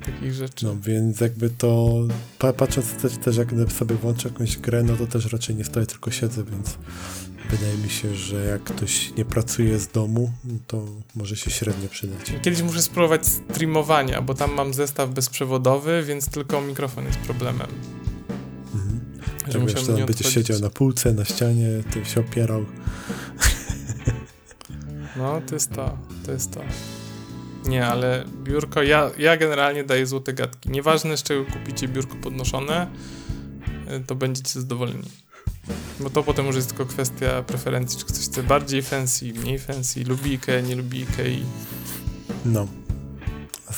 Takich rzeczy. No więc jakby to... Pa, patrząc też, też jak sobie włączę jakąś grę, no to też raczej nie stoję, tylko siedzę, więc wydaje mi się, że jak ktoś nie pracuje z domu, to może się średnio przydać. Kiedyś muszę spróbować streamowania, bo tam mam zestaw bezprzewodowy, więc tylko mikrofon jest problemem. Mhm. Że Tak wiesz, to odchodzić. siedział na półce, na ścianie, tym się opierał. No, to jest to, to jest to. Nie, ale biurko, ja, ja generalnie daję złote gadki. Nieważne z czego kupicie biurko podnoszone, y, to będziecie zadowoleni. Bo to potem już jest tylko kwestia preferencji, czy ktoś chce bardziej fancy, mniej fancy, lubi Ikea, nie lubi Ikei. No.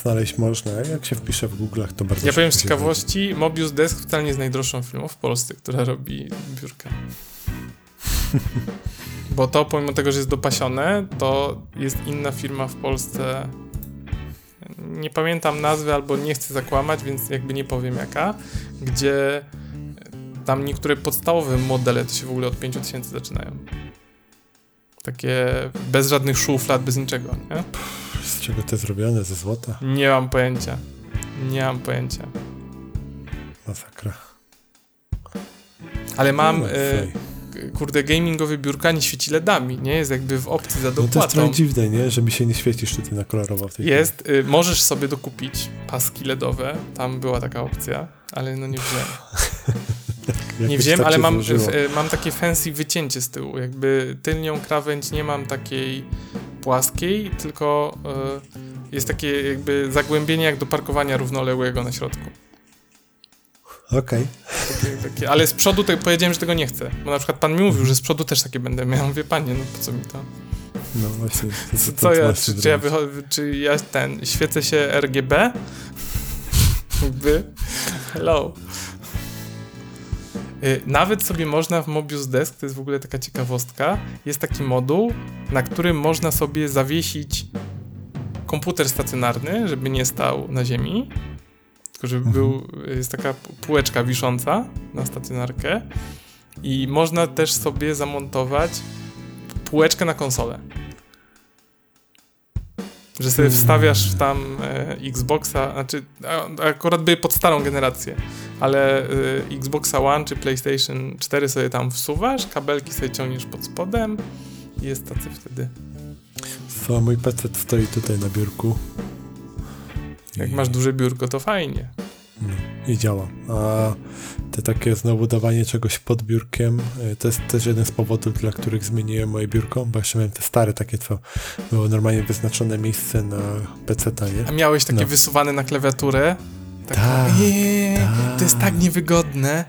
Znaleźć można, jak się wpisze w Google'ach, to bardzo Ja powiem z ciekawości, Mobius Desk wcale nie jest najdroższą firmą w Polsce, która robi biurka. *laughs* Bo to, pomimo tego, że jest dopasione, to jest inna firma w Polsce. Nie pamiętam nazwy, albo nie chcę zakłamać, więc jakby nie powiem jaka, gdzie tam niektóre podstawowe modele to się w ogóle od 5000 zaczynają. Takie bez żadnych szuflad, bez niczego, nie? Z czego to zrobione? Ze złota? Nie mam pojęcia. Nie mam pojęcia. Masakra. Ale mam, No, e, kurde, gamingowe biurka nie świeci LEDami, nie? Jest jakby w opcji za No to jest dopłatą. trochę dziwne, nie? Że mi się nie świeci sztuty na kolorowo w tej Jest, y, możesz sobie dokupić paski LEDowe, tam była taka opcja, ale no nie wziąłem. chwili. *laughs* Nie Jakoś wziąłem, tak ale mam, y, mam takie fancy wycięcie z tyłu, jakby tylnią krawędź nie mam takiej płaskiej, tylko y, jest takie jakby zagłębienie jak do parkowania równoległego na środku. Okej. Takie, ale z przodu to powiedziałem, że tego nie chcę, bo na przykład pan mi mówił, że z przodu też takie będę miał. Mówię, panie, no po co mi to? No właśnie. to- Co, to- co to ja, czy, czy ja wychodzę, czy ja ten, świecę się RGB? Jakby, hello. Y, Nawet sobie można w Mobius Desk, to jest w ogóle taka ciekawostka, jest taki moduł, na którym można sobie zawiesić komputer stacjonarny, żeby nie stał na ziemi, tylko żeby Mhm. był, jest taka półeczka wisząca na stacjonarkę i można też sobie zamontować półeczkę na konsolę. Że sobie Mm. wstawiasz tam e, Xboxa, znaczy a, akurat były pod starą generację, ale e, Xboxa One czy PlayStation 4 sobie tam wsuwasz, kabelki sobie ciągniesz pod spodem i jest tacy wtedy. Co, mój PC stoi tutaj na biurku. Jak masz duże biurko, to fajnie. I działa. A te takie znowu dawanie czegoś pod biurkiem, y, to jest też jeden z powodów, dla których zmieniłem moje biurko, bo jeszcze miałem te stare takie, co było normalnie wyznaczone miejsce na PC, nie? A miałeś takie No. wysuwane na klawiaturę? Tak, Tak, tak. to jest tak niewygodne.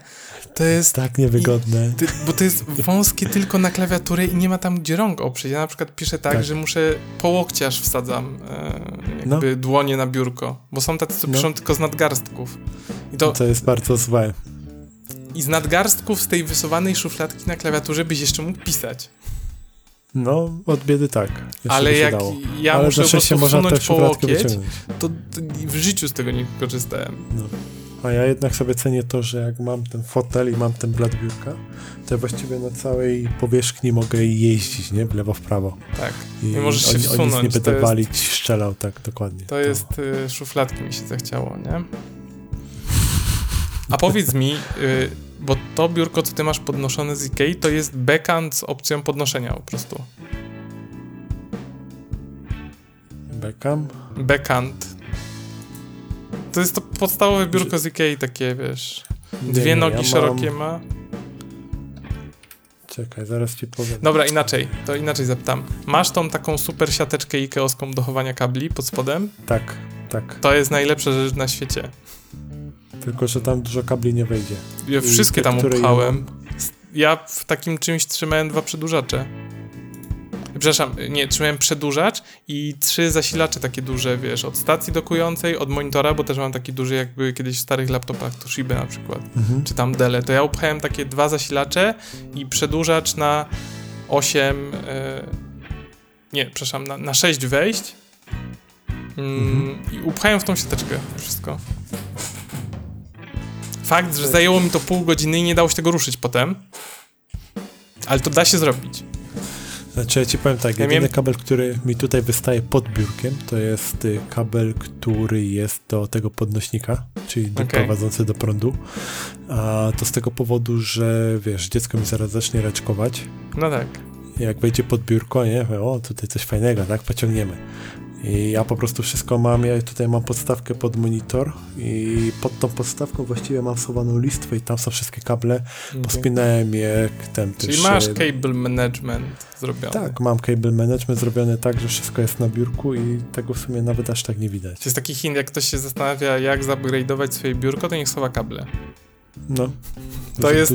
To jest Tak niewygodne. Ty, bo to jest wąskie tylko na klawiaturę i nie ma tam gdzie rąk oprzeć. Ja na przykład piszę tak, Tak. że muszę po łokciarz wsadzam e, jakby dłonie na biurko, bo są tacy, co No. piszą tylko z nadgarstków. I, to, To jest bardzo złe. I z nadgarstków z tej wysuwanej szufladki na klawiaturze byś jeszcze mógł pisać. No, od biedy tak. Jeszcze Ale się jak dało. ja Ale muszę po prostu można po łokieć, to, to w życiu z tego nie korzystałem. No. A ja jednak sobie cenię to, że jak mam ten fotel i mam ten blat biurka, to ja właściwie na całej powierzchni mogę jeździć, nie? W lewo, w prawo. Tak. I, I możesz się wsunąć, nie to będę jest- walić, szczelał, tak, dokładnie. To jest y, szufladki mi się zachciało, nie? A powiedz mi, y, bo to biurko, co ty masz podnoszone z Ikei, to jest backhand z opcją podnoszenia po prostu. Beckham? Backhand. To jest to podstawowe biurko z Ikei, takie wiesz. Dwie nie, nogi ja szerokie Mam... ma. Czekaj, zaraz ci powiem. Dobra, inaczej, to inaczej zapytam. Masz tą taką super siateczkę Ikeowską do chowania kabli pod spodem? Tak, tak. To jest najlepsza rzecz na świecie. Tylko, że tam dużo kabli nie wejdzie. Ja I wszystkie te, tam upchałem. Ja w takim czymś trzymałem dwa przedłużacze. Przepraszam, nie, trzymałem przedłużacz i trzy zasilacze takie duże, wiesz, od stacji dokującej, od monitora, bo też mam taki duży, jakby kiedyś w starych laptopach, to Shiba na przykład, Mhm. czy tam Dell. To ja upchałem takie dwa zasilacze i przedłużacz na 8, e, nie, przepraszam, na, na 6 wejść. Mm, I upchałem w tą siateczkę wszystko. Fakt, że zajęło mi to pół godziny i nie dało się tego ruszyć potem. Ale to da się zrobić. Znaczy ja ci powiem tak, Ja jedyny miałem- kabel, który mi tutaj wystaje pod biurkiem, to jest y, kabel, który jest do tego podnośnika, czyli do Okej. prowadzący do prądu. A to z tego powodu, że wiesz, dziecko mi zaraz zacznie raczkować. No tak. Jak wejdzie pod biurko, nie, o tutaj coś fajnego, tak, pociągniemy. I ja po prostu wszystko mam, ja tutaj mam podstawkę pod monitor i pod tą podstawką właściwie mam schowaną listwę i tam są wszystkie kable, pospinałem je ten Czyli też, masz cable management zrobiony. Tak, mam cable management zrobione tak, że wszystko jest na biurku i tego w sumie nawet aż tak nie widać. To jest taki hint, jak ktoś się zastanawia, jak zupgrade'ować swoje biurko, to niech schowa kable. No. To jest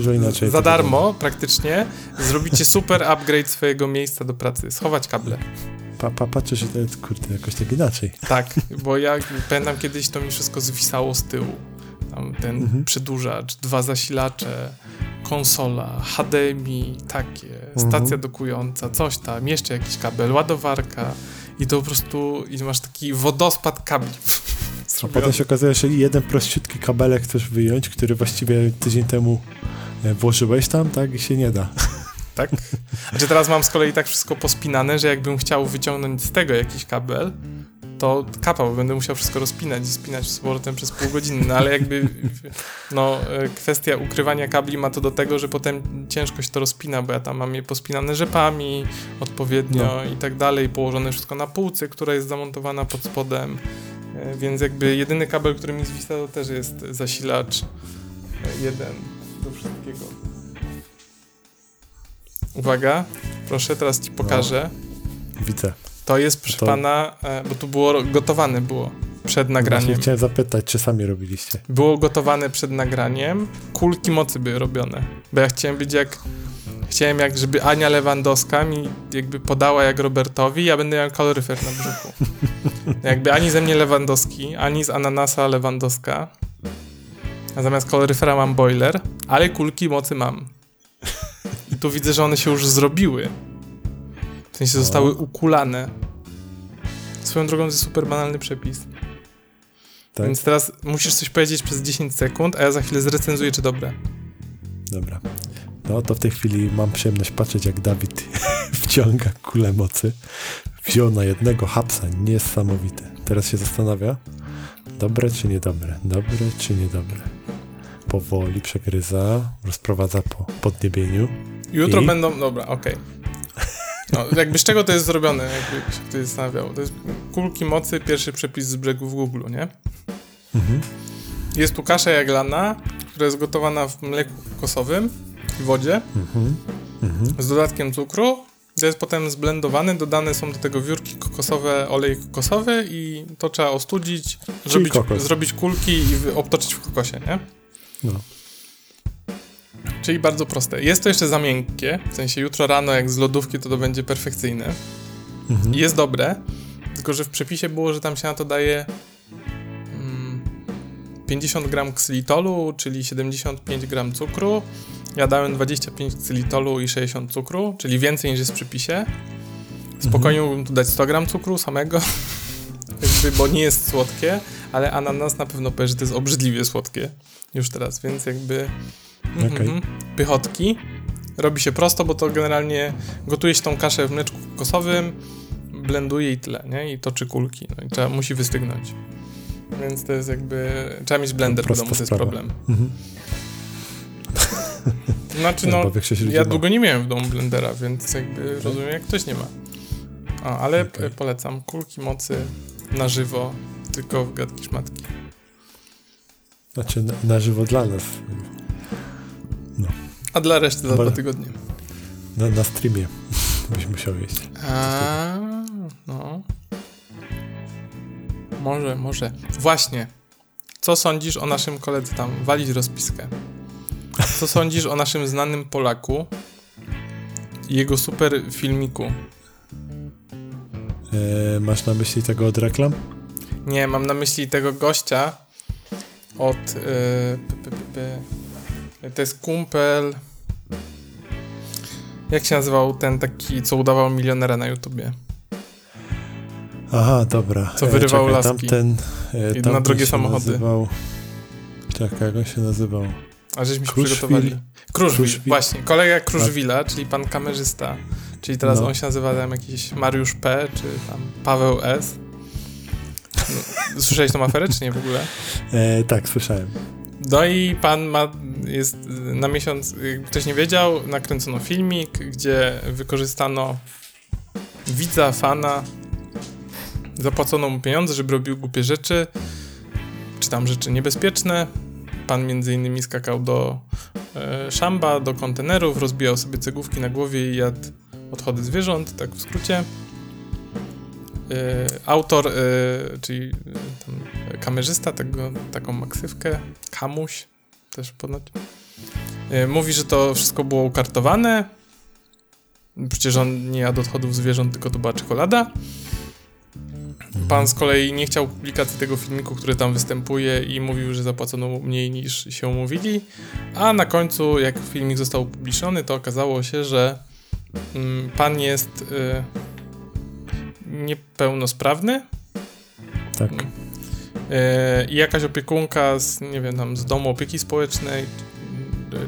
za darmo praktycznie. Zrobicie super upgrade swojego miejsca do pracy. Schować kable. Pa, pa, patrzę, że to jest kurde jakoś tak inaczej. Tak, bo ja pamiętam kiedyś to mi wszystko zwisało z tyłu. Tam ten Mhm. przedłużacz, dwa zasilacze, konsola, HDMI, takie, Mhm. stacja dokująca, coś tam, jeszcze jakiś kabel, ładowarka i to po prostu i masz taki wodospad kabli. A potem się okazuje, że jeden prościutki kabelek chcesz wyjąć, który właściwie tydzień temu e, włożyłeś tam, tak, i się nie da. *laughs* tak? Znaczy teraz mam z kolei tak wszystko pospinane, że jakbym chciał wyciągnąć z tego jakiś kabel, to kapał, bo będę musiał wszystko rozpinać i spinać z powrotem przez pół godziny, no ale jakby *laughs* no, e, kwestia ukrywania kabli ma to do tego, że potem ciężko się to rozpina, bo ja tam mam je pospinane rzepami odpowiednio No. i tak dalej, położone wszystko na półce, która jest zamontowana pod spodem, więc jakby jedyny kabel, który mi zwisa to też jest zasilacz e, jeden do wszystkiego. Uwaga, proszę, teraz ci pokażę. Widzę. To jest, proszę To- pana, e, bo tu było gotowane było przed Właśnie nagraniem. chciałem zapytać, czy sami robiliście. Było gotowane przed nagraniem, kulki mocy były robione. Bo ja chciałem być jak. Chciałem jak, żeby Ania Lewandowska mi jakby podała jak Robertowi, ja będę miał kaloryfer na brzuchu. *laughs* jakby ani ze mnie Lewandowski, ani z ananasa Lewandowska. A zamiast kaloryfera mam boiler, ale kulki mocy mam. I tu widzę, że one się już zrobiły. W sensie zostały ukulane. Swoją drogą to jest super banalny przepis. Tak? Więc teraz musisz coś powiedzieć przez 10 sekund, a ja za chwilę zrecenzuję, czy dobre. Dobra. No to w tej chwili mam przyjemność patrzeć, jak Dawid *laughs* wciąga kulę mocy. Wziął na jednego hapsa, niesamowite. Teraz się zastanawia, dobre czy niedobre, dobre czy niedobre. Powoli przegryza, rozprowadza po podniebieniu. Jutro I? będą. Dobra, okej. No, jakby z czego to jest zrobione, jakby się ktoś zastanawiał. To jest kulki mocy, pierwszy przepis z brzegu w Google, nie? Mhm. Jest tu kasza jaglana, która jest gotowana w mleku kokosowym i wodzie Mhm. Mhm. z dodatkiem cukru. To jest potem zblendowany, dodane są do tego wiórki kokosowe, olej kokosowy i to trzeba ostudzić, zrobić, zrobić kulki i obtoczyć w kokosie, nie? No. Czyli bardzo proste. Jest to jeszcze za miękkie, w sensie jutro rano jak z lodówki to to będzie perfekcyjne. Mhm. Jest dobre, tylko że w przepisie było, że tam się na to daje 50 gram ksylitolu, czyli 75 gram cukru. Ja dałem 25 ksylitolu i 60 cukru, czyli więcej niż jest w przepisie. Spokojnie mógłbym tu dać 100 gram cukru samego, *laughs* jakby, bo nie jest słodkie, ale ananas na pewno powie, że to jest obrzydliwie słodkie już teraz, więc jakby mhm, Okej. mhm. pychotki. Robi się prosto, bo to generalnie gotuje się tą kaszę w mleczku kokosowym, blenduje i tyle, nie? I toczy kulki. No i trzeba, musi wystygnąć. Więc to jest jakby... Trzeba mieć blender w Prosta domu, to jest problem. Mhm. Znaczy no, ja długo nie miałem w domu blendera, więc jakby rozumiem, jak ktoś nie ma. A, ale Okej. p- polecam. Kulki mocy na żywo, tylko w gadki szmatki. Znaczy na, na żywo dla nas. A dla reszty za dwa tygodnie. Na, na streamie byś musiał jeść. A, no. Może, może. Właśnie. Co sądzisz o naszym koledze tam? Walić rozpiskę. Co sądzisz o naszym znanym Polaku i jego super filmiku? E, masz na myśli tego od reklam? Nie, mam na myśli tego gościa od... Yy, p, p, p, to jest kumpel... Jak się nazywał ten taki, co udawał milionera na YouTubie? Aha, dobra. Co wyrywał czekaj, laski. Tamten, e, I na drogie samochody. Nazywał... Czekaj, jak on się nazywał? A żeśmy się przygotowali. Kruszwil, właśnie. Kolega Kruszwila, czyli pan kamerzysta. Czyli teraz No. on się nazywa tam jakiś Mariusz P, czy tam Paweł S. No, słyszałeś tą aferę, czy nie w ogóle? *laughs* E, tak, słyszałem. No i pan ma, jest na miesiąc, ktoś nie wiedział, nakręcono filmik, gdzie wykorzystano widza, fana, zapłacono mu pieniądze, żeby robił głupie rzeczy, czy tam rzeczy niebezpieczne. Pan między innymi skakał do e, szamba, do kontenerów, rozbijał sobie cegłówki na głowie i jadł odchody zwierząt, tak w skrócie. E, autor, e, czyli e, kamerzysta, tego, taką maksywkę, Kamuś, też ponoć, e, mówi, że to wszystko było ukartowane. Przecież on nie jadł odchodów zwierząt, tylko to była czekolada. Pan z kolei nie chciał publikacji tego filmiku, który tam występuje i mówił, że zapłacono mniej niż się umówili. A na końcu, jak filmik został upubliczniony, to okazało się, że mm, pan jest y, niepełnosprawny Tak. y, i jakaś opiekunka z, nie wiem, tam z domu opieki społecznej y,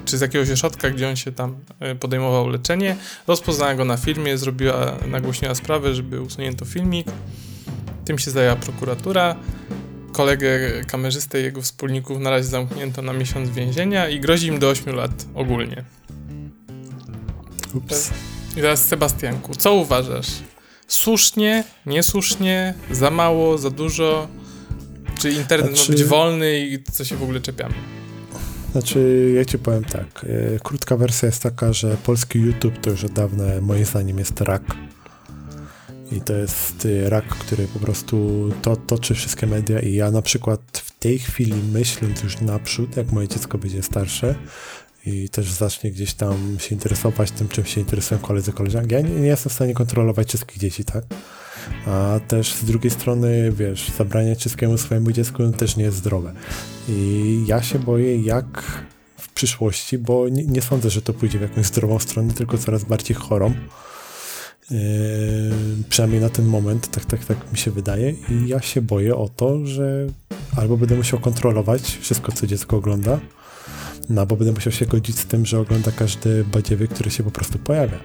czy z jakiegoś ośrodka, gdzie on się tam podejmował leczenie, rozpoznała go na filmie, zrobiła, nagłośniła sprawę, żeby usunięto filmik. Tym się zajęła prokuratura. Kolegę kamerzystę i jego wspólników na razie zamknięto na miesiąc więzienia i grozi im do 8 lat ogólnie. Ups. I teraz Sebastianku, co uważasz? Słusznie, niesłusznie, za mało, za dużo? Czy internet Znaczy- ma być wolny i co się w ogóle czepiamy? Znaczy, ja ci powiem tak. E, krótka wersja jest taka, że polski YouTube to już od dawna moim zdaniem jest rak. I to jest e, rak, który po prostu to, toczy wszystkie media i ja na przykład w tej chwili myśląc już naprzód, jak moje dziecko będzie starsze i też zacznie gdzieś tam się interesować tym, czym się interesują koledzy, koleżanki, ja nie, nie jestem w stanie kontrolować wszystkich dzieci, tak? A też z drugiej strony, wiesz, zabranie wszystkiemu swojemu dziecku no, też nie jest zdrowe. I ja się boję, jak w przyszłości, bo nie, nie sądzę, że to pójdzie w jakąś zdrową stronę, tylko coraz bardziej chorą. Yy, przynajmniej na ten moment, tak, tak, tak mi się wydaje. I ja się boję o to, że albo będę musiał kontrolować wszystko, co dziecko ogląda, no, albo będę musiał się godzić z tym, że ogląda każdy badziewie, który się po prostu pojawia.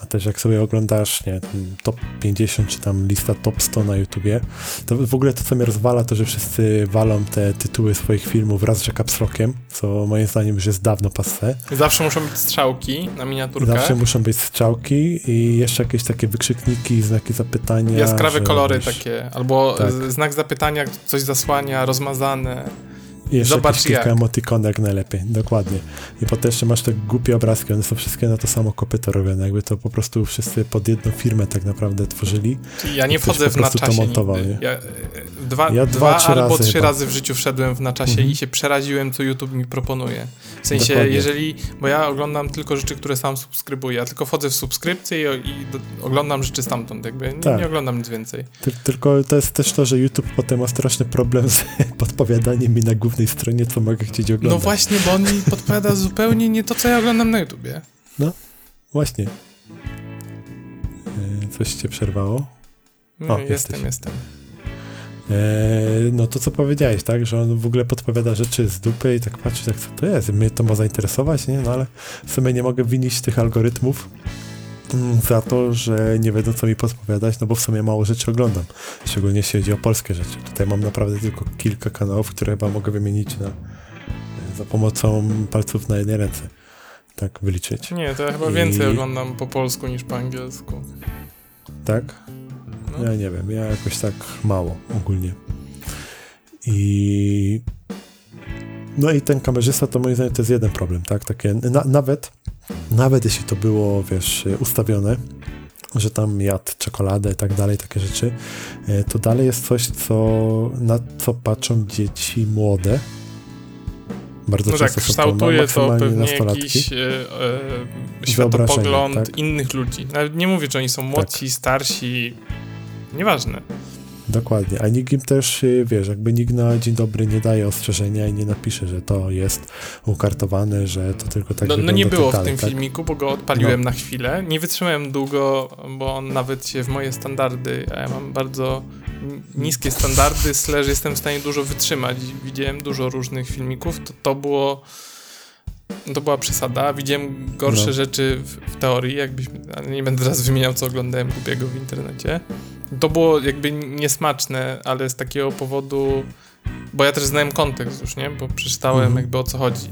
A też jak sobie oglądasz, nie, top 50, czy tam lista top 100 na YouTubie, to w ogóle to, co mnie rozwala, to, że wszyscy walą te tytuły swoich filmów raz, że kapslokiem, co moim zdaniem już jest dawno passe. Zawsze muszą być strzałki na miniaturkę. Zawsze muszą być strzałki i jeszcze jakieś takie wykrzykniki, znaki zapytania. Jaskrawe kolory takie, albo Tak. znak zapytania, coś zasłania, rozmazane. I jeszcze Zobacz jakieś kilka jak. emotikonek najlepiej, dokładnie. I potem jeszcze masz te głupie obrazki, one są wszystkie na to samo kopyto robione, jakby to po prostu wszyscy pod jedną firmę tak naprawdę tworzyli. Ja nie wchodzę w prostu to naczasie montował, nigdy. Ja, e, dwa, Ja dwa, dwa, trzy albo razy trzy chyba. razy w życiu wszedłem w naczasie Mhm. i się przeraziłem, co YouTube mi proponuje. W sensie, Dokładnie. jeżeli, bo ja oglądam tylko rzeczy, które sam subskrybuję, ja tylko wchodzę w subskrypcję i, i do, oglądam rzeczy stamtąd, jakby nie, Tak. nie oglądam nic więcej. Ty, tylko to jest też to, że YouTube potem ma straszny problem z *laughs* podpowiadaniem mi na głównej stronie, co mogę chcieć No oglądać. właśnie, bo on mi podpowiada zupełnie nie to, co ja oglądam na YouTubie. Właśnie. E, Coś cię przerwało? No, O, jestem, jesteś. jestem. E, no to co powiedziałeś, tak? Że on w ogóle podpowiada rzeczy z dupy i tak patrzy, tak co to jest? Mnie to ma zainteresować, nie? No ale w sumie nie mogę winić tych algorytmów za to, że nie wiedzą co mi podpowiadać, no bo w sumie mało rzeczy oglądam. Szczególnie jeśli chodzi o polskie rzeczy. Tutaj mam naprawdę tylko kilka kanałów, które chyba mogę wymienić na, za pomocą palców na jednej ręce. Tak wyliczyć. Nie, to ja chyba I- więcej oglądam po polsku niż po angielsku. Tak? No. Ja nie wiem, ja jakoś tak mało ogólnie. I no i ten kamerzysta to moim zdaniem to jest jeden problem, tak? Takie, na, nawet, nawet jeśli to było, wiesz, ustawione, że tam jadł czekoladę i tak dalej, takie rzeczy, e, to dalej jest coś, co, na co patrzą dzieci młode. Bardzo No tak, często są kształtuje to maksymalnie pewnie jakiś e, e, światopogląd tak. innych ludzi. Nawet nie mówię, czy oni są młodsi, starsi, Nieważne. Dokładnie, a nikt im też, y, wiesz, jakby nikt na dzień dobry nie daje ostrzeżenia i nie napisze, że to jest ukartowane, że to tylko tak No, no nie było w dalej, tym tak? filmiku, bo go odpaliłem No. na chwilę. Nie wytrzymałem długo, bo on nawet się w moje standardy, a ja mam bardzo niskie standardy, slash jestem w stanie dużo wytrzymać. Widziałem dużo różnych filmików, to, to było to była przesada. Widziałem gorsze No. rzeczy w, w teorii, jakbyśmy, ale nie będę teraz wymieniał, co oglądałem głupiego w internecie. To było jakby niesmaczne, ale z takiego powodu, bo ja też znałem kontekst już, nie? Bo przeczytałem Mhm. jakby o co chodzi.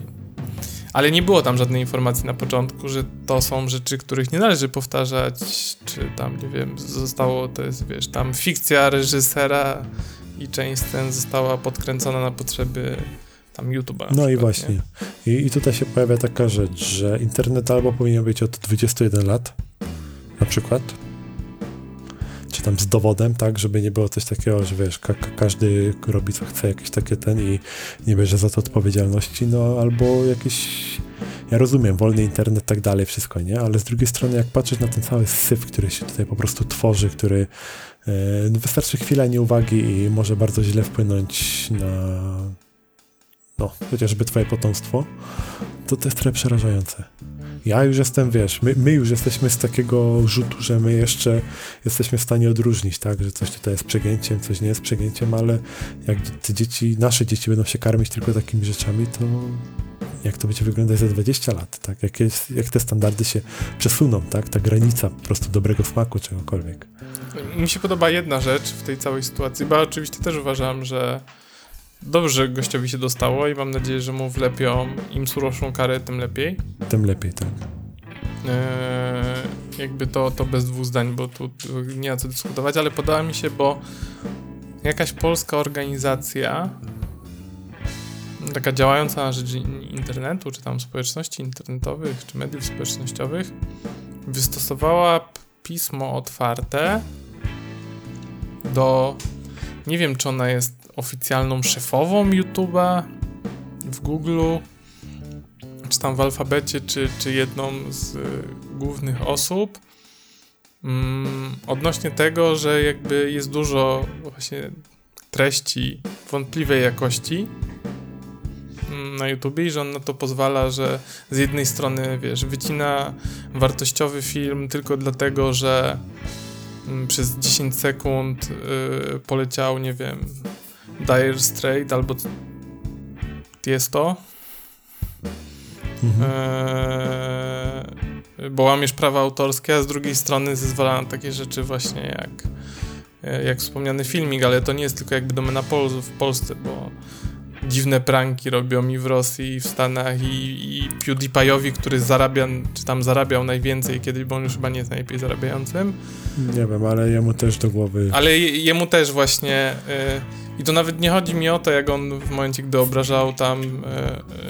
Ale nie było tam żadnej informacji na początku, że to są rzeczy, których nie należy powtarzać, czy tam, nie wiem, zostało, to jest, wiesz, tam fikcja reżysera i część scen została podkręcona na potrzeby tam YouTube'a. No i przykład, właśnie. nie? I, I tutaj się pojawia taka rzecz, że internet albo powinien być od 21 lat, na przykład, czy tam z dowodem, tak, żeby nie było coś takiego, że wiesz, ka ka każdy robi co chce, jakieś takie ten i nie bierze za to odpowiedzialności, no albo jakiś, ja rozumiem, wolny internet, tak dalej, wszystko, nie, ale z drugiej strony, jak patrzeć na ten cały syf, który się tutaj po prostu tworzy, który no wystarczy chwila nieuwagi i może bardzo źle wpłynąć na no, chociażby twoje potomstwo, to to jest trochę przerażające. Ja już jestem, wiesz, my, my już jesteśmy z takiego rzutu, że my jeszcze jesteśmy w stanie odróżnić, tak, że coś tutaj jest przegięciem, coś nie jest przegięciem, ale jak te dzieci, nasze dzieci będą się karmić tylko takimi rzeczami, to jak to będzie wyglądać za 20 lat, tak, jak, jest, jak te standardy się przesuną, tak, ta granica po prostu dobrego smaku, czegokolwiek. Mi się podoba jedna rzecz w tej całej sytuacji, bo oczywiście też uważam, że dobrze gościowi się dostało i mam nadzieję, że mu wlepią im surowszą karę, tym lepiej. Tym lepiej, tak. Eee, jakby to, to bez dwóch zdań, bo tu, nie ma co dyskutować, ale podoba mi się, bo jakaś polska organizacja taka działająca na rzecz in- internetu, czy tam społeczności internetowych, czy mediów społecznościowych wystosowała pismo otwarte do nie wiem, czy ona jest oficjalną szefową YouTube'a w Google'u, czy tam w alfabecie, czy, czy jedną z y, głównych osób. Mm, odnośnie tego, że jakby jest dużo właśnie treści wątpliwej jakości mm, na YouTubie i że on na to pozwala, że z jednej strony, wiesz, wycina wartościowy film tylko dlatego, że mm, przez 10 sekund y, poleciał, nie wiem, Dire Straits albo Tiesto, Mhm. Eee, bo łamiesz prawa autorskie, a z drugiej strony zezwala na takie rzeczy właśnie jak, e, jak wspomniany filmik, ale to nie jest tylko jakby domena Pol w Polsce, bo dziwne pranki robią i w Rosji, i w Stanach, i, i PewDiePie'owi, który zarabia, czy tam zarabiał najwięcej kiedyś, bo on już chyba nie jest najlepiej zarabiającym, Nie wiem, ale jemu też do głowy... ale je, jemu też właśnie. y, I to nawet nie chodzi mi o to, jak on w momencie, gdy obrażał tam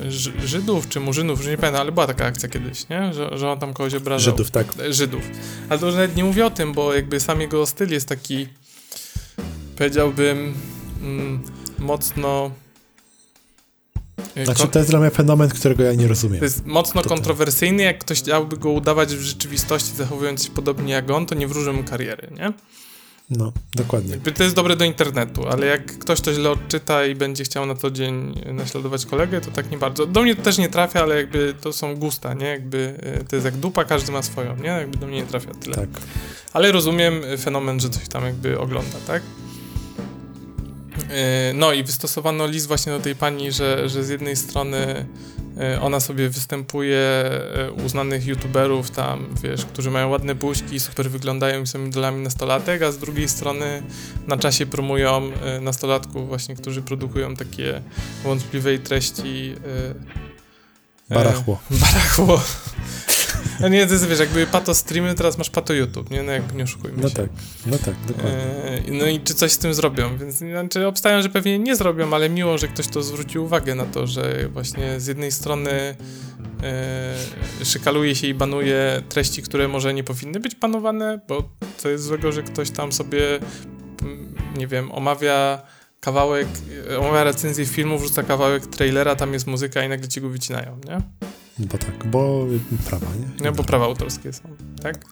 y, Ży- Żydów czy Murzynów, już nie pamiętam, ale była taka akcja kiedyś, nie? Że, że on tam kogoś obrażał. Żydów, tak. E, Żydów. Ale to już nawet nie mówię o tym, bo jakby sam jego styl jest taki, powiedziałbym, mm, mocno. y, Znaczy, to jest dla mnie fenomen, którego ja nie rozumiem. to jest mocno To kontrowersyjny. Jak ktoś chciałby go udawać w rzeczywistości, zachowując się podobnie jak on, to nie wróży mu kariery, nie? No, dokładnie. Jakby to jest dobre do internetu, ale jak ktoś to źle odczyta i będzie chciał na co dzień naśladować kolegę, to tak nie bardzo. Do mnie to też nie trafia, ale jakby to są gusta, nie? Jakby y, to jest jak dupa, każdy ma swoją, nie? Jakby do mnie nie trafia tyle. Tak. Ale rozumiem y, fenomen, że coś tam jakby ogląda, tak? Y, No i wystosowano list właśnie do tej pani, że, że z jednej strony y, ona sobie występuje y, uznanych youtuberów tam, wiesz, którzy mają ładne buźki, super wyglądają i są idolami nastolatek, a z drugiej strony na czasie promują nastolatków właśnie, którzy produkują takie wątpliwej treści Barachło. Barachło. *laughs* No nie, to jest, wiesz, jakby pato streamy, teraz masz pato YouTube, nie? No jakby nie oszukujmy No się. tak, no tak, dokładnie. E, no i czy coś z tym zrobią? Więc znaczy obstawiam, że pewnie nie zrobią, ale miło, że ktoś to zwrócił uwagę na to, że właśnie z jednej strony e, szykaluje się i banuje treści, które może nie powinny być banowane, bo co jest złego, że ktoś tam sobie mm, nie wiem, omawia kawałek, omawia recenzję filmu, wrzuca kawałek trailera, tam jest muzyka i nagle ci go wycinają, nie? Bo tak, bo prawa, nie? No bo prawa autorskie są, tak?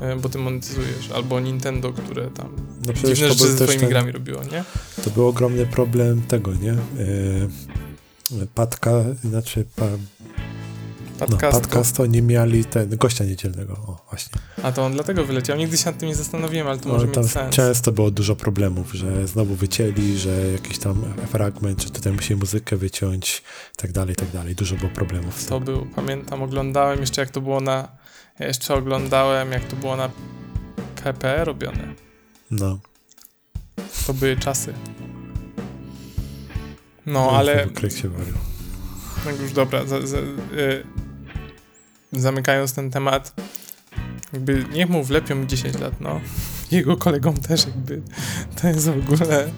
E, Bo ty monetyzujesz, albo Nintendo, które tam No dziwne rzeczy ze swoimi ten, grami robiło, nie? to był ogromny problem tego, nie? Yy, Patka, znaczy pa, no, Podcast, podcast to nie mieli ten, gościa niedzielnego, o właśnie. A to on dlatego wyleciał. Nigdy się nad tym nie zastanowiłem, ale to No, może tam mieć sens. często było dużo problemów, że znowu wycięli, że jakiś tam fragment, że tutaj musi muzykę wyciąć, i tak dalej, tak dalej. Dużo było problemów To był, pamiętam, oglądałem jeszcze jak to było na... Ja jeszcze oglądałem jak to było na KPE robione. No, To były czasy. No, ale znowu Kryk się walił. no już dobra, za, za, y, zamykając ten temat, jakby niech mu wlepią mi 10 lat, no. Jego kolegom też jakby. To jest w ogóle...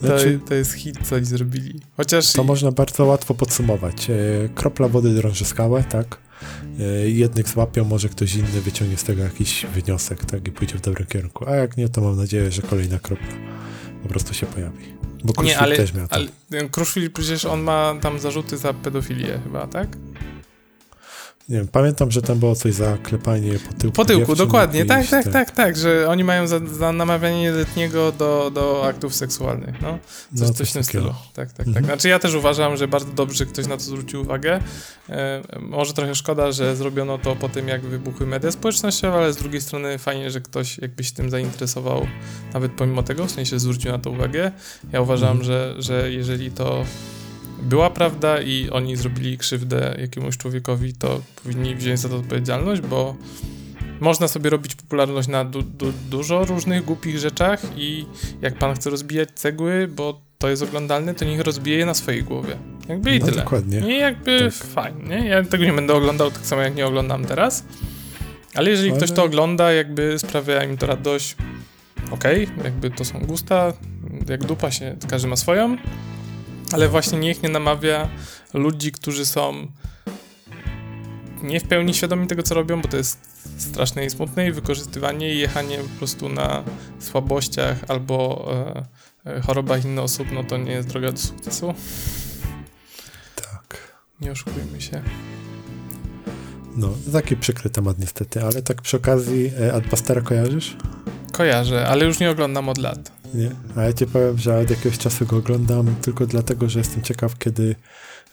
To, Znaczy- to jest hit, co oni zrobili. Chociaż... To można bardzo łatwo podsumować. E, Kropla wody drąży skałę, tak? E, Jednych złapią, może ktoś inny wyciągnie z tego jakiś wniosek, tak? I pójdzie w dobrym kierunku. A jak nie, to mam nadzieję, że kolejna kropla po prostu się pojawi. Bo Nie, Kruszwil ale, też miał to. ale Kruszwil przecież on ma tam zarzuty za pedofilię chyba, tak? Nie wiem, pamiętam, że tam było coś za klepanie po tyłku. Po tyłku, dokładnie, tak, tak, tak, tak, że oni mają za, za namawianie nieletniego do, do aktów seksualnych, no. Coś, No, coś w tym stylu. Tak, tak, tak. Mhm. Znaczy ja też uważam, że bardzo dobrze że ktoś na to zwrócił uwagę. E, może trochę szkoda, że zrobiono to po tym, jak wybuchły media społecznościowe, ale z drugiej strony fajnie, że ktoś jakby się tym zainteresował, nawet pomimo tego, w sensie zwrócił na to uwagę. Ja uważam, Mhm. że, że jeżeli to była prawda i oni zrobili krzywdę jakiemuś człowiekowi, to powinni wziąć za to odpowiedzialność, bo można sobie robić popularność na du du dużo różnych głupich rzeczach i jak pan chce rozbijać cegły, bo to jest oglądalne, to niech rozbije je na swojej głowie. Jakby i No, tyle. dokładnie. I jakby Tak. fajnie, nie? Ja tego nie będę oglądał tak samo jak nie oglądam teraz. Ale jeżeli Ale- ktoś to ogląda, jakby sprawia im to radość, okej, jakby to są gusta, jak dupa się, każdy ma swoją, ale właśnie niech nie namawia ludzi, którzy są nie w pełni świadomi tego, co robią, bo to jest straszne i smutne i wykorzystywanie i jechanie po prostu na słabościach albo e, e, chorobach innych osób, no to nie jest droga do sukcesu. Tak. Nie oszukujmy się. No, taki przykry temat niestety, ale tak przy okazji e, Adbustera kojarzysz? Kojarzę, ale już nie oglądam od lat. Nie? A ja ci powiem, że od jakiegoś czasu go oglądam tylko dlatego, że jestem ciekaw, kiedy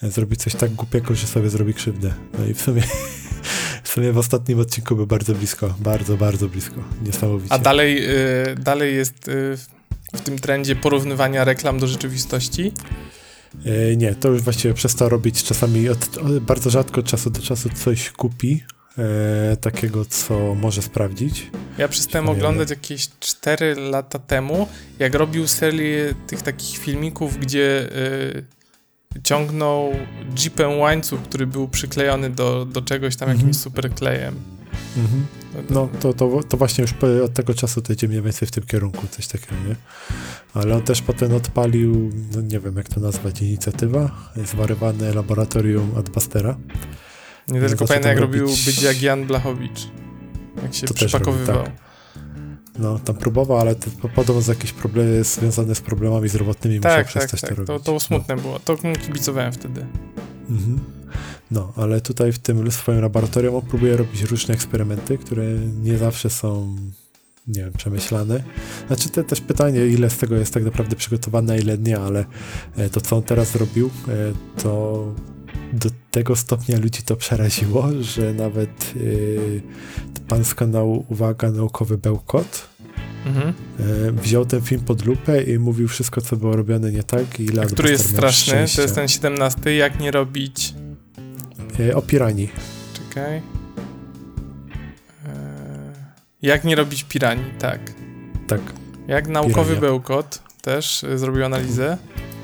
e, zrobi coś tak głupiego, że sobie zrobi krzywdę. No i w sumie *laughs* w sumie w ostatnim odcinku był bardzo blisko, bardzo, bardzo blisko. Niesamowicie. A dalej, y, dalej jest y, w- tym trendzie porównywania reklam do rzeczywistości. E, nie, to już właściwie przestał robić czasami, od, od, bardzo rzadko od czasu do czasu coś kupi, e, takiego, co może sprawdzić. Ja przestałem oglądać jakieś 4 lata temu, jak robił serię tych takich filmików, gdzie y, ciągnął jeepem łańcuch, który był przyklejony do, do czegoś tam Mhm. jakimś super klejem. Mhm. No, to, to, to właśnie już od tego czasu to idzie mniej więcej w tym kierunku, coś takiego, nie? Ale on też potem odpalił, no nie wiem jak to nazwać, inicjatywa, zwarywane laboratorium Adbustera. Nie No tylko to pamiętam, jak robił być Jan Blachowicz. Jak się To przypakowywał. tak. No, tam próbował, ale to po- podobno z jakieś problemy związane z problemami zdrowotnymi musiał Tak, tak, przestać tak. to To, robić. to smutne było. To kibicowałem wtedy. Mhm. No, ale tutaj w tym swoim laboratorium on próbuje robić różne eksperymenty, które nie zawsze są, nie wiem, przemyślane. Znaczy, to też pytanie, ile z tego jest tak naprawdę przygotowane, a ile nie, ale e, to, co on teraz zrobił, e, to do tego stopnia ludzi to przeraziło, że nawet e, pan z kanału Uwaga Naukowy Bełkot Mhm. e, wziął ten film pod lupę i mówił wszystko, co było robione nie tak i ile Który jest straszny, to jest ten 17, jak nie robić... E, O piranii. Czekaj. Eee, jak nie robić piranii, tak. Tak. Jak naukowy Pirania. bełkot też y, zrobił analizę,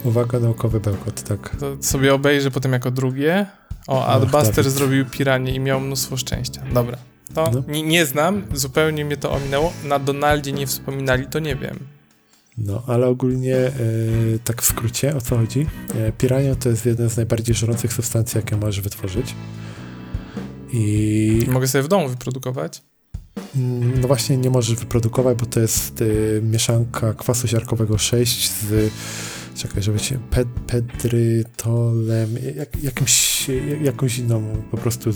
Uwaga, naukowy bełkot, tak. to sobie obejrzę potem jako drugie. O, Ach, Adbuster zrobił piranie i miał mnóstwo szczęścia. Dobra. To No. nie, nie znam, zupełnie mnie to ominęło. Na Donaldzie nie wspominali, to nie wiem. No, ale ogólnie e, tak w skrócie, o co chodzi? E, to jest jeden z najbardziej żrących substancji, jakie możesz wytworzyć. I Mogę sobie w domu wyprodukować. mm, no właśnie nie możesz wyprodukować, bo to jest e, mieszanka kwasu siarkowego 6 z czekaj, żeby się ped, pedrytolem, jak, jakimś jakąś inną po prostu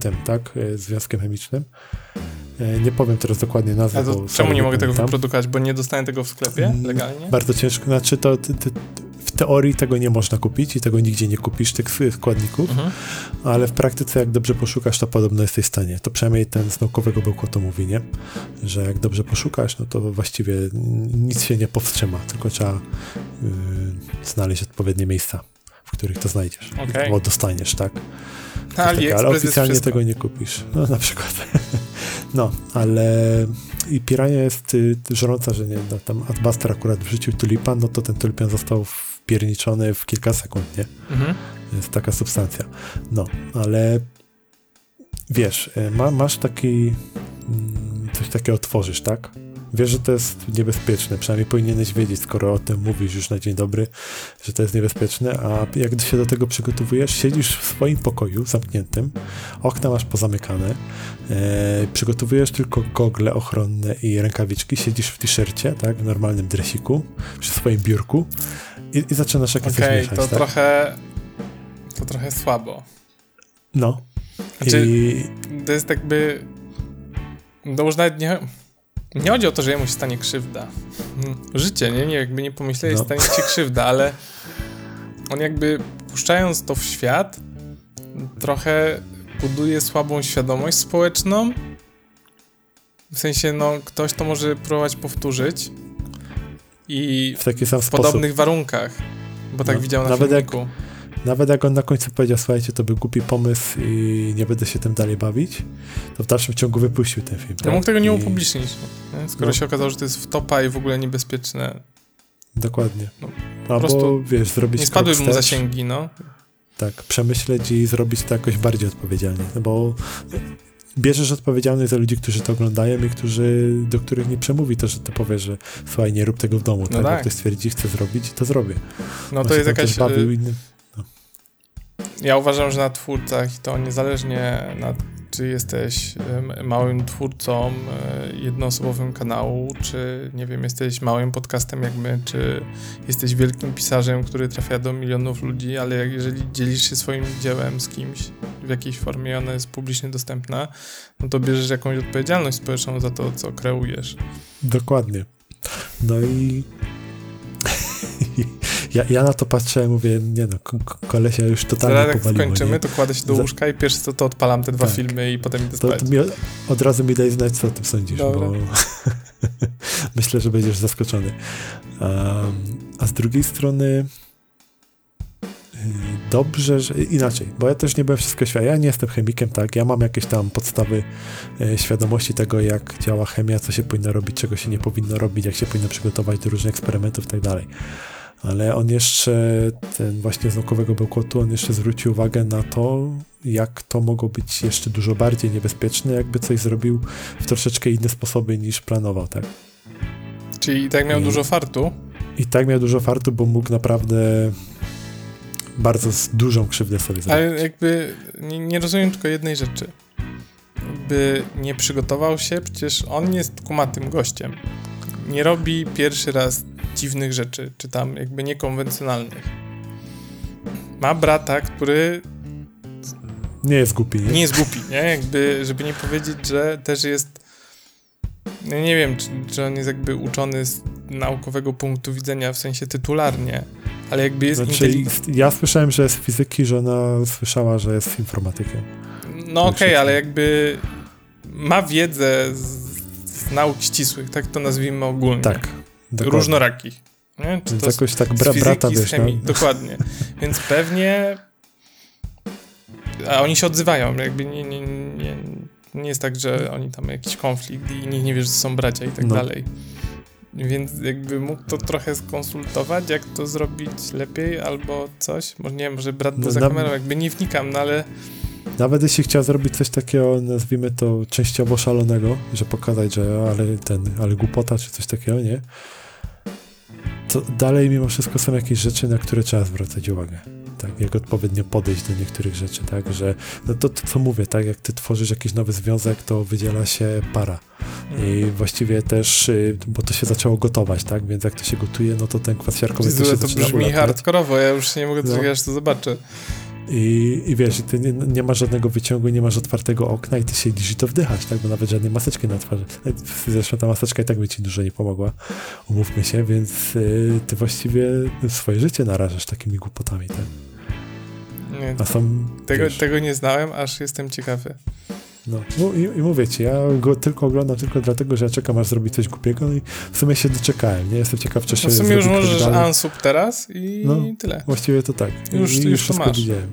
tym, tak, e, związkiem chemicznym. E, Nie powiem teraz dokładnie nazwy, A to bo czemu nie mogę tego wyprodukować? Bo nie dostanę tego w sklepie Mm, legalnie? Bardzo ciężko, znaczy to ty, ty, teorii tego nie można kupić i tego nigdzie nie kupisz, tych składników, Mhm. ale w praktyce jak dobrze poszukasz, to podobno jesteś w stanie. To przynajmniej ten z naukowego bełkotu mówi, nie? Że jak dobrze poszukasz, no to właściwie nic się nie powstrzyma, tylko trzeba yy, znaleźć odpowiednie miejsca, w których to znajdziesz. Okej. Bo dostaniesz, tak? Coś takiego, ale oficjalnie tego nie kupisz. No na przykład. *laughs* No, ale i pirania jest y, żrąca, że nie, no, tam Adbuster akurat wrzucił tulipan, no to ten tulipan został wpierniczony w kilka sekund, nie? Mhm. Jest taka substancja. No, ale wiesz, y, ma, masz taki mm, coś takiego tworzysz, tak? Wiesz, że to jest niebezpieczne, przynajmniej powinieneś wiedzieć, skoro o tym mówisz już na dzień dobry, że to jest niebezpieczne, a jak się do tego przygotowujesz, siedzisz w swoim pokoju zamkniętym, okna masz pozamykane, e, przygotowujesz tylko gogle ochronne i rękawiczki, siedzisz w t-shircie, tak, w normalnym dresiku, przy swoim biurku i, i zaczynasz jakieś Okej, mieszać, to tak? trochę to trochę słabo. No. Znaczy- I To jest jakby to już nawet nie nie chodzi o to, że jemu się stanie krzywda. Życie, nie? nie jakby nie pomyśleli, No. stanie się krzywda, ale on jakby puszczając to w świat trochę buduje słabą świadomość społeczną. W sensie, no, ktoś to może próbować powtórzyć i w taki sam w sposób. podobnych warunkach, bo tak No, widział na nawet jak- filmiku. Nawet jak on na końcu powiedział, słuchajcie, to był głupi pomysł i nie będę się tym dalej bawić, to w dalszym ciągu wypuścił ten film. Ja tak? mógł tego nie upublicznić, nie? skoro No. się okazało, że to jest wtopa i w ogóle niebezpieczne. Dokładnie. No, Albo, prostu wiesz, zrobić Nie spadły mu zasięgi, no. Tak, przemyśleć i zrobić to jakoś bardziej odpowiedzialnie, no bo bierzesz odpowiedzialność za ludzi, którzy to oglądają i którzy, do których nie przemówi to, że ty powiesz, że słuchaj, nie rób tego w domu, tak? tak. Jak ktoś stwierdzi, chce zrobić, to zrobię. No to jest jakaś... bawił y, innym. Ja uważam, że na twórcach i to niezależnie na czy jesteś małym twórcą e, jednoosobowym kanału, czy nie wiem, jesteś małym podcastem jak my, czy jesteś wielkim pisarzem, który trafia do milionów ludzi, ale jeżeli dzielisz się swoim dziełem z kimś w jakiejś formie ona jest publicznie dostępna, no to bierzesz jakąś odpowiedzialność społeczną za to, co kreujesz. Dokładnie. No i *laughs* ja, ja na to patrzę i mówię, nie no, ko- ko- kolesia już totalnie Zaraz jak powaliło, skończymy, nie? to kładę się do łóżka i pierwsze co to odpalam te dwa Tak. filmy i potem idę To, spać. to mi, od razu mi daj znać, co o tym sądzisz, Dobra. bo *laughs* myślę, że będziesz zaskoczony. Um, a z drugiej strony yy, dobrze, że inaczej, bo ja też nie byłem wszystko świadom. Ja nie jestem chemikiem, tak, ja mam jakieś tam podstawy e, świadomości tego, jak działa chemia, co się powinno robić, czego się nie powinno robić, jak się powinno przygotować do różnych eksperymentów i tak dalej. Ale on jeszcze, ten właśnie z naukowego bełkotu, on jeszcze zwrócił uwagę na to, jak to mogło być jeszcze dużo bardziej niebezpieczne, jakby coś zrobił w troszeczkę inne sposoby niż planował, tak? Czyli tak miał I- dużo fartu. I tak miał dużo fartu, bo mógł naprawdę bardzo z dużą krzywdę sobie zrobić. Ale jakby nie, nie rozumiem tylko jednej rzeczy. Jakby nie przygotował się, przecież on jest kumatym gościem. Nie robi pierwszy raz dziwnych rzeczy, czy tam jakby niekonwencjonalnych. Ma brata, który Nie jest głupi, nie? nie jest głupi, nie? Jakby, żeby nie powiedzieć, że też jest no nie wiem, czy, czy on jest jakby uczony z naukowego punktu widzenia, w sensie tytularnie, ale jakby jest Znaczy, inteligentny. ja słyszałem, że jest fizyki, że ona słyszała, że jest informatykiem. No okej, Myślę, ale jakby ma wiedzę z, z nauk ścisłych, tak to nazwijmy ogólnie. Tak. Dokładnie. Różnorakich. Nie? Czy Więc to jakoś tak z bra, fizyki, brata, wiesz, no, Dokładnie. Więc pewnie a oni się odzywają, jakby nie, nie, nie, nie jest tak, że oni tam jakiś konflikt i nikt nie wie, że są bracia i tak No. dalej. Więc jakby mógł to trochę skonsultować, jak to zrobić lepiej albo coś. Może nie wiem, może brat był No, za na- kamerą, jakby nie wnikam, no ale Nawet jeśli chciał zrobić coś takiego, nazwijmy to częściowo szalonego, że pokazać, że ale ten, ale głupota czy coś takiego, nie? To dalej mimo wszystko są jakieś rzeczy, na które trzeba zwracać uwagę. Tak, jak odpowiednio podejść do niektórych rzeczy, tak, że no to, to co mówię, tak, jak ty tworzysz jakiś nowy związek, to wydziela się para. I właściwie też, y, bo to się zaczęło gotować, tak, więc jak to się gotuje, no to ten kwas siarkowy to się to zaczyna brzmi ulatniać. hardkorowo, ja już nie mogę No. aż to zobaczę. I, I wiesz, ty nie, nie masz żadnego wyciągu, nie masz otwartego okna i ty siedzisz i to wdychasz, tak? Bo nawet żadnej maseczki na twarzy. Zresztą ta maseczka i tak by ci dużo nie pomogła, umówmy się, więc y, ty właściwie swoje życie narażasz takimi głupotami, tak? Nie, A są, tego, wiesz, tego nie znałem, aż jestem ciekawy. No, no i, i mówię ci, ja go tylko oglądam tylko dlatego, że ja czekam, aż zrobi coś głupiego no i w sumie się doczekałem, nie? Jestem ciekaw, czy się No w sumie już możesz dalej. unsub teraz i No. tyle. Właściwie to tak. Już- I, już to masz. widziałem.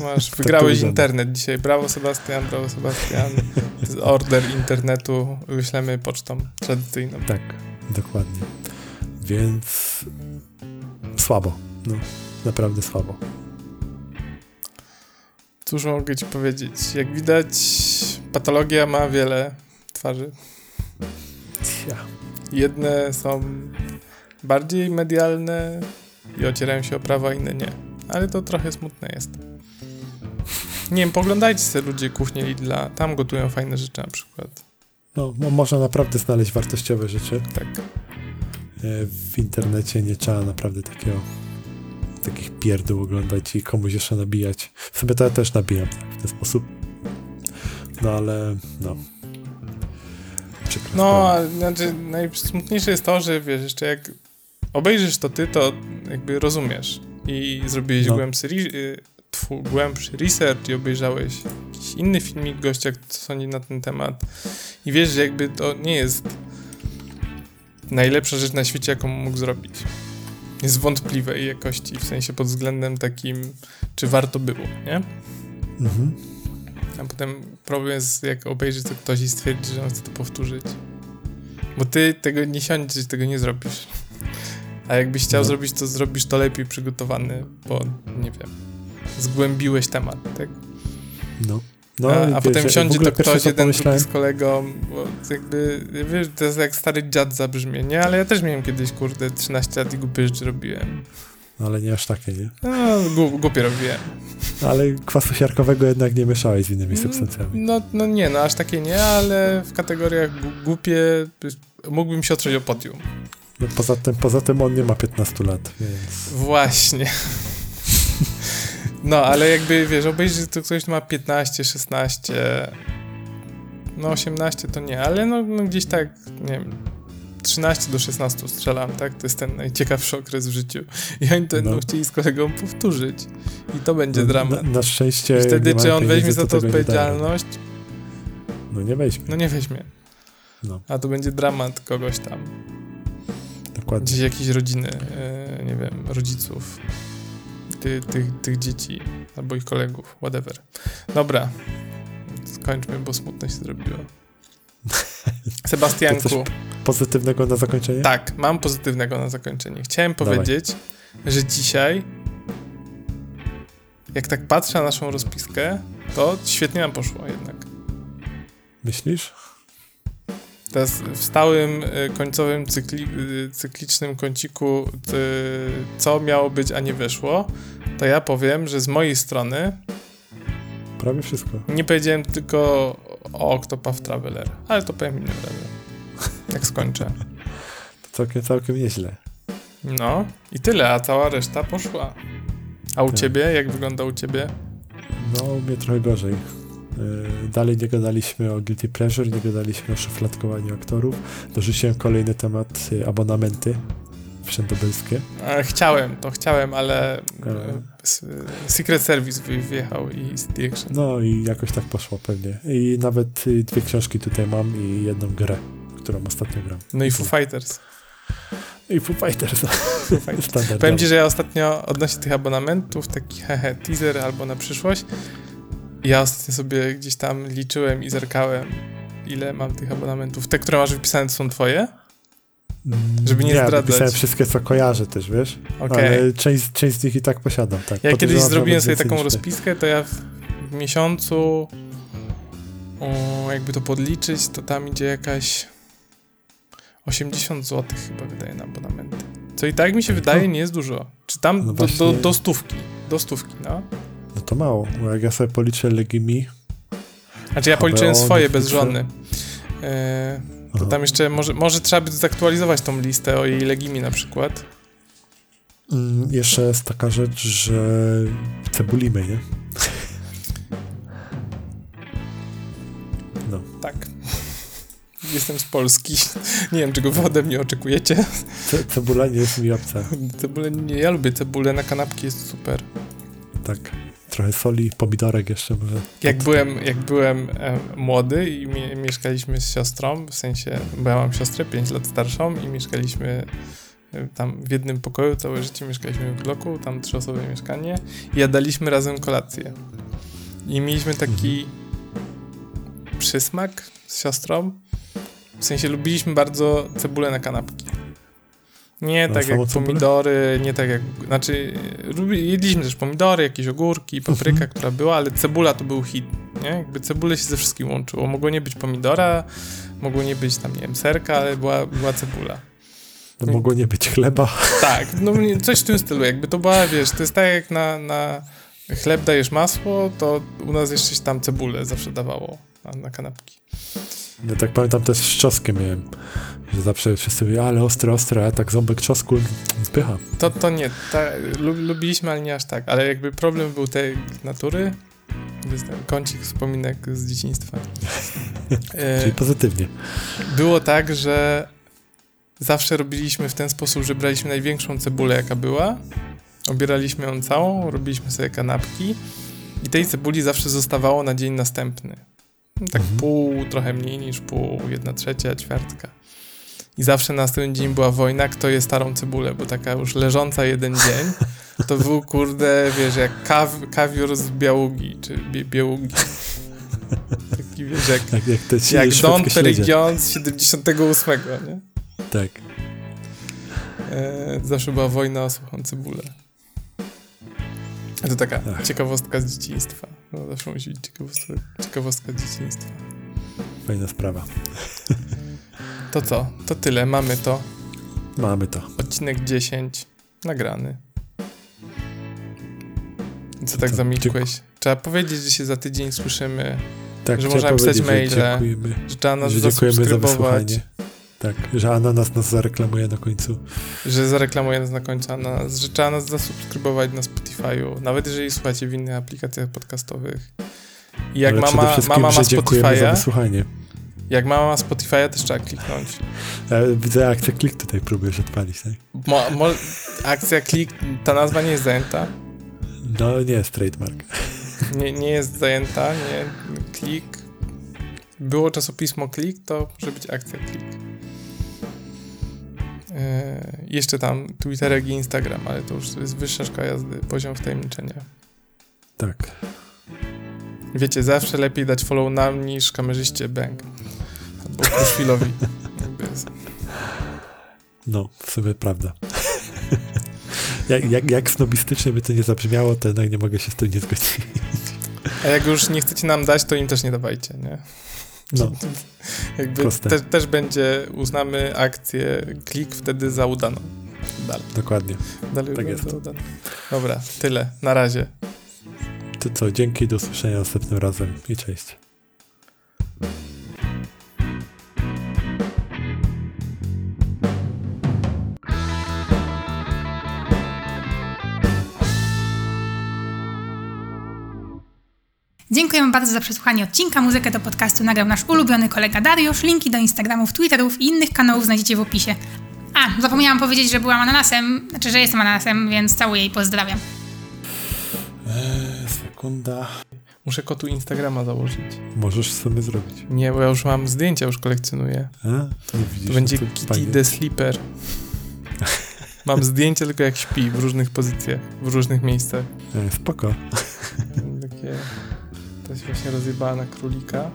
Masz, *laughs* to wygrałeś wiadomo. internet dzisiaj. Brawo Sebastian, brawo Sebastian. Order internetu wyślemy pocztą tradycyjną. Tak, dokładnie. Więc słabo. No, naprawdę słabo. Cóż mogę ci powiedzieć? Jak widać, patologia ma wiele twarzy. Jedne są bardziej medialne i ocierają się o prawo, a inne nie. Ale to trochę smutne jest. Nie wiem, poglądajcie sobie ludzie kuchnię Lidla. Tam gotują fajne rzeczy na przykład. No, mo- można naprawdę znaleźć wartościowe rzeczy. Tak. E, W internecie nie trzeba naprawdę takiego takich pierdół oglądać i komuś jeszcze nabijać. Sobie to ja też nabijam w ten sposób. No ale no. Przykra No, znaczy najsmutniejsze jest to, że wiesz, jeszcze jak obejrzysz to ty, to jakby rozumiesz i zrobiłeś No. głębszy, y, głębszy research i obejrzałeś jakiś inny filmik gościa, co sądzi na ten temat i wiesz, że jakby to nie jest najlepsza rzecz na świecie, jaką mógł zrobić. Jest wątpliwej jakości, w sensie pod względem takim, czy warto było, nie? Mhm. A potem problem jest, jak obejrzy to ktoś i stwierdzi, że on chce to powtórzyć. Bo ty tego nie siądziesz, tego nie zrobisz. A jakbyś chciał No. zrobić, to zrobisz to lepiej przygotowany, bo nie wiem, zgłębiłeś temat, tak? No. No, a, a potem ja w siądzie ogóle to ktoś, jeden drugi pomyślałem- z kolegą, bo jakby, wiesz, to jest jak stary dziad zabrzmie, nie? Ale ja też miałem kiedyś, kurde, 13 lat i głupie rzeczy robiłem. No, ale nie aż takie, nie? No, głup, głupie robiłem. Ale kwasu siarkowego jednak nie mieszałeś z innymi substancjami. No, no nie, no aż takie nie, ale w kategoriach głupie mógłbym się otrzeć o podium. No, poza, tym, poza tym on nie ma 15 lat, więc... Właśnie. *laughs* No, ale jakby, wiesz, obejrzy to ktoś, kto ma 15, 16, no 18 to nie, ale no, no gdzieś tak, nie wiem, 13 do 16 strzelam, tak? To jest ten najciekawszy okres w życiu. I oni to będą No. chcieli z kolegą powtórzyć. I to będzie No, dramat. Na, na szczęście... I wtedy, czy on weźmie za to odpowiedzialność? No nie weźmie, No nie weźmie. No. A to będzie dramat kogoś tam. dokładnie. Gdzieś jakiejś rodziny, e, nie wiem, rodziców ty, tych, tych dzieci albo ich kolegów, whatever. Dobra, skończmy, bo smutno się zrobiło. *laughs* Sebastianku, Pozytywnego na zakończenie? tak, mam pozytywnego na zakończenie. Chciałem Dawaj. powiedzieć, że dzisiaj, jak tak patrzę na naszą rozpiskę, to świetnie nam poszło jednak. Myślisz? Teraz w stałym y, końcowym cykli, y, cyklicznym kąciku, y, co miało być, a nie wyszło, to ja powiem, że z mojej strony Prawie wszystko. nie powiedziałem tylko o Octopath Traveler, ale to powiem innym razem, jak skończę. To całkiem, całkiem nieźle. No i tyle, a cała reszta poszła. A u Tak. ciebie? Jak wygląda u ciebie? No, u mnie trochę gorzej. Yy, Dalej nie gadaliśmy o Guilty Pleasure, nie gadaliśmy o szufladkowaniu aktorów. Dorzuciłem kolejny temat, y, abonamenty wszędobylskie. E, Chciałem, to chciałem, ale e, Secret Service wy- wyjechał i City Action. No i jakoś tak poszło pewnie. I nawet dwie książki tutaj mam i jedną grę, którą ostatnio gram. No i Foo Fighters. I Foo Fighters. Foo Fighters. Powiem ci, że ja ostatnio odnośnie tych abonamentów, taki hehe, teaser albo na przyszłość, ja ostatnio sobie gdzieś tam liczyłem i zerkałem, ile mam tych abonamentów. Te, które masz wypisane, to są twoje? żeby nie Mm, ja zdradzać. napisałem wszystkie, co kojarzę też, wiesz? Okej. Ale część, część z nich i tak posiadam, tak. Ja kiedyś zrobiłem sobie taką rozpiskę, to ja w, w miesiącu, o, jakby to podliczyć, to tam idzie jakaś 80 zł chyba wydaje na abonamenty. Co i tak mi się No wydaje nie jest dużo. Czy tam No do, do, do stówki. Do stówki, no. To mało, bo jak ja sobie policzę Legimi, Znaczy ja policzyłem swoje bez żony. E, to tam jeszcze może, może trzeba by zaktualizować tą listę o jej legimi na przykład. Mm, jeszcze jest taka rzecz, że cebulimy, nie? No. Tak. Jestem z Polski. Nie wiem, czego wy ode mnie oczekujecie. Ce cebula nie jest mi obca. Cebulę, nie, ja lubię cebulę, na kanapki jest super. Tak. Trochę soli, pomidorek jeszcze może. Jak byłem, jak byłem e, młody i mi, mieszkaliśmy z siostrą, w sensie, bo ja mam siostrę 5 lat starszą i mieszkaliśmy e, tam w jednym pokoju, całe życie mieszkaliśmy w bloku, tam trzyosobowe mieszkanie i jadaliśmy razem kolację. I mieliśmy taki przysmak z siostrą, w sensie lubiliśmy bardzo cebulę na kanapki. Nie tak jak pomidory, nie tak jak, znaczy jedliśmy też pomidory, jakieś ogórki, papryka, Mhm. która była, ale cebula to był hit, nie? Jakby cebulę się ze wszystkim łączyło. Mogło nie być pomidora, mogło nie być tam, nie wiem, serka, ale była, była cebula. No, mogło nie być chleba. Tak, no coś w tym stylu, jakby to była, wiesz, to jest tak jak na, na chleb dajesz masło, to u nas jeszcze się tam cebulę zawsze dawało na, na kanapki. Ja tak pamiętam też z czosnkiem miałem, że zawsze wszyscy mówią, ale ostre, ostre, a tak ząbek czosnku spycha. To, to nie, ta, lub, lubiliśmy, ale nie aż tak, ale jakby problem był tej natury, kącik wspominek z dzieciństwa. *laughs* E, Czyli pozytywnie. Było tak, że zawsze robiliśmy w ten sposób, że braliśmy największą cebulę, jaka była, obieraliśmy ją całą, robiliśmy sobie kanapki i tej cebuli zawsze zostawało na dzień następny. Tak Mhm. pół, trochę mniej niż pół, jedna trzecia, ćwiartka. I zawsze na następny dzień była wojna, kto je starą cebulę, bo taka już leżąca jeden *laughs* dzień, to był kurde, wiesz, jak kaw, kawior z białugi, czy bie, bieługi. Taki, wiesz, jak Jak, jak te jak Don. Perignon z 78, nie? Tak. E, zawsze była wojna o suchą cebulę. To taka Ach. ciekawostka z dzieciństwa. No, zawsze musi być ciekawostka, ciekawostka z dzieciństwa. Fajna sprawa. *laughs* To co? To tyle. Mamy to. Mamy to. Odcinek 10. Nagrany. Co tak zamilkłeś? Trzeba powiedzieć, że się za tydzień słyszymy, Tak, Że można pisać maile, Dziękujemy, że trzeba nas że dziękujemy za wysłuchanie. Tak, że Ananas nas zareklamuje na końcu. że zareklamuje nas na końcu, a nas, że trzeba nas zasubskrybować na Spotify'u, nawet jeżeli słuchacie w innych aplikacjach podcastowych. I jak Ale mama, mama ma Spotify'a. Jak mama ma Spotify'a, też trzeba kliknąć. E, widzę akcję klik tutaj próbujesz odpalić, tak? Mo, mo, akcja klik, ta nazwa nie jest zajęta. No nie jest trademark. *laughs* Nie, nie jest zajęta, nie. Klik. Było czasopismo klik, to może być akcja klik. Yy, jeszcze tam Twitterek i Instagram, ale to już jest wyższa szkoła jazdy, poziom wtajemniczenia. Tak. Wiecie, zawsze lepiej dać follow nam niż kamerzyście Bang. Albo Kruszwilowi. No, w sumie prawda. jak, jak, jak snobistycznie by to nie zabrzmiało, to jednak nie mogę się z tym nie zgodzić. A jak już nie chcecie nam dać, to im też nie dawajcie, nie? No, Jakby te, też będzie, uznamy akcję klik wtedy za udaną. Dalej, dokładnie. dalej Tak jest. udaną. Dobra, tyle. Na razie. To co, dzięki, do usłyszenia następnym razem i cześć. Dziękujemy bardzo za przesłuchanie odcinka. Muzykę do podcastu nagrał nasz ulubiony kolega Dariusz. Linki do Instagramów, Twitterów i innych kanałów znajdziecie w opisie. A, zapomniałam powiedzieć, że byłam ananasem, znaczy, że jestem ananasem, więc całuję i pozdrawiam. Eee, sekunda. Muszę kotu Instagrama założyć. Możesz sobie zrobić. Nie, bo ja już mam zdjęcia, już kolekcjonuję. A? To widzisz, To będzie no Kitty fajnie. the Sleeper. Mam *laughs* zdjęcie tylko jak śpi w różnych pozycjach, w różnych miejscach. E, spoko. Takie... Się właśnie rozjebała na królika.